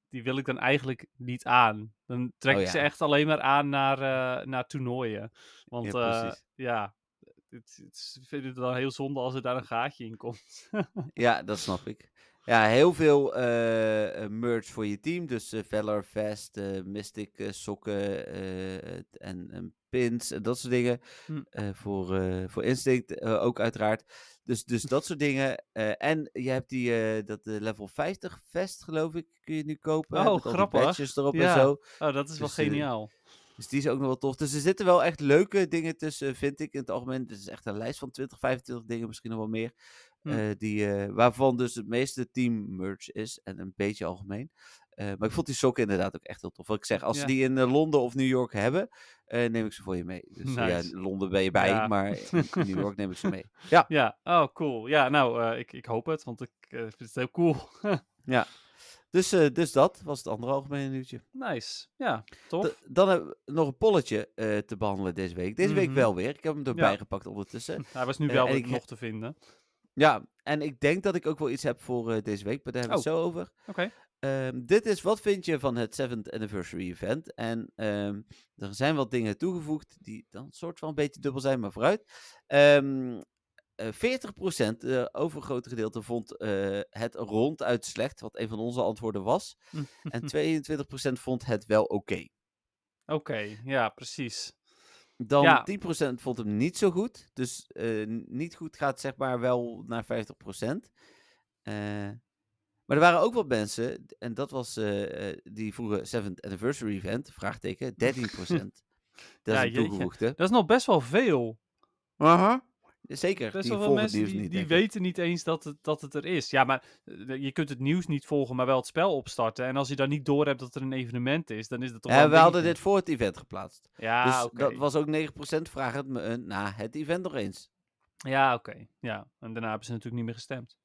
die wil ik dan eigenlijk niet aan. Dan trek Oh, ik ze echt alleen maar aan naar, eh, naar toernooien. Want Ja, precies. ja het, het, ik vind het dan heel zonde als er daar een gaatje in komt. ja, dat snap ik. Ja, heel veel eh, eh, merch voor je team. Dus eh Valor Vest, Mystic sokken en, en pins en dat soort dingen. Hm. Voor, voor Instinct ook uiteraard. Dus, dus dat soort dingen. En je hebt die, dat de level 50 vest, geloof ik, kun je nu kopen. Oh, met grappig. badges erop Ja. en zo. Oh, dat is wel Dus, geniaal. Dus die is ook nog wel tof. Dus er zitten wel echt leuke dingen tussen, vind ik in het algemeen. Het is echt een lijst van 20, 25 dingen, misschien nog wel meer. Hm. eh, die, eh, waarvan dus het meeste team merch is en een beetje algemeen. Eh, maar ik vond die sokken inderdaad ook echt heel tof. Wat ik zeg, als Ja. ze die in Londen of New York hebben, neem ik ze voor je mee. *laughs* Dus ja, in Londen ben je bij, Ja. maar in New York *laughs* neem ik ze mee. Ja, Ja, oh cool. Ja, nou, ik, ik hoop het, want ik vind het heel cool. *laughs* dus, eh, dus dat was het andere algemene nieuwtje. nice. Ja, tof. D- dan hebben we nog een polletje te behandelen deze week. Deze week Mhm. wel weer. Ik heb hem erbij Ja. gepakt ondertussen. Hij was nu wel weer nog te vinden. Ja, en ik denk dat ik ook wel iets heb voor eh, deze week, maar daar hebben we het zo over. Oké. Ehm, dit is wat vind je van het 7th anniversary event. En ehm, er zijn wat dingen toegevoegd die dan soort van een beetje dubbel zijn, maar vooruit. Ehm eh 40%, de overgrote gedeelte, vond eh, het ronduit slecht, wat een van onze antwoorden was. *laughs* En 22% vond het wel oké. Oké, ja, precies. Dan Ja. 10% vond hem niet zo goed. Dus eh, niet goed gaat zeg maar wel naar 50%. Eh, maar er waren ook wat mensen, en dat was, eh, die vroegen 7th anniversary event, vraagteken, 13%. *laughs* dat Ja, is een toegevoegde. Dat is nog best wel veel. Aha. Zeker, Best die wel veel mensen nieuws die, niet, die weten niet eens dat het, dat het er is. Ja, maar eh, je kunt het nieuws niet volgen, maar wel het spel opstarten. En als je dan niet doorhebt dat er een evenement is, dan is dat toch wel Ja, we hadden dit voor het event geplaatst. Ja, dus dat was ook 9% vraag het me eh, na het event nog eens. Ja, oké. Ja, en daarna hebben ze natuurlijk niet meer gestemd.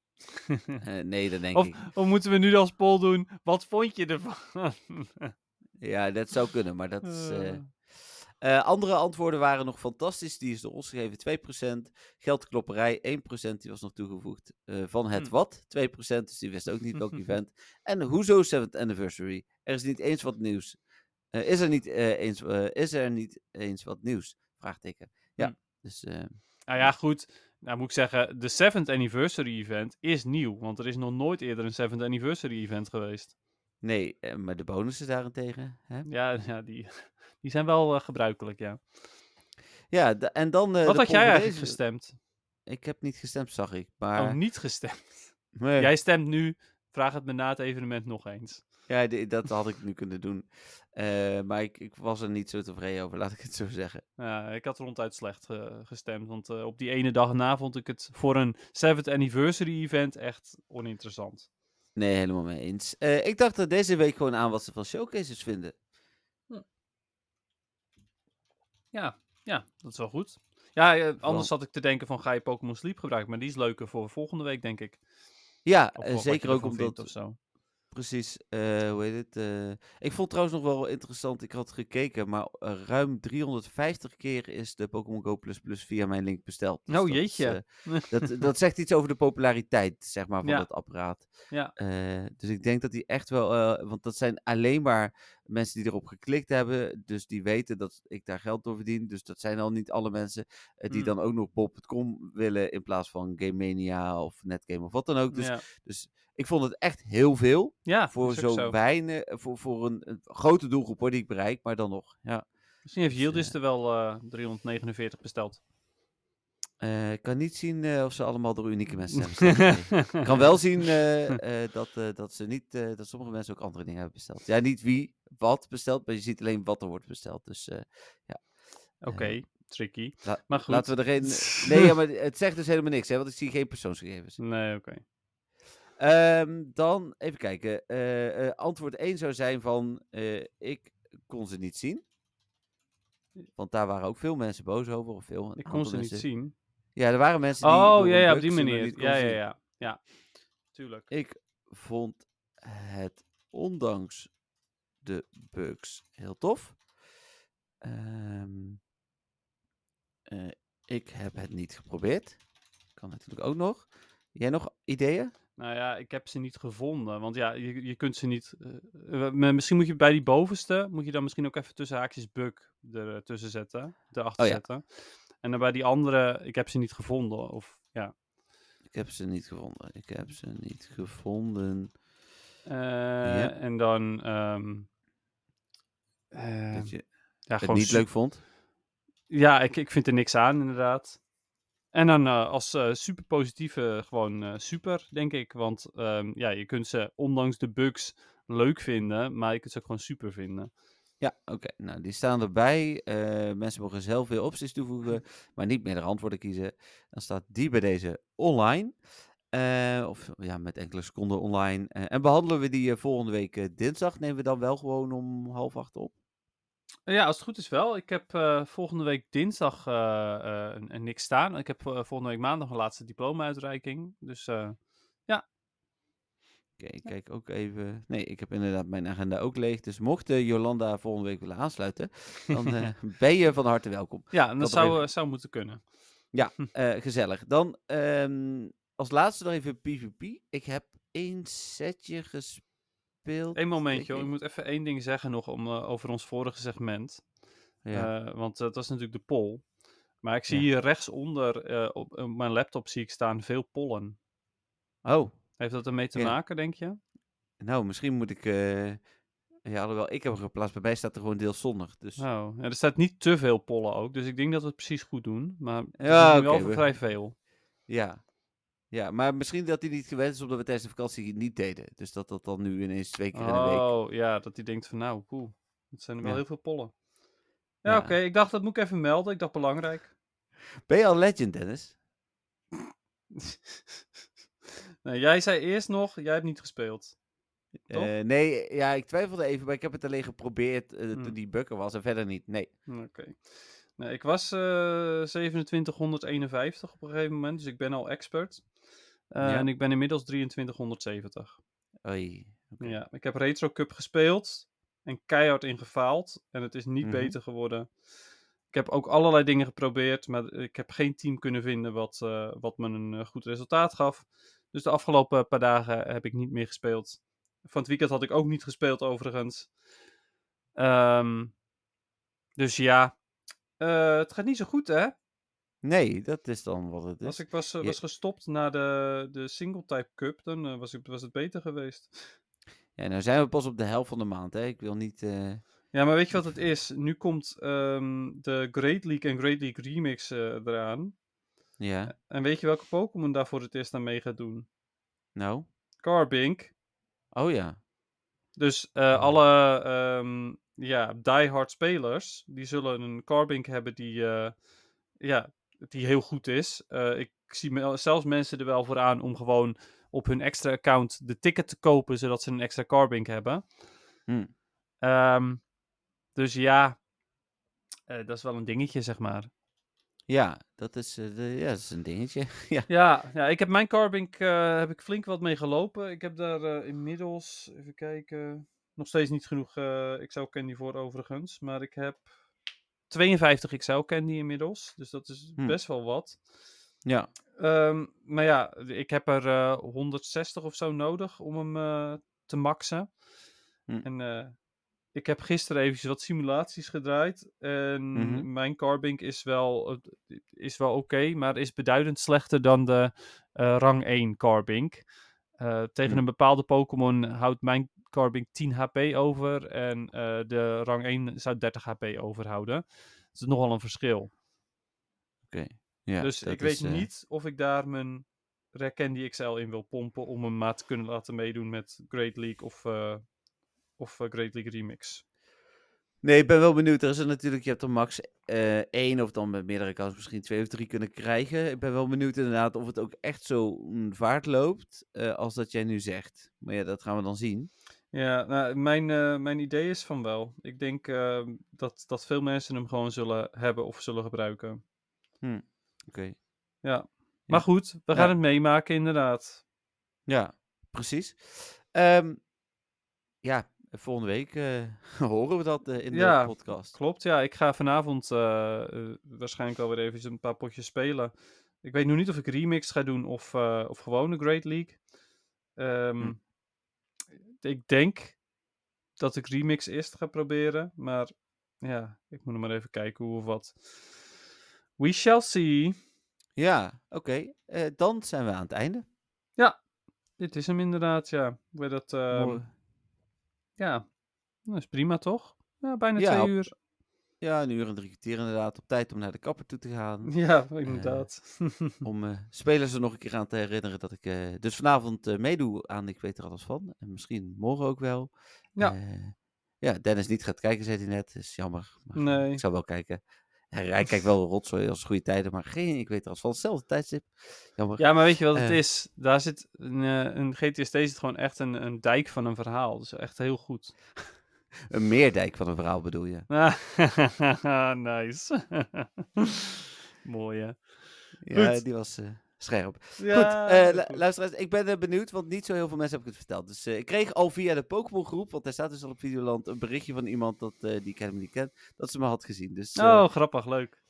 *laughs* Eh, nee, dat denk Of, ik. of moeten we nu als poll doen, wat vond je ervan? Ja, dat zou kunnen, maar dat is... Eh, andere antwoorden waren nog fantastisch. Die is door ons gegeven 2%. Geldklopperij 1%, die was nog toegevoegd. eh, van het Hm. wat 2%, dus die wist ook niet welk *laughs* event. En hoezo 7th anniversary? Er is niet eens wat nieuws. Eh, is, er niet, eens, is er niet eens wat nieuws? Vraagteken. Ja, Hm. dus nou ja, goed. Nou moet ik zeggen, de 7th anniversary event is nieuw. Want er is nog nooit eerder een 7th anniversary event geweest. nee, maar de bonussen daarentegen. Hè? Ja, ja die, die zijn wel eh, gebruikelijk, ja. Ja, de- en dan. eh, Wat had jij eigenlijk gestemd? Ik heb niet gestemd, zag ik. Maar. Oh, niet gestemd. *laughs* nee. Jij stemt nu. Vraag het me na het evenement nog eens. Ja, dat had ik nu kunnen doen. Eh, maar ik, ik was er niet zo tevreden over, *laughs* laat ik het zo zeggen. Ja, ik had ronduit slecht gestemd. Want op die ene dag na vond ik het voor een 7th anniversary event echt oninteressant. Nee, helemaal mee eens. Ik dacht er deze week gewoon aan wat ze van showcases vinden. Ja, ja, dat is wel goed. Ja, eh, anders zat ik te denken van ga je Pokémon Sleep gebruiken. Maar die is leuker voor volgende week, denk ik. Ja, Of eh, wat je zeker ook ervan vindt omdat. Of zo. Precies, eh, hoe heet het? eh, ik vond trouwens nog wel interessant, ik had gekeken, maar eh, ruim 350 keer is de Pokémon Go Plus Plus via mijn link besteld. Dus Oh, dat is, jeetje. eh, dat, *laughs* dat zegt iets over de populariteit, zeg maar, van Ja. het apparaat. Ja. Eh, dus ik denk dat die echt wel, eh, want dat zijn alleen maar mensen die erop geklikt hebben, dus die weten dat ik daar geld door verdien. Dus dat zijn al niet alle mensen eh, die Mm. dan ook nog Bob.com willen in plaats van Game Mania of Netgame of wat dan ook. Dus, ja. dus ik vond het echt heel veel ja, voor zo, weinig, voor, voor een, een grote doelgroep hoor, die ik bereik, maar dan nog. Ja. Misschien heeft Dus, Yildiz eh, er wel eh 349 besteld. Eh, ik kan niet zien eh, of ze allemaal door unieke *laughs* mensen zijn besteld. nee. Ik kan wel zien eh, eh, dat, eh, dat, ze niet, eh, dat sommige mensen ook andere dingen hebben besteld. Ja, niet wie wat bestelt, maar je ziet alleen wat er wordt besteld. Dus eh, Oké, tricky. la- Maar goed. laten we er geen... *laughs* Nee, ja, maar het zegt dus helemaal niks, hè, want ik zie geen persoonsgegevens. Nee, oké. Ehm, dan even kijken. Eh, eh, antwoord 1 zou zijn van eh, ik kon ze niet zien. Want daar waren ook veel mensen boos over. Of veel, Ik kon ze niet zien. Ja, er waren mensen die. Oh, ja, ja, op die manier. Ja, ja, zien. ja. Tuurlijk. Ik vond het ondanks de bugs heel tof. Ehm, eh, ik heb het niet geprobeerd. Kan natuurlijk ook nog. Jij nog ideeën? Nou ja, ik heb ze niet gevonden. Want ja, je, je kunt ze niet. eh, eh, misschien moet je bij die bovenste. Moet je dan misschien ook even tussen haakjes bug ertussen zetten. Erachter Oh ja. zetten. En dan bij die andere. Ik heb ze niet gevonden. Of ja. Ik heb ze niet gevonden. Ik heb ze niet gevonden. Eh, En dan. ehm eh, dat je ja, het gewoon niet leuk vond. Ja, ik, ik vind er niks aan, inderdaad. En dan eh, als eh, super positieve, gewoon eh, super, denk ik. Want ehm, ja, je kunt ze ondanks de bugs leuk vinden, maar je kunt ze ook gewoon super vinden. Ja, oké. Nou, die staan erbij. Mensen mogen zelf weer opties toevoegen, *laughs* maar niet meer de antwoorden kiezen. Dan staat die bij deze online. Of ja, met enkele seconden online. En behandelen we die volgende week dinsdag. Nemen we dan wel gewoon om half acht op. Ja, als het goed is wel. Ik heb eh, volgende week dinsdag eh, eh, een, een niks staan. Ik heb eh, volgende week maandag een laatste diploma-uitreiking. Dus eh, Oké, ik kijk ook even. Nee, ik heb inderdaad mijn agenda ook leeg. Dus mocht eh, Jolanda volgende week willen aansluiten, dan eh, *laughs* ben je van harte welkom. ja, en dat zou, even- eh, zou moeten kunnen. *laughs* Eh, gezellig. Dan ehm, als laatste nog even PvP. Ik heb één setje gespeeld. Eén momentje. Ik ik. moet even één ding zeggen nog om, eh, over ons vorige segment. Ja. Eh, want dat is natuurlijk de poll. Maar ik zie Ja. hier rechtsonder eh, op, op mijn laptop zie ik staan veel pollen. Oh, Heeft dat ermee te Ja. maken, denk je? nou, misschien moet ik. ja, alhoewel, ik heb hem geplaatst. Bij mij staat er gewoon deels zonnig. Dus Oh, ja, er staat niet te veel pollen ook. Dus ik denk dat we het precies goed doen. Maar Ja, nu wel we- vrij veel. ja. Ja, maar misschien dat hij niet gewend is omdat we tijdens de vakantie niet deden. Dus dat dat dan nu ineens twee keer in de week. Oh, ja, dat hij denkt van nou, poeh. Het zijn er wel Ja. heel veel pollen. Ja, Ja. oké. ik dacht, dat moet ik even melden. Ik dacht belangrijk. Ben je al legend, Dennis? *laughs* nee, jij zei eerst nog, jij hebt niet gespeeld. Eh, nee, ja, ik twijfelde even, maar ik heb het alleen geprobeerd Hmm. toen die bukker was en verder niet. Nee. Oké. Nee, ik was eh 2751 op een gegeven moment, dus ik ben al expert. Eh, Ja. En ik ben inmiddels 2370. Oei. Ja, ik heb Retro Cup gespeeld en keihard ingefaald. En het is niet Mhm. beter geworden. Ik heb ook allerlei dingen geprobeerd, maar ik heb geen team kunnen vinden wat, eh, wat me een eh, goed resultaat gaf. Dus de afgelopen paar dagen heb ik niet meer gespeeld. Van het weekend had ik ook niet gespeeld, overigens. Ehm, dus ja, het gaat niet zo goed, hè? Nee, dat is dan wat het is. Als ik was, eh, was gestopt na de, de Single Type Cup, dan eh, was, ik, was het beter geweest. Ja, nou zijn we pas op de helft van de maand, hè. Ik wil niet... eh, Ja, maar weet je wat het is? Nu komt ehm, de Great League en Great League Remix eraan. Ja, En weet je welke Pokémon daar voor het eerst aan mee gaat doen? nou. Carbink. Oh ja. Dus alle ehm, ja, diehard spelers, die zullen een Carbink hebben die, ja, die heel goed is. Eh, ik zie me, zelfs mensen er wel voor aan om gewoon op hun extra account de ticket te kopen, zodat ze een extra Carbink hebben. Hm. Ehm, dus ja, eh, dat is wel een dingetje, zeg maar. Ja, dat is, eh, de- ja, dat is een dingetje. *laughs* ja. Ja, ja ik heb mijn Carbink heb ik flink wat mee gelopen. Ik heb daar inmiddels, even kijken, nog steeds niet genoeg eh XL Candy voor overigens. Maar ik heb 52 XL Candy inmiddels, dus dat is Hm. best wel wat. Ja. Ehm, maar ja, ik heb er eh, 160 of zo nodig om hem eh, te maxen. Hm. En eh, ik heb gisteren eventjes wat simulaties gedraaid. En Mhm. mijn Carbink is wel, eh, is wel oké, maar is beduidend slechter dan de eh, rang 1 Carbink. Eh, tegen Hm. een bepaalde Pokémon houdt mijn Carbink 10 HP over. En eh, de rang 1 zou 30 HP overhouden. Dat is nogal een verschil. Oké. Ja, dus ik weet is, eh, niet of ik daar mijn Rare Candy XL in wil pompen om hem maar te kunnen laten meedoen met Great League of, eh, of Great League Remix. Nee, ik ben wel benieuwd. Er is er natuurlijk, je hebt er max eh, één of dan met meerdere accounts misschien twee of drie kunnen krijgen. Ik ben wel benieuwd inderdaad of het ook echt zo een vaart loopt als dat jij nu zegt. Maar ja, dat gaan we dan zien. Ja, nou, mijn, eh, mijn idee is van wel. Ik denk eh, dat, dat veel mensen hem gewoon zullen hebben of zullen gebruiken. Oké. Ja. Maar goed, we gaan Ja. het meemaken inderdaad. Ja, precies. Ehm, ja, volgende week eh, *laughs* horen we dat eh, in Ja, de podcast. Klopt, ja. Ik ga vanavond waarschijnlijk wel weer even een paar potjes spelen. Ik weet nu niet of ik remix ga doen of, of gewone Great League. Ehm, Hm. Ik denk dat ik remix eerst ga proberen. Maar ja, ik moet nog maar even kijken hoe of wat. We shall see. Ja, oké. Eh, dan zijn we aan het einde. Dit is hem inderdaad, ja. Dat, ehm, ja, dat is prima toch? Ja, bijna Ja, twee op- uur. Ja, een uur en drie kwartier inderdaad. Op tijd om naar de kapper toe te gaan. *laughs* Ja, inderdaad. Om eh, spelers er nog een keer aan te herinneren dat ik eh, dus vanavond eh, meedoe aan Ik weet er alles van. En misschien morgen ook wel. Ja. Eh, ja, Dennis niet gaat kijken, zei hij net. is jammer. Maar, eh, Nee. Ik zou wel kijken. Hij, kijkt wel *laughs* rotzooi als goede tijden, maar geen Ik weet er alles van. Hetzelfde tijdstip. Jammer. Ja, maar weet je wat het Eh. is? Daar zit een, eh, een GTSD zit gewoon echt een, een dijk van een verhaal. Dus echt heel goed. Een meerdijk van een verhaal bedoel je. *laughs* nice. *laughs* Mooi hè. Ja, Goed. die was eh, scherp. Ja, goed, eh, lu- goed. luisteraars, ik ben eh, benieuwd, want niet zo heel veel mensen hebben het verteld. Dus ik kreeg al via de Pokémon groep, want daar staat dus al op Videoland, een berichtje van iemand dat, die ik helemaal niet ken, dat ze me had gezien. Dus Oh, grappig, leuk.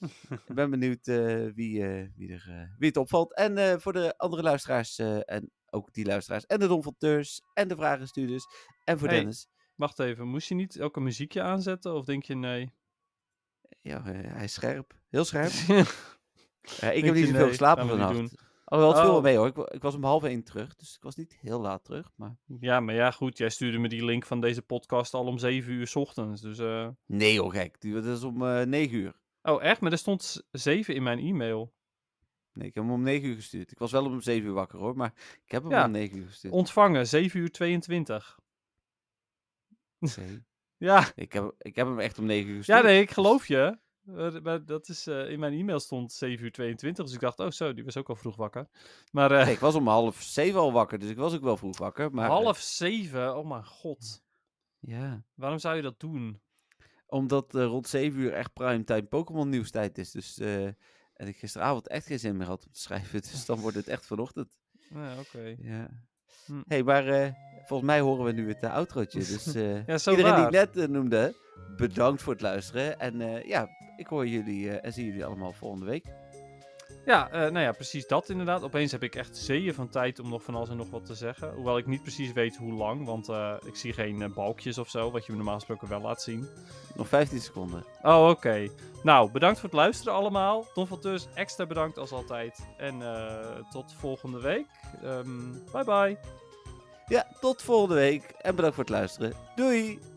ik ben benieuwd wie, wie, er, wie het opvalt. En voor de andere luisteraars, en ook die luisteraars, en de donfonteurs, en de vragenstuurders, en voor Hey. Dennis. Wacht even, moest je niet een muziekje aanzetten? Of denk je nee? Ja, hij is scherp. Heel scherp. *laughs* Ja, ik heb niet zoveel nee, geslapen vannacht. Alhoewel, het viel wel Oh. mee hoor. Ik, ik was om half één terug, dus ik was niet heel laat terug. Maar... ja, maar ja, goed. Jij stuurde me die link van deze podcast al om 7 uur 's ochtends. Dus, eh, Nee hoor, gek. Dat is om eh 9 uur. Oh, echt? Maar er stond 7 in mijn e-mail. Nee, ik heb hem om 9 uur gestuurd. Ik was wel om 7 uur wakker hoor, maar ik heb hem Ja. om 9 uur gestuurd. Ontvangen, 7 uur 22. *laughs* Ja, ik, heb, ik heb hem echt om 9 uur gestuurd. ja nee, ik geloof je. Maar, dat is, eh, in mijn e-mail stond 7 uur 22, dus ik dacht, oh zo, die was ook al vroeg wakker. Maar eh, Nee, ik was om half 7 al wakker, dus ik was ook wel vroeg wakker. Maar, eh, half 7, oh mijn god. ja, Waarom zou je dat doen? omdat rond 7 uur echt primetime Pokémon nieuwstijd is. Dus, en ik gisteravond echt geen zin meer had om te schrijven. *laughs* Dus dan wordt het echt vanochtend. Ja, oké. Ja. Hm. hey, maar eh, volgens mij horen we nu het uh, outrootje. Dus *laughs* eh, Ja, zo iedereen waar. die ik net eh, noemde, bedankt voor het luisteren. En eh, ja, ik hoor jullie eh, en zie jullie allemaal volgende week. Ja, eh, nou ja, precies dat inderdaad. Opeens heb ik echt zeeën van tijd om nog van alles en nog wat te zeggen. Hoewel ik niet precies weet hoe lang, want eh, ik zie geen eh, balkjes of zo, wat je me normaal gesproken wel laat zien. Nog 15 seconden. Oh, oké. Nou, bedankt voor het luisteren allemaal. Don van Teurs, extra bedankt als altijd. En tot volgende week. Ehm, bye bye. Ja, tot volgende week. En bedankt voor het luisteren. Doei!